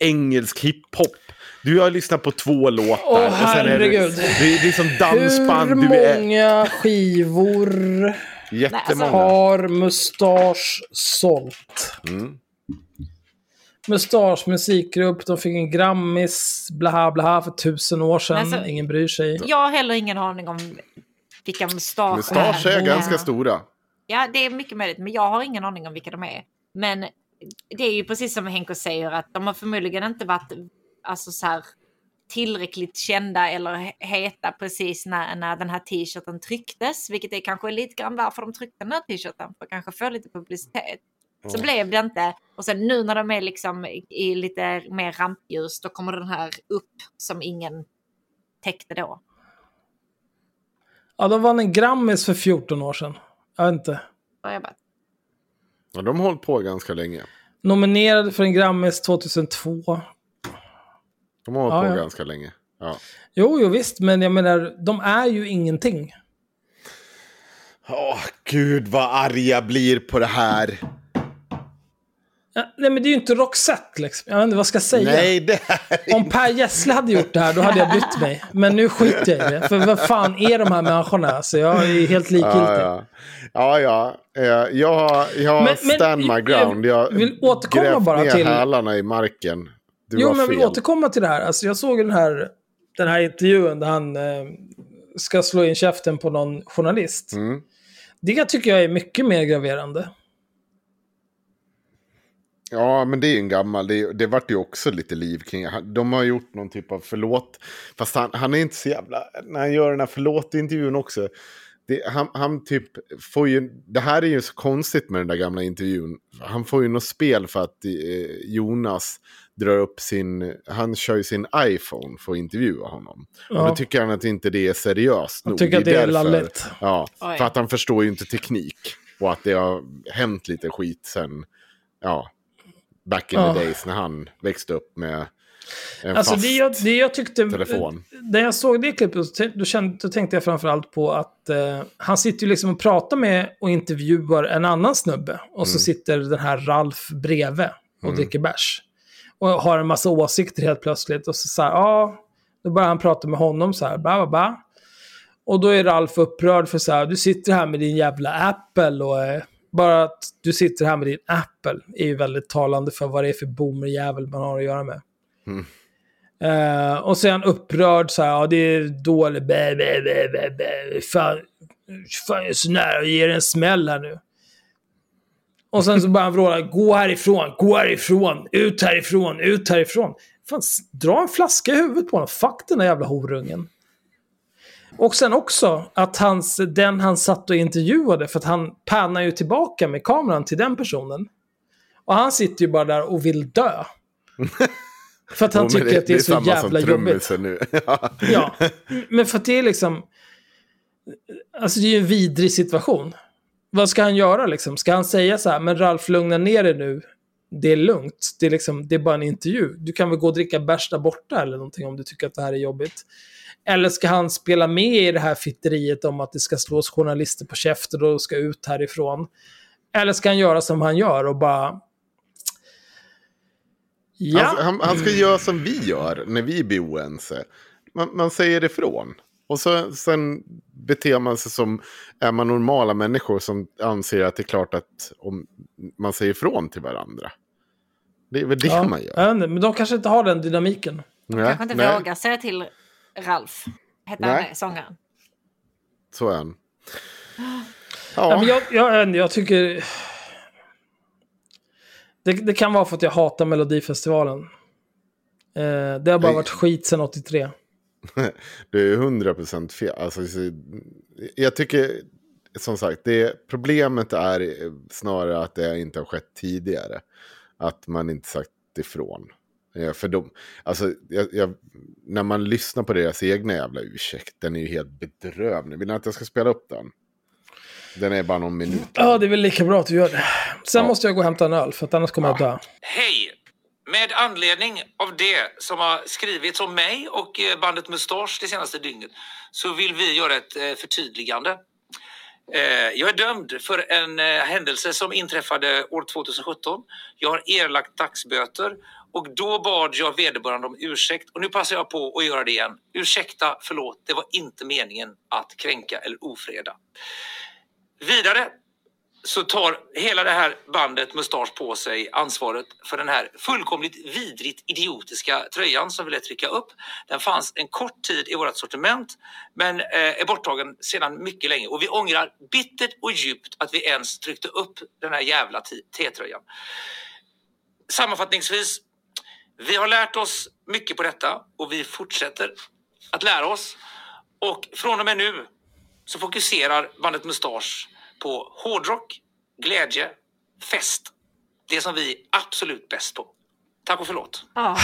engelsk hiphop. Du har lyssnat på två låtar. Åh, det, herregud. det, är- det är som dansband. Hur många skivor jättemånga. har mustasch sålt? Mm. Mustasch musikgrupp, de fick en Grammis, blaha blaha för tusen år sedan. Alltså- Ingen bryr sig. Jag har heller ingen aning om vilka mustascher Mustasch är ganska stora. Ja, det är mycket möjligt, men jag har ingen aning om vilka de är. Men det är ju precis som Henko säger att de har förmodligen inte varit alltså så här, tillräckligt kända eller he- heta precis när, när den här t-shirten trycktes, vilket är kanske lite grann varför de tryckte den här t-shirten, för att kanske få lite publicitet. Så Mm. blev det inte. Och sen nu när de är liksom i- lite mer rampljus, då kommer den här upp som ingen täckte då. Ja, de vann en Grammis för 14 år sedan. Jag vet inte. Jag bara, Ja, de har hållit på ganska länge. Nominerade för en Grammis 2002. De har hållit Ja, på ja. ganska länge. Ja. Jo, jo visst, men jag menar, de är ju ingenting. Åh, gud vad arg jag blir på det här. Nej, men det är ju inte Roxette liksom. Jag vet inte vad ska jag säga. Nej, det är Om Per Gessle hade gjort det här, då hade jag brytt mig. Men nu skiter jag i det. För vad fan är de här människorna? Alltså, jag är helt likgiltig. Ja, ja. ja, ja. Jag har, jag har Men- men- stand my ground. Jag vill återkomma bara ner till- hälarna i marken. Du jo, men jag vill återkomma till det här. Alltså, jag såg den här, den här intervjun där han eh, ska slå in käften på någon journalist. Mm. Det tycker jag är mycket mer graverande. Ja, men det är ju en gammal. Det, det vart ju också lite liv kring. De har gjort någon typ av förlåt. Fast han, han är inte så jävla... När han gör den här förlåt-intervjun också. Det, han, han typ får ju... Det här är ju så konstigt med den där gamla intervjun. Han får ju något spel för att eh, Jonas drar upp sin... Han kör ju sin iPhone för att intervjua honom. Ja. Och då tycker han att inte det är seriöst Han nog. tycker att det är därför- lalligt. Ja, Oj. för att han förstår ju inte teknik. Och att det har hänt lite skit sen... Ja, back in Ja. the days när han växte upp med en Alltså fast det jag, det jag tyckte... telefon. När jag såg det klippet så då, kände, då tänkte jag framförallt på att eh, han sitter ju liksom och pratar med och intervjuar en annan snubbe. Och så Mm. sitter den här Ralf bredvid och Mm. dricker bärs. Och har en massa åsikter helt plötsligt. Och så så här, ja, då börjar han prata med honom så här, ba, ba, ba. Och då är Ralf upprörd för så här, du sitter här med din jävla Apple och eh, bara att du sitter här med din Apple är ju väldigt talande för vad det är för boomerjävel man har att göra med. Mm. Eh, och han upprörd så här, ja det är dåligt, bä, bä, bä, bä, bä. Fan, fan jag är så nära att ge dig en smäll här nu. Och sen så börjar han vråla, gå härifrån, gå härifrån, ut härifrån, ut härifrån. Fan, dra en flaska i huvudet på honom, fuck den där jävla horungen. Och sen också att hans, den han satt och intervjuade, för att han pannar ju tillbaka med kameran till den personen. Och han sitter ju bara där och vill dö. (laughs) För att han Jo, tycker att det är, så samma som jävla jobbigt. nu. (laughs) Ja, men för att det är liksom... Alltså det är ju en vidrig situation. Vad ska han göra liksom? Ska han säga så här, men Ralf lugna ner dig nu. Det är lugnt. Det är, liksom, det är bara en intervju. Du kan väl gå och dricka bärs där borta eller någonting om du tycker att det här är jobbigt. Eller ska han spela med i det här fitteriet om att det ska slås journalister på käften och ska ut härifrån? Eller ska han göra som han gör och bara... Ja. Han, han, han ska göra som vi gör när vi blir oense. Man, man säger ifrån. Och så, sen beter man sig som, är man normala människor som anser att det är klart att om man säger ifrån till varandra. Det är väl det ja, man gör. inte, men de kanske inte har den dynamiken. Nej, kanske inte nej, vågar säga till Ralf. Hette Nej. han det, sångaren? Så är han. Ja. men jag, jag, jag tycker... Det, det kan vara för att jag hatar Melodifestivalen. Eh, det har bara Nej. varit skit sedan 83. (laughs) det är hundra procent fel. Alltså, så- jag tycker, som sagt, det, problemet är snarare att det inte har skett tidigare. Att man inte sagt ifrån. Ja, för de, alltså, jag, jag, när man lyssnar på deras egna jävla ursäkt, den är ju helt bedrövlig. Vill ni att jag ska spela upp den? Den är bara någon minut. Ja, det är väl lika bra att du gör det. Sen måste jag gå och hämta en öl, för att annars kommer jag dö. Hej! Med anledning av det som har skrivits om mig och eh, bandet Mustasch det senaste dygnet så vill vi göra ett eh, förtydligande. Eh, Jag är dömd för en eh, händelse som inträffade år 2017. Jag har erlagt dagsböter och då bad jag vederbörande om ursäkt och nu passar jag på att göra det igen. Ursäkta, förlåt, det var inte meningen att kränka eller ofreda. Vidare så tar hela det här bandet Mustasch på sig ansvaret för den här fullkomligt vidrigt idiotiska tröjan som vi lät trycka upp. Den fanns en kort tid i vårt sortiment men eh, är borttagen sedan mycket länge och vi ångrar bittert och djupt att vi ens tryckte upp den här jävla T-tröjan. Sammanfattningsvis, vi har lärt oss mycket på detta och vi fortsätter att lära oss. Och från och med nu så fokuserar bandet Mustasch på hårdrock, glädje, fest. Det som vi är absolut bäst på. Tack och förlåt. Ja.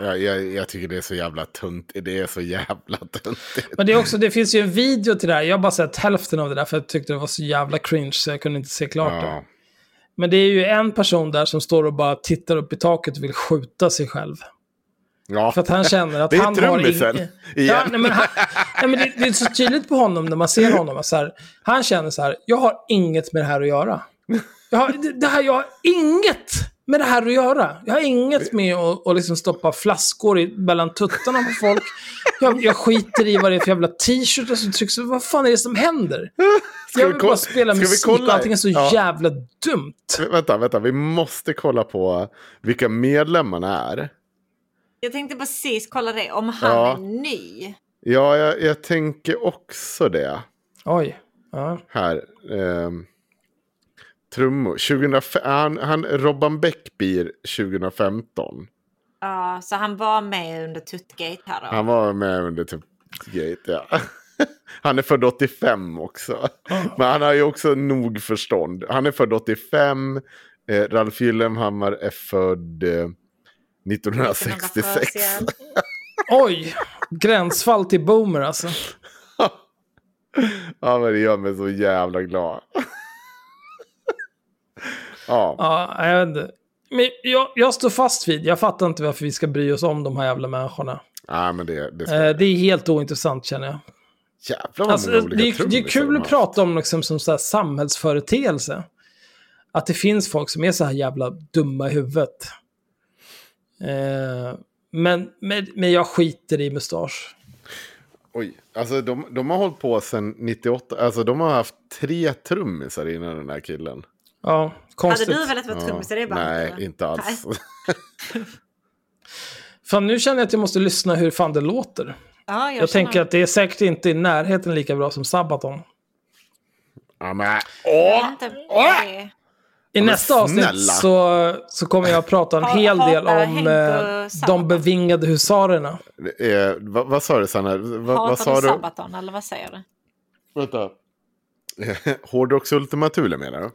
Jag, jag, jag tycker det är så jävla tunt. Det är så jävla tuntigt. Men det, är också, det finns ju en video till det här. Jag har bara sett hälften av det där för jag tyckte det var så jävla cringe så jag kunde inte se klart det. Ja. Men det är ju en person där som står och bara tittar upp i taket och vill skjuta sig själv. Ja. För att han känner att Det är han har trummisen, ing- igen. Ja, nej, men han, nej, men det, det är så tydligt på honom när man ser honom. Så här, han känner så här, jag har inget med det här att göra. Jag har, det, det här, jag har inget med det här att göra. Jag har inget med att, att liksom stoppa flaskor i, mellan tuttarna på folk. Jag, jag skiter i vad det är för jävla t-shirt som trycks. Vad fan är det som händer? Ska jag vi vill kolla- bara spela musik och allting är så Ja. jävla dumt. Vänta, vänta. Vi måste kolla på vilka medlemmarna är. Jag tänkte precis kolla det, om han Ja. är ny. Ja, jag, jag tänker också det. Oj. Ja. Här. Ehm, trummor. 2005, han, han, Robban Bäckbir 2015. Ja, så han var med under Tuttgate här då. Han var med under typ Gate, ja. (laughs) Han är född 85 också. Men han har ju också nog förstånd. Han är född 85. Eh, Ralf Gyllenhammar är född eh, 1966. Oj, gränsfall till boomer alltså. (laughs) ja, men det gör mig så jävla glad. (laughs) ja. Ja, jag vet inte. Men jag, jag står fast vid, jag fattar inte varför vi ska bry oss om de här jävla människorna. ja, men det, det, Eh, det är helt ointressant känner jag. jävlar vad Alltså, många det, olika är, det är kul att prata om liksom, som så här samhällsföreteelse. Att det finns folk som är så här jävla dumma i huvudet. Eh, men, men, men jag skiter i mustasch. Oj, alltså de, de har hållit på sedan 98. Alltså de har haft tre trummisar innan den här killen. Ja, konstigt. Hade du velat vara trummis i det bandet? Nej, eller? inte alls. (laughs) Fan, nu känner jag att jag måste lyssna hur fan det låter. Ja, Jag, tänker att det är säkert inte i närheten lika bra som Sabaton. ja, men, Jag vet inte. I nästa avsnitt snälla. så, så kommer jag att prata en Ha- hel del om eh, de bevingade husarerna. eh, vad, vad sa du Sanna? Va, vad sa du? Sabaton, eller vad säger du? Vänta. (laughs) Hårdrocksultima Thule menar du?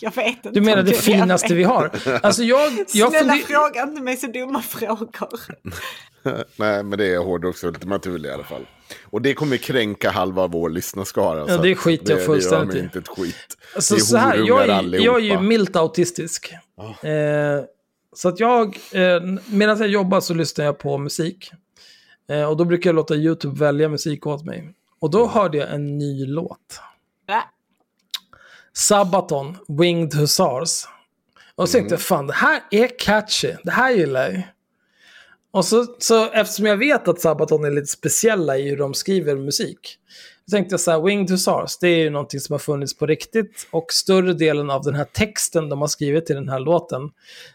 Jag vet inte. Du menar det finaste vi har? Alltså jag... jag Snälla funder- fråga inte mig så dumma frågor. (laughs) Nej, men det är Hårdrocksultima Thule i alla fall. Och det kommer kränka halva vår lyssnarskara. så det skiter jag fullständigt Det gör mig inte ett skit. Alltså, det är så här, jag, är, jag är ju milt autistisk. Eh, så att jag, eh, medan jag jobbar så lyssnar jag på musik. Eh, och då brukar jag låta YouTube välja musik åt mig. Och då hörde jag en ny låt. Va? Sabaton, Winged Hussars. Och så tänkte jag, fan det här är catchy, det här gillar jag. Och så, så eftersom jag vet att Sabaton är lite speciella i hur de skriver musik. Så tänkte jag så här, Winged Hussars, det är ju någonting som har funnits på riktigt. Och större delen av den här texten de har skrivit till den här låten,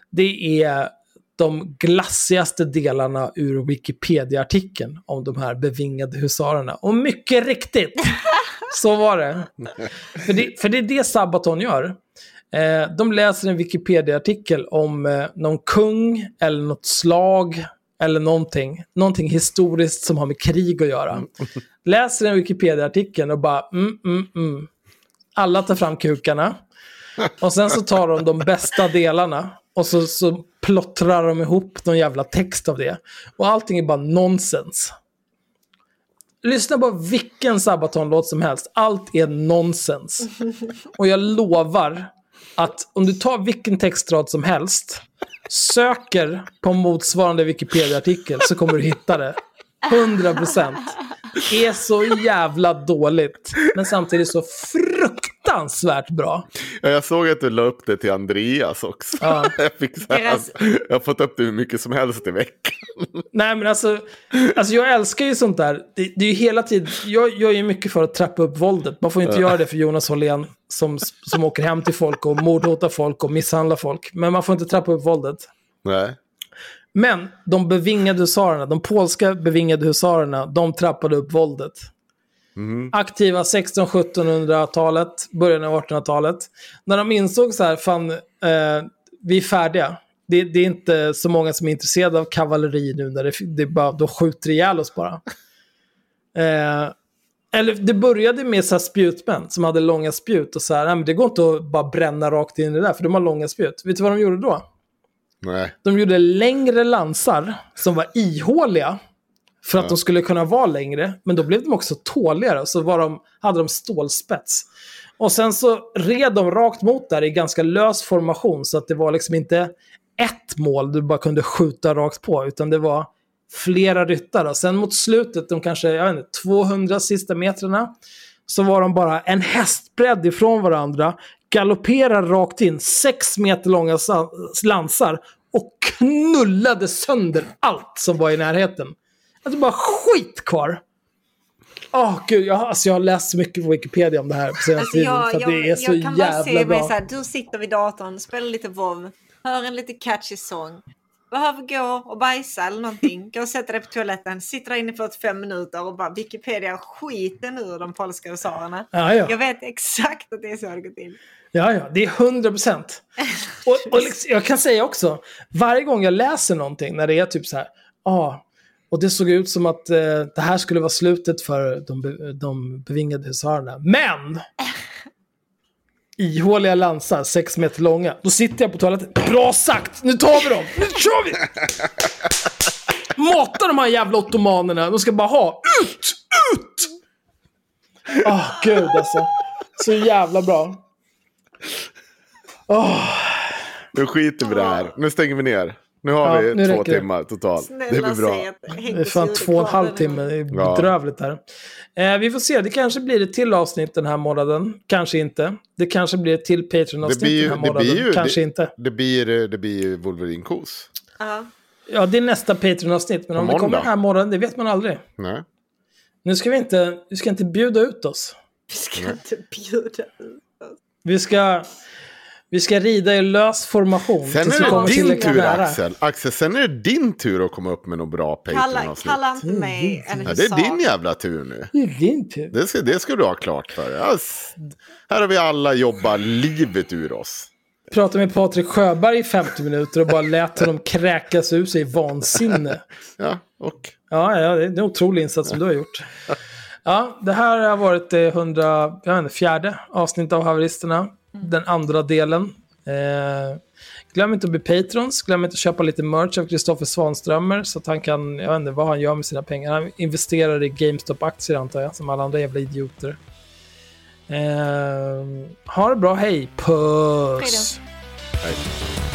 det är de glassigaste delarna ur Wikipedia-artikeln om de här bevingade husarerna. Och mycket riktigt, (laughs) så var det. För det, för det är det Sabaton gör. Eh, de läser en Wikipedia-artikel om eh, någon kung eller något slag eller någonting, någonting historiskt som har med krig att göra. Läser en Wikipedia-artikeln och bara, mm, mm, mm. Alla tar fram kukarna. Och sen så tar de de bästa delarna och så, så plottrar de ihop någon jävla text av det. Och allting är bara nonsens. Lyssna på vilken Sabaton-låt som helst. Allt är nonsens. Och jag lovar att om du tar vilken textrad som helst, söker på motsvarande Wikipedia-artikel så kommer du hitta det. 100%. Det är så jävla dåligt, men samtidigt så fruktansvärt bra. Ja, jag såg att du la upp det till Andreas också. Ja. (laughs) Jag, fick så här, Deras- jag har fått upp det hur mycket som helst i veckan. Nej men alltså, alltså jag älskar ju sånt där. Det, det är ju hela tiden, jag, jag är ju mycket för att trappa upp våldet. Man får ju inte Ja. göra det för Jonas Hållén som, som åker hem till folk och mordhotar folk och misshandlar folk. Men man får inte trappa upp våldet. Nej. Men de bevingade husarerna, de polska bevingade husarerna, de trappade upp våldet. Aktiva 1600-1700-talet, början av 1800-talet. När de insåg så här, fan, eh, vi är färdiga. Det, det är inte så många som är intresserade av kavalleri nu, när det, det bara, de skjuter ihjäl oss bara. (laughs) Eh, eller det började med så spjutmän som hade långa spjut och så här, nej, men det går inte att bara bränna rakt in i det där, för de har långa spjut. Vet du vad de gjorde då? Nej. De gjorde längre lansar som var ihåliga. För att Ja. de skulle kunna vara längre. Men då blev de också tåligare. Så var de, hade de stålspets. Och sen så red de rakt mot där i ganska lös formation. Så att det var liksom inte ett mål du bara kunde skjuta rakt på. Utan det var flera ryttare. Sen mot slutet, de kanske jag vet inte, 200 sista metrarna. Så var de bara en hästbredd ifrån varandra. Galopperar rakt in, sex meter långa sa- lansar. Och knullade sönder allt som var i närheten. Alltså bara skit kvar. Åh gud, jag, har- alltså, jag har läst så mycket på Wikipedia om det här på senaste Alltså tiden. jag, jag, det är så jag kan bara se jävla mig så här, du sitter vid datorn, spelar lite WoW, hör en lite catchy sång, behöver gå och bajsa eller någonting, (laughs) gå och sätta dig på toaletten, sitter där inne i 45 minuter och bara Wikipedia skiten ur de polska husarerna. Ja, ja. Jag vet exakt att det är så det går till. Ja, ja, det är 100 procent. Och, och liksom, jag kan säga också, varje gång jag läser någonting när det är typ så här, ah, och det såg ut som att eh, det här skulle vara slutet för de, de bevingade husarerna. Men! Ihåliga lansar, sex meter långa. Då sitter jag på toaletten. Bra sagt! Nu tar vi dem! Nu kör vi! Mata de här jävla ottomanerna. De ska bara ha ut! Ut! Åh, gud alltså. Så jävla bra. Åh. Nu skiter vi det här. Nu stänger vi ner. Nu har Ja, vi nu två timmar totalt. Snälla det blir bra. Det är fan två och en halv timme. här. Det är Ja. bedrövligt här. Eh, vi får se, det kanske blir ett till avsnitt den här månaden. Kanske inte. Det kanske blir ett till Patreon-avsnitt den här det månaden. blir ju, kanske det, inte. Det blir, det blir ju Wolverine-kos. Ja. Ja, det är nästa Patreon-avsnitt. Men om det kommer den här månaden, det vet man aldrig. Nej. Nu ska vi inte, vi ska inte bjuda ut oss. Vi ska inte bjuda ut oss. Vi ska, vi ska rida i lös formation. Sen är det din tur. Axel. Axel, sen är det din tur att komma upp med något bra Patreon-avsnitt. kalla inte mig en Ja, det är din jävla tur nu. Det är din tur. Det ska, det ska du ha klart för dig. S- Här har vi alla jobbat livet ur oss. Pratade med Patrik Sjöberg i 50 minuter och bara lät honom kräkas ur sig i vansinne. (laughs) Ja, och? Ja, ja, det är en otrolig insats som du har gjort. Ja, det här har varit det 100, jag vet inte, fjärde avsnittet av Haveristerna. Den andra delen. Eh, glöm inte att bli patrons. Glöm inte att köpa lite merch av Kristoffer Svanströmer. Så att han kan, jag vet inte vad han gör med sina pengar. Han investerar i GameStop-aktier antar jag, som alla andra jävla idioter. Eh, ha det bra, hej. Puss. Hej